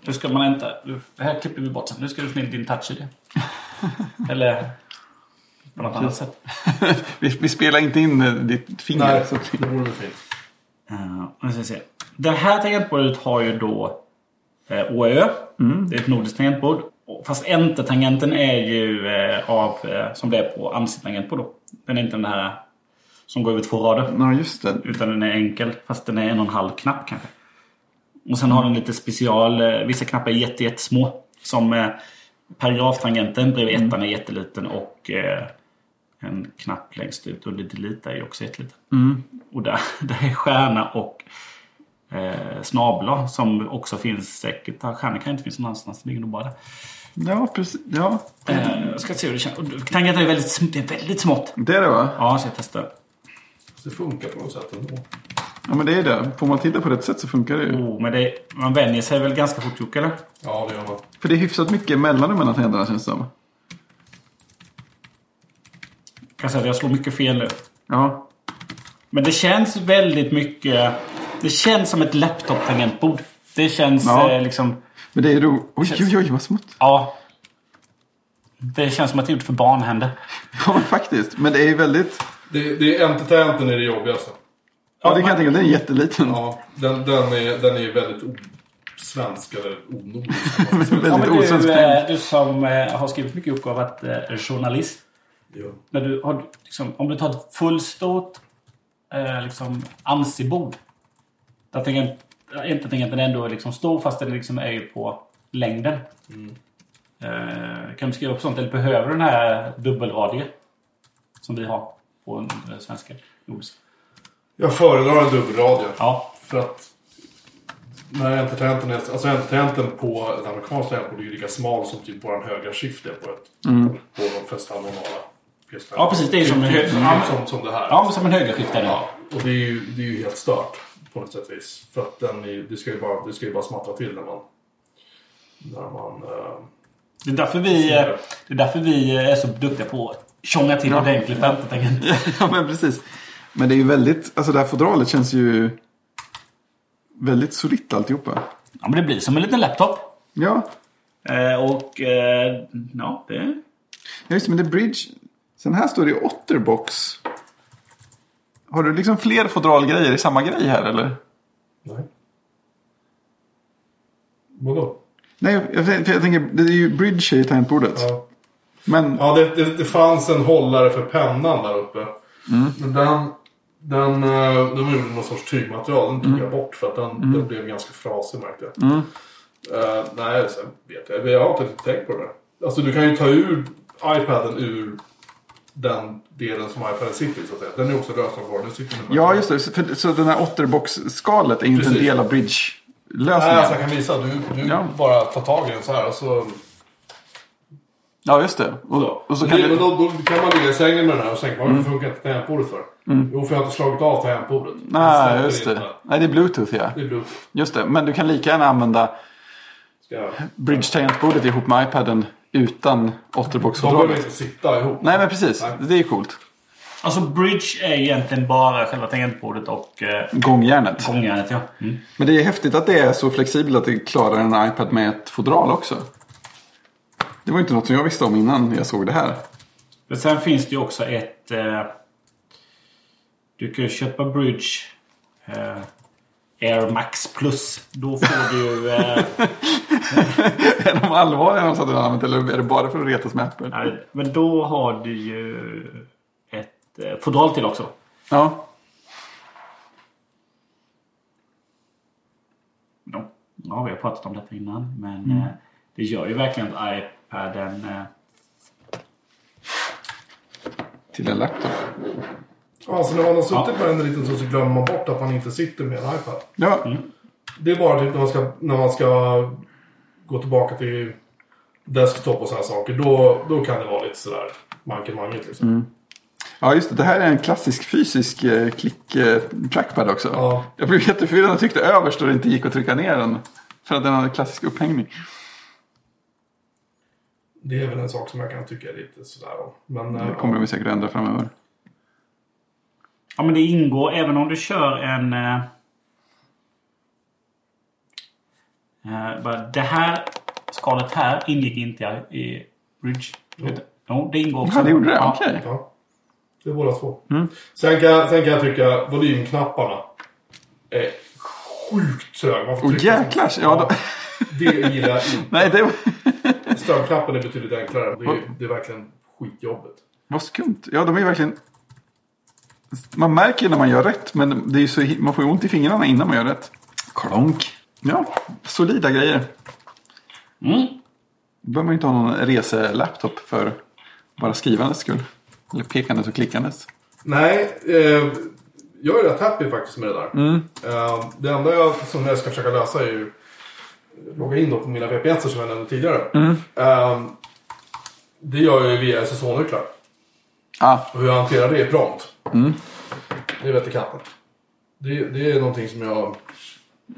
Speaker 2: nu ska man inte... Det här klipper vi bort sen. Nu ska du få in din touch-id. Eller på något annat sätt.
Speaker 1: vi, vi spelar inte in eh, ditt finger.
Speaker 3: Nej,
Speaker 1: Så.
Speaker 3: det vore fint.
Speaker 2: Uh, nu ska vi se. Det här tangentbordet har ju då eh, OÖ. Det är ett nordiskt tangentbord. Fast Enter-tangenten är ju eh, av, eh, som det är på AMSI-tangentbord då. Den är inte den här som går över två rader.
Speaker 1: Ja, just det.
Speaker 2: Utan den är enkel. Fast den är en och en halv knapp kanske. Och sen har den lite special. eh, Vissa knappar är jätte, jättesmå. Som eh, paragraftangenten bredvid ettan är jätteliten. Och eh, en knapp längst ut under delete är ju också jätteliten. Och där, där är stjärna och eh, snabla som också finns säkert. Ja, Stjärna kan inte finnas någon annanstans. Det ligger nog bara där.
Speaker 1: Ja, precis. Ja,
Speaker 2: Eh, jag ska se hur det känns. Tangenten är väldigt, sm- det är väldigt smått.
Speaker 1: det är det va?
Speaker 2: Ja, så jag testar.
Speaker 3: det funkar på något sätt ändå.
Speaker 1: Ja men det är det. Får man titta på rätt sätt så funkar det ju.
Speaker 2: Oh, men det, man vänjer sig väl ganska fort Jocke, eller?
Speaker 3: Ja, det gör man.
Speaker 1: För det är hyfsat mycket mellan de mellan tänderna känns det som.
Speaker 2: Jag kan säga att jag slår mycket fel nu.
Speaker 1: Ja.
Speaker 2: Men det känns väldigt mycket... Det känns som ett laptop-tangentbord. Det känns
Speaker 1: Ja.
Speaker 2: eh, liksom...
Speaker 1: Men det är ro... Oj, oj, oj, vad smått.
Speaker 2: Ja. Det känns som att det är gjort för barnhänder.
Speaker 1: Ja, faktiskt. Men det är väldigt...
Speaker 3: Det, det är entertainmenten är det jobbigaste.
Speaker 1: Ja, det kan jag tänka mig. Den är jätteliten.
Speaker 3: Ja, den, den, är, den är väldigt osvensk eller onordisk.
Speaker 2: Ja, men du, eh, du som eh, har skrivit mycket har varit eh, journalist.
Speaker 3: Ja.
Speaker 2: När du har, liksom, om du tar ett fullstort eh, liksom, ANSI-bord. Där tangent, inte tangenten ändå är liksom stor fast den liksom är ju på längden. Eh, kan du skriva upp sånt? Eller behöver du den här dubbelradie? Som vi har på en svenska. Nordiska.
Speaker 3: Jag föredrar en dubbelradio.
Speaker 2: Ja.
Speaker 3: För att när entertainmenten är, alltså entertainmenten på ett amerikanskt tangentbord är ju lika smal som typ våran högra skift är på ett. På de flesta normala PS5.
Speaker 2: Ja, precis. Det är som en
Speaker 3: Typ-
Speaker 2: hög-
Speaker 3: typ
Speaker 2: ja,
Speaker 3: som, som det här.
Speaker 2: ja, men som en högerskiftare.
Speaker 3: Ja, och det är ju, det är ju helt stört på något sätt vis. För att den är, det, ska ju bara, det ska ju bara smattra till när man... När man... eh,
Speaker 2: Det är därför vi, det är, därför vi är så duktiga på att tjonga till ordentligt på entertangenten.
Speaker 1: Ja, men precis. Men det är ju väldigt... Alltså det här fodralet känns ju... Väldigt solitt alltihopa.
Speaker 2: Ja, men det blir som en liten laptop.
Speaker 1: Ja.
Speaker 2: Eh, och eh, ja, det...
Speaker 1: Ja, just det. Men det är bridge. Sen här står det ju Otterbox. Har du liksom fler fodralgrejer i samma grej här eller?
Speaker 3: nej. Vadå?
Speaker 1: Nej, jag, jag, jag tänker, det är ju bridge i tangentbordet.
Speaker 3: Ja,
Speaker 1: Men,
Speaker 3: ja det, det, det fanns en hållare för pennan där uppe.
Speaker 1: Mm.
Speaker 3: Men den... Den, eh, den var gjord i någon sorts tygmaterial. Den tog
Speaker 1: Mm.
Speaker 3: jag bort för att den, den blev ganska frasig märkte jag. Eh, nej, sen vet jag. Jag har inte tänkt på det där. Alltså du kan ju ta ur iPaden ur den delen som iPaden sitter i så att säga. Den är också med
Speaker 1: ja, just det. Så, för, så den här Otterbox-skalet är inte
Speaker 3: Precis.
Speaker 1: en del av
Speaker 3: Nej,
Speaker 1: bridge-lösningen.
Speaker 3: alltså jag kan visa. Du, du
Speaker 1: Ja.
Speaker 3: bara tar tag i den så här och så...
Speaker 1: Ja, just det. Och, och så kan
Speaker 3: Men
Speaker 1: du...
Speaker 3: då, då kan man ligga i sängen med den här och tänka varför funkar inte tangentbordet för? Jo, för jag har inte slagit av tangentbordet. Den
Speaker 1: Nej, just
Speaker 3: inte.
Speaker 1: det. Nej, det är bluetooth ja.
Speaker 3: Det är bluetooth.
Speaker 1: Just det. Men du kan lika gärna använda bridge-tangentbordet ihop med iPaden utan
Speaker 3: De behöver inte sitta ihop.
Speaker 1: Nej, men precis.
Speaker 3: Nej.
Speaker 1: Det är ju coolt.
Speaker 2: Alltså bridge är egentligen bara själva tangentbordet och eh,
Speaker 1: Gångjärnet.
Speaker 2: gångjärnet. Ja. Mm.
Speaker 1: Men det är häftigt att det är så flexibelt att det klarar en iPad med ett fodral också. Det var inte något som jag visste om innan jag såg det här.
Speaker 2: Men sen finns det ju också ett... Eh, du kan köpa bridge eh, Air Max Plus. Då får du. Eh,
Speaker 1: Är de allvarliga de sa att de har använt eller är det bara för att retas med Apple?
Speaker 2: nej, men då har du ju ett eh, fodral till också.
Speaker 1: Ja.
Speaker 2: Ja, ja, vi har pratat om detta innan. Men eh, det gör ju verkligen att iPaden... Eh,
Speaker 1: Till en laptop.
Speaker 3: Alltså när man har suttit med den en liten så glömmer man bort att man inte sitter med en iPad.
Speaker 1: Ja.
Speaker 3: Det är bara typ när man ska, när man ska gå tillbaka till desktop och sådana saker. Då, då kan det vara lite sådär manke-manget liksom.
Speaker 1: ja, just det. Det här är en klassisk fysisk eh, klick-trackpad också.
Speaker 3: Ja.
Speaker 1: Jag blev jätteförvirrad när jag tryckte överst och det inte gick att trycka ner den. För att den hade klassisk upphängning.
Speaker 3: Det är väl en sak som jag kan tycka är lite sådär om. Men,
Speaker 1: Det
Speaker 3: eh,
Speaker 1: kommer de säkert ändra framöver.
Speaker 2: Ja, men det ingår även om du kör en... Eh, eh, bara, det här skalet här ingick inte i Bridge. Jo, det ingår också.
Speaker 1: Ja, det gjorde det?
Speaker 2: Ja.
Speaker 1: Okej.
Speaker 3: Ja. Det är båda två. Sen, kan, jag- sen kan jag tycka volymknapparna är sjukt tröga. Man får
Speaker 1: Åh
Speaker 3: trycka
Speaker 1: jäklar! Ja, då...
Speaker 3: Det gillar jag inte.
Speaker 1: Nej, det.
Speaker 3: Strömknappen är betydligt enklare. Det är, det är verkligen skitjobbigt.
Speaker 1: Vad skumt. Ja, de är verkligen... Man märker när man gör rätt, men det är ju så... man får ju ont i fingrarna innan man gör rätt. Klonk. Ja, solida grejer.
Speaker 2: Mm.
Speaker 1: Då behöver man ju inte ha någon reselaptop för bara skrivandes skull. Eller pekandes och klickandes.
Speaker 3: Nej, eh, jag är rätt happy faktiskt med det där. Eh, det enda jag, som jag ska försöka lösa är ju logga in då på mina VPS som jag nämnde tidigare. Eh, det gör jag ju via SSH-nycklar.
Speaker 1: Ah,
Speaker 3: Och hur jag hanterar det är prompt. Det vet katten. Det, det är någonting som jag...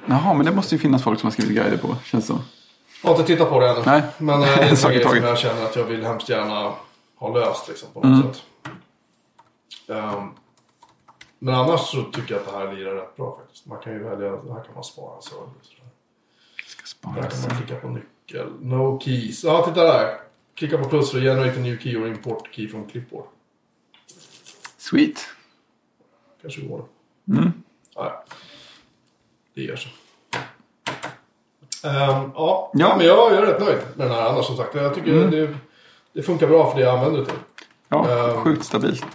Speaker 1: Jaha, men det måste ju finnas folk som har skrivit guider på. Känns så.
Speaker 3: Jag har inte tittat på det ännu.
Speaker 1: Nej.
Speaker 3: Men eh, det är en
Speaker 1: Sak
Speaker 3: som jag känner att jag vill hemskt gärna ha löst liksom, på något
Speaker 1: Mm.
Speaker 3: sätt. Ehm, men annars så tycker jag att det här lirar rätt bra faktiskt. Man kan ju välja, här kan man spara service.
Speaker 1: Ska spara
Speaker 3: Där kan man klicka på nyckel. No keys. Ja, titta där. Klicka på plus för att generate a new key or import key från clipboard.
Speaker 1: Sweet.
Speaker 3: Kanske går.
Speaker 1: Mm.
Speaker 3: Ja, det gör så. Ehm, ja,
Speaker 1: Ja.
Speaker 3: men jag, jag är rätt nöjd med den här annars som sagt. Jag tycker
Speaker 1: Mm.
Speaker 3: det, det funkar bra för det jag använder det till.
Speaker 1: Ja,
Speaker 3: Ehm.
Speaker 1: sjukt stabilt.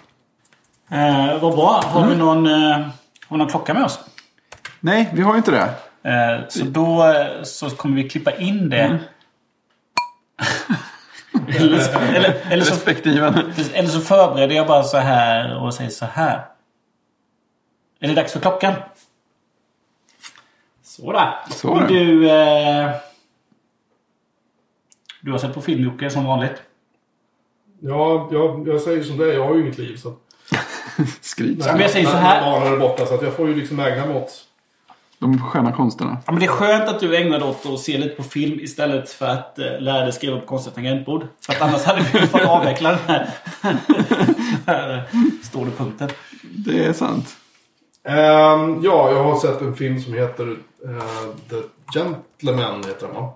Speaker 2: Eh, vad bra. Har vi någon, eh, har vi någon klocka med oss?
Speaker 1: Nej, vi har ju inte det.
Speaker 2: Eh, så då eh, så kommer vi klippa in det. eller, eller, eller, så, eller så förbereder jag bara så här och säger så här. Är det dags för klockan? Sådär.
Speaker 1: Så det.
Speaker 2: du... Eh, du har sett på film Jocke som vanligt.
Speaker 3: Ja, jag, jag säger som det är. Jag har ju inget liv. Så.
Speaker 1: Skryt.
Speaker 3: Nej,
Speaker 2: men jag säger så här-
Speaker 3: är borta så att jag får ju liksom ägna mig åt...
Speaker 1: De sköna konsterna.
Speaker 2: Ja, men det är skönt att du ägnar dig åt att se lite på film istället för att eh, lära dig skriva på konstiga tangentbord. För att annars hade vi fått avveckla den här, här eh, stående punkten.
Speaker 1: Det är sant.
Speaker 3: Ehm, ja, jag har sett en film som heter eh, The Gentleman. Heter den, va?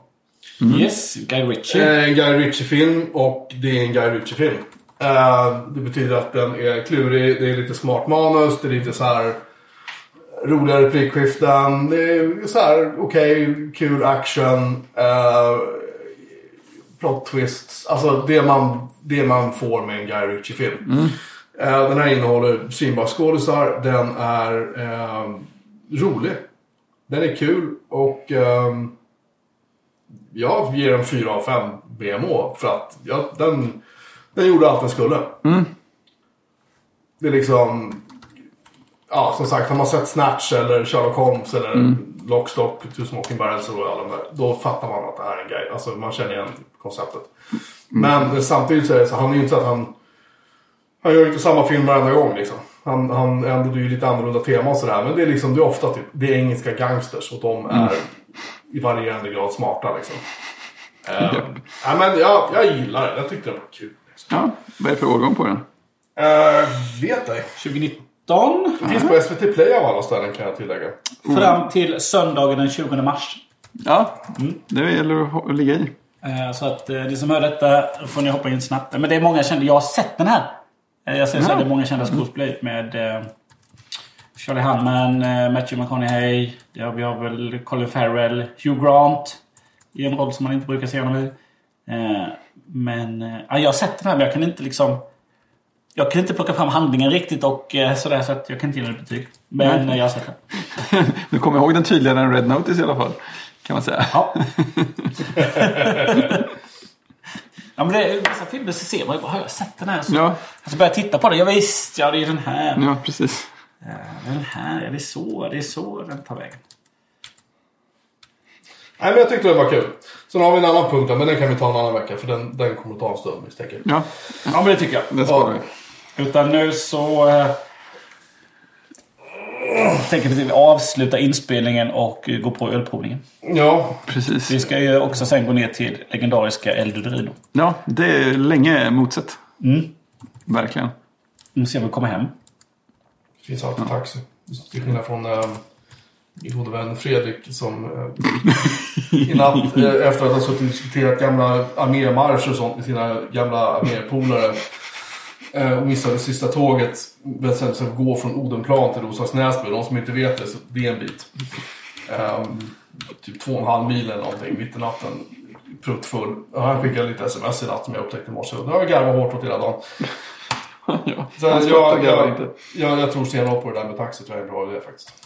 Speaker 2: Yes, Guy Ritchie.
Speaker 3: Eh, En Guy Ritchie-film och det är en Guy Ritchie-film. Eh, det betyder att den är klurig, det är lite smart manus, det är lite så här roliga replikskiften. Det är så här okej, kul action. Uh, plot twists. Alltså det man, det man får med en Guy Ritchie-film. Eh, den här innehåller svinbara skådisar. Den är eh, rolig. Den är kul och ehm, jag ger den 4 av 5 BMO för att ja, den, den gjorde allt den skulle. Det är liksom... Ja, som sagt, har man sett Snatch eller Sherlock Holmes eller Lock, Stock, Two Smoking Barrels och alla de där, då fattar man att det här är en grej. Alltså man känner igen konceptet. Men det, samtidigt så är det så, han är ju inte så att han... Han gör ju inte samma film varenda gång liksom. Han, han ändrar ju lite annorlunda tema och sådär. Men det är liksom, det är ofta typ, det är engelska gangsters och de är i varierande grad smarta liksom. Uh, ja, men jag, jag gillar det. Jag tyckte det var kul. Liksom.
Speaker 1: Ja, vad är det för årgång på den?
Speaker 3: Uh, vet ej.
Speaker 2: 2019
Speaker 3: Det finns på SVT Play av alla ställen kan jag tillägga.
Speaker 2: fram till söndagen den 20 mars.
Speaker 1: Ja, det gäller att ligga i.
Speaker 2: Eh, Så att eh, ni som hör detta får ni hoppa in snabbt. Men det är många kända. Jag har sett den här. Eh, Jag säger så här, det är många kända skådespelare med eh, Charlie Hunman, eh, Matthew McConaughey. Ja, vi har väl Colin Farrell, Hugh Grant. I en roll som man inte brukar se honom i. Men ja, jag har sett den här men jag kan inte liksom... Jag kan inte plocka fram handlingen riktigt och eh, sådär så att jag kan inte ge den ett betyg. Men eh, jag har sett den.
Speaker 1: Du kommer ihåg den tydligare än Red Notice i alla fall. Kan man säga.
Speaker 2: Ja. ja men det är vissa filmer så ser man ju bara, har jag sett den här? Så,
Speaker 1: Ja,
Speaker 2: så börjar jag titta på den. Ja visst, ja det är den här.
Speaker 1: ja precis.
Speaker 2: Ja, den här, ja, det är så, det är så den tar vägen.
Speaker 3: Nej, men jag tyckte det var kul. Sen har vi en annan punkt, då, men den kan vi ta en annan vecka. För den, den kommer att ta en stund misstänker jag.
Speaker 1: Ja,
Speaker 2: Ja men det tycker jag.
Speaker 1: det sparar vi.
Speaker 2: Utan nu så... Eh, tänker vi att vi avsluta inspelningen och eh, gå på ölprovningen.
Speaker 3: Ja,
Speaker 1: Precis.
Speaker 2: Vi ska ju också sen gå ner till legendariska El Dudrino.
Speaker 1: Ja, det är länge motsett.
Speaker 2: Mm.
Speaker 1: Verkligen.
Speaker 2: Nu ser vi komma hem.
Speaker 3: det finns alltid taxi. Till skillnad från äh, min gode vän Fredrik som äh, i natt äh, efter att ha suttit och diskuterat gamla armémarscher och sånt med sina gamla armépolare och missade sista tåget. Bestämde sig för att gå från Odenplan till Roslags Näsby. De som inte vet det, så det är en bit. Ehm, typ två och en halv mil eller någonting mitt i natten. Pruttfull. Han skickade lite sms i natt som jag upptäckte i morse. Det har jag garvat hårt åt hela dagen.
Speaker 1: ja.
Speaker 3: Så jag, jag, jag, jag tror stenhårt på det där med taxi. tror jag är en bra idé faktiskt.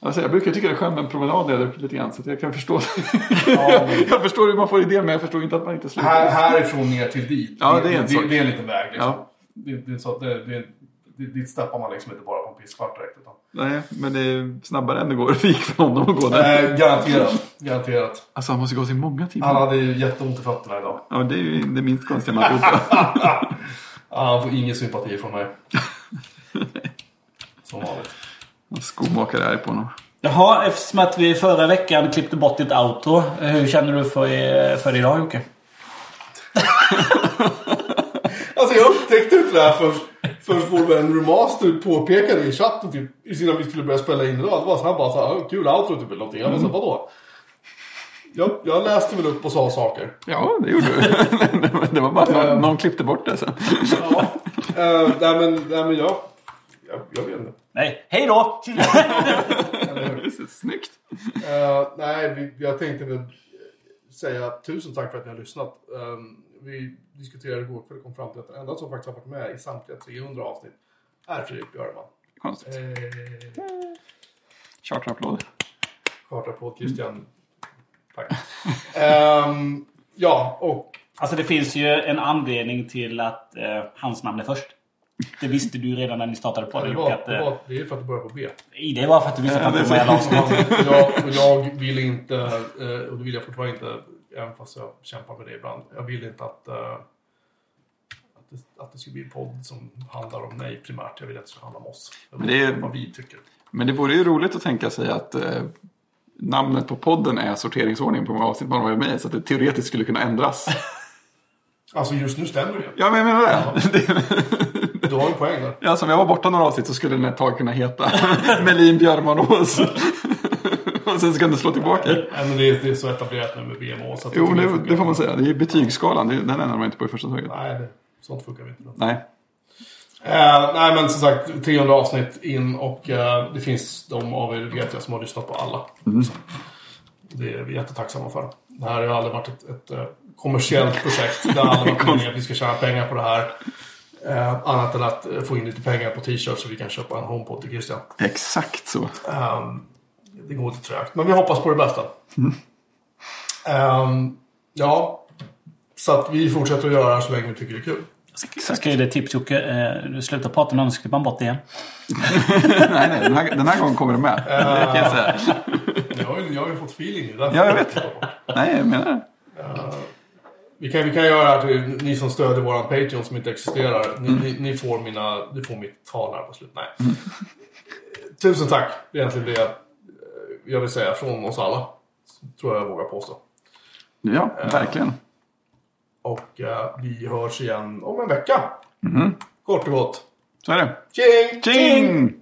Speaker 1: Alltså, jag brukar tycka det är skönt med en promenad där uppe lite grann. Så jag kan förstå. jag förstår hur man får idén men jag förstår inte att man inte slutar.
Speaker 3: Här, härifrån ner till dit.
Speaker 1: Ja, det är en
Speaker 3: det, det är en liten väg. Liksom.
Speaker 1: Ja.
Speaker 3: Det, det så att det, det, det, dit steppar man liksom inte bara på en pisskvart direkt. Utan.
Speaker 1: Nej, men det är snabbare än det går det gick för honom att gå där.
Speaker 3: Eh, garanterat. Garanterat.
Speaker 1: Alltså han måste gå till många timmar.
Speaker 3: Han hade ju jätteont i fötterna idag.
Speaker 1: Ja, det är ju det minst konstiga man tror.
Speaker 3: Ja, han får ingen sympati från mig. Som vanligt.
Speaker 1: Skomakare är arg på honom.
Speaker 2: Jaha, eftersom att vi förra veckan klippte bort ditt outro. Hur känner du för, för idag Jocke?
Speaker 3: Alltså jag upptäckte inte det här först, först vår vän Remaster påpekade i chatten typ, innan vi skulle börja spela in idag. Det var så han bara så här, "Ah, kul outro typ eller någonting. Jag bara så vadå? Jag, jag läste väl upp och sa saker.
Speaker 1: Ja, det gjorde du. det var bara att någon, någon klippte bort det sen.
Speaker 3: Ja. uh, nej men, nej, men jag, jag, jag vet inte.
Speaker 2: Nej, hej då!
Speaker 1: Snyggt.
Speaker 3: Eh, nej, vi, jag tänkte väl säga tusen tack för att ni har lyssnat. Ehm, vi diskuterade igår kväll och kom fram till att den enda som faktiskt har varit med i samtliga 300 avsnitt är Fredrik Björman.
Speaker 1: Konstigt.
Speaker 3: Eh,
Speaker 1: Charterapplåd.
Speaker 3: Kartapåt Christian. Tack. Ehm, ja, och
Speaker 2: Alltså det finns ju en anledning till att eh, hans namn är först. Det visste du redan när ni startade på det
Speaker 3: det, var,
Speaker 2: Att,
Speaker 3: det,
Speaker 2: eh,
Speaker 3: var, det är för att det börjar på B.
Speaker 2: det var för att du visste att
Speaker 1: Ja, det så.
Speaker 2: alla avsnitt.
Speaker 3: Och jag, och jag vill inte, eh, och det vill jag fortfarande inte, även fast jag kämpar med det ibland. Jag vill inte att, eh, att, det, att det ska bli en podd som handlar om mig primärt. Jag vill att det ska handla om oss.
Speaker 1: Men det är-
Speaker 3: vad vi tycker.
Speaker 1: Men det vore ju roligt att tänka sig att eh, namnet på podden är sorteringsordningen på många avsnitt man har varit med i. Så att det teoretiskt skulle kunna ändras.
Speaker 3: Alltså just nu stämmer det
Speaker 1: ja, men jag menar det. det.
Speaker 3: Du har en poäng där.
Speaker 1: Ja, som jag var borta några avsnitt så skulle den ett tag kunna heta Melin Björmanås. Och sen ska du slå tillbaka.
Speaker 3: Nej, men det, är, det är så etablerat nu med BMO. Så att
Speaker 1: Jo, det, det får man säga. Det är betygsskalan. Den ändrar man inte på i första taget.
Speaker 3: Nej, det, sånt funkar vi inte. Då.
Speaker 1: Nej.
Speaker 3: Eh, nej, men som sagt, 300 avsnitt in och eh, det finns de av er, vet jag, som har lyssnat på alla. Så, det är vi jättetacksamma för. Det här har ju aldrig varit ett, ett eh, kommersiellt projekt. Det har aldrig varit meningen att vi ska tjäna pengar på det här. Eh, annat än att eh, få in lite pengar på t-shirts så vi kan köpa en HomePod till Christian.
Speaker 1: Exakt så.
Speaker 3: Ehm, det går lite trögt, men vi hoppas på det bästa. Ehm, ja, så att vi fortsätter att göra det här så länge vi tycker det är kul.
Speaker 2: Jag ska ge dig ett tips Jocke. Eh, Du slutar prata nu, annars klipper man bort det igen.
Speaker 1: nej, nej. Den här, den här gången kommer det med. Det kan jag säga.
Speaker 3: Jag har ju, jag har ju fått feeling nu.
Speaker 1: Ja, jag vet. Nej, jag menar det.
Speaker 3: Vi kan, vi kan göra till ni som stödjer våran Patreon som inte existerar. Ni, ni, ni får, mina, ni får mitt tal här på slut. Nej. Tusen tack. Det är egentligen det jag, vill säga från oss alla. Tror jag jag vågar påstå.
Speaker 1: Ja, verkligen.
Speaker 3: Och eh, vi hörs igen om en vecka. Kort och gott.
Speaker 1: Så är det.
Speaker 3: Tjing!
Speaker 1: Tjing!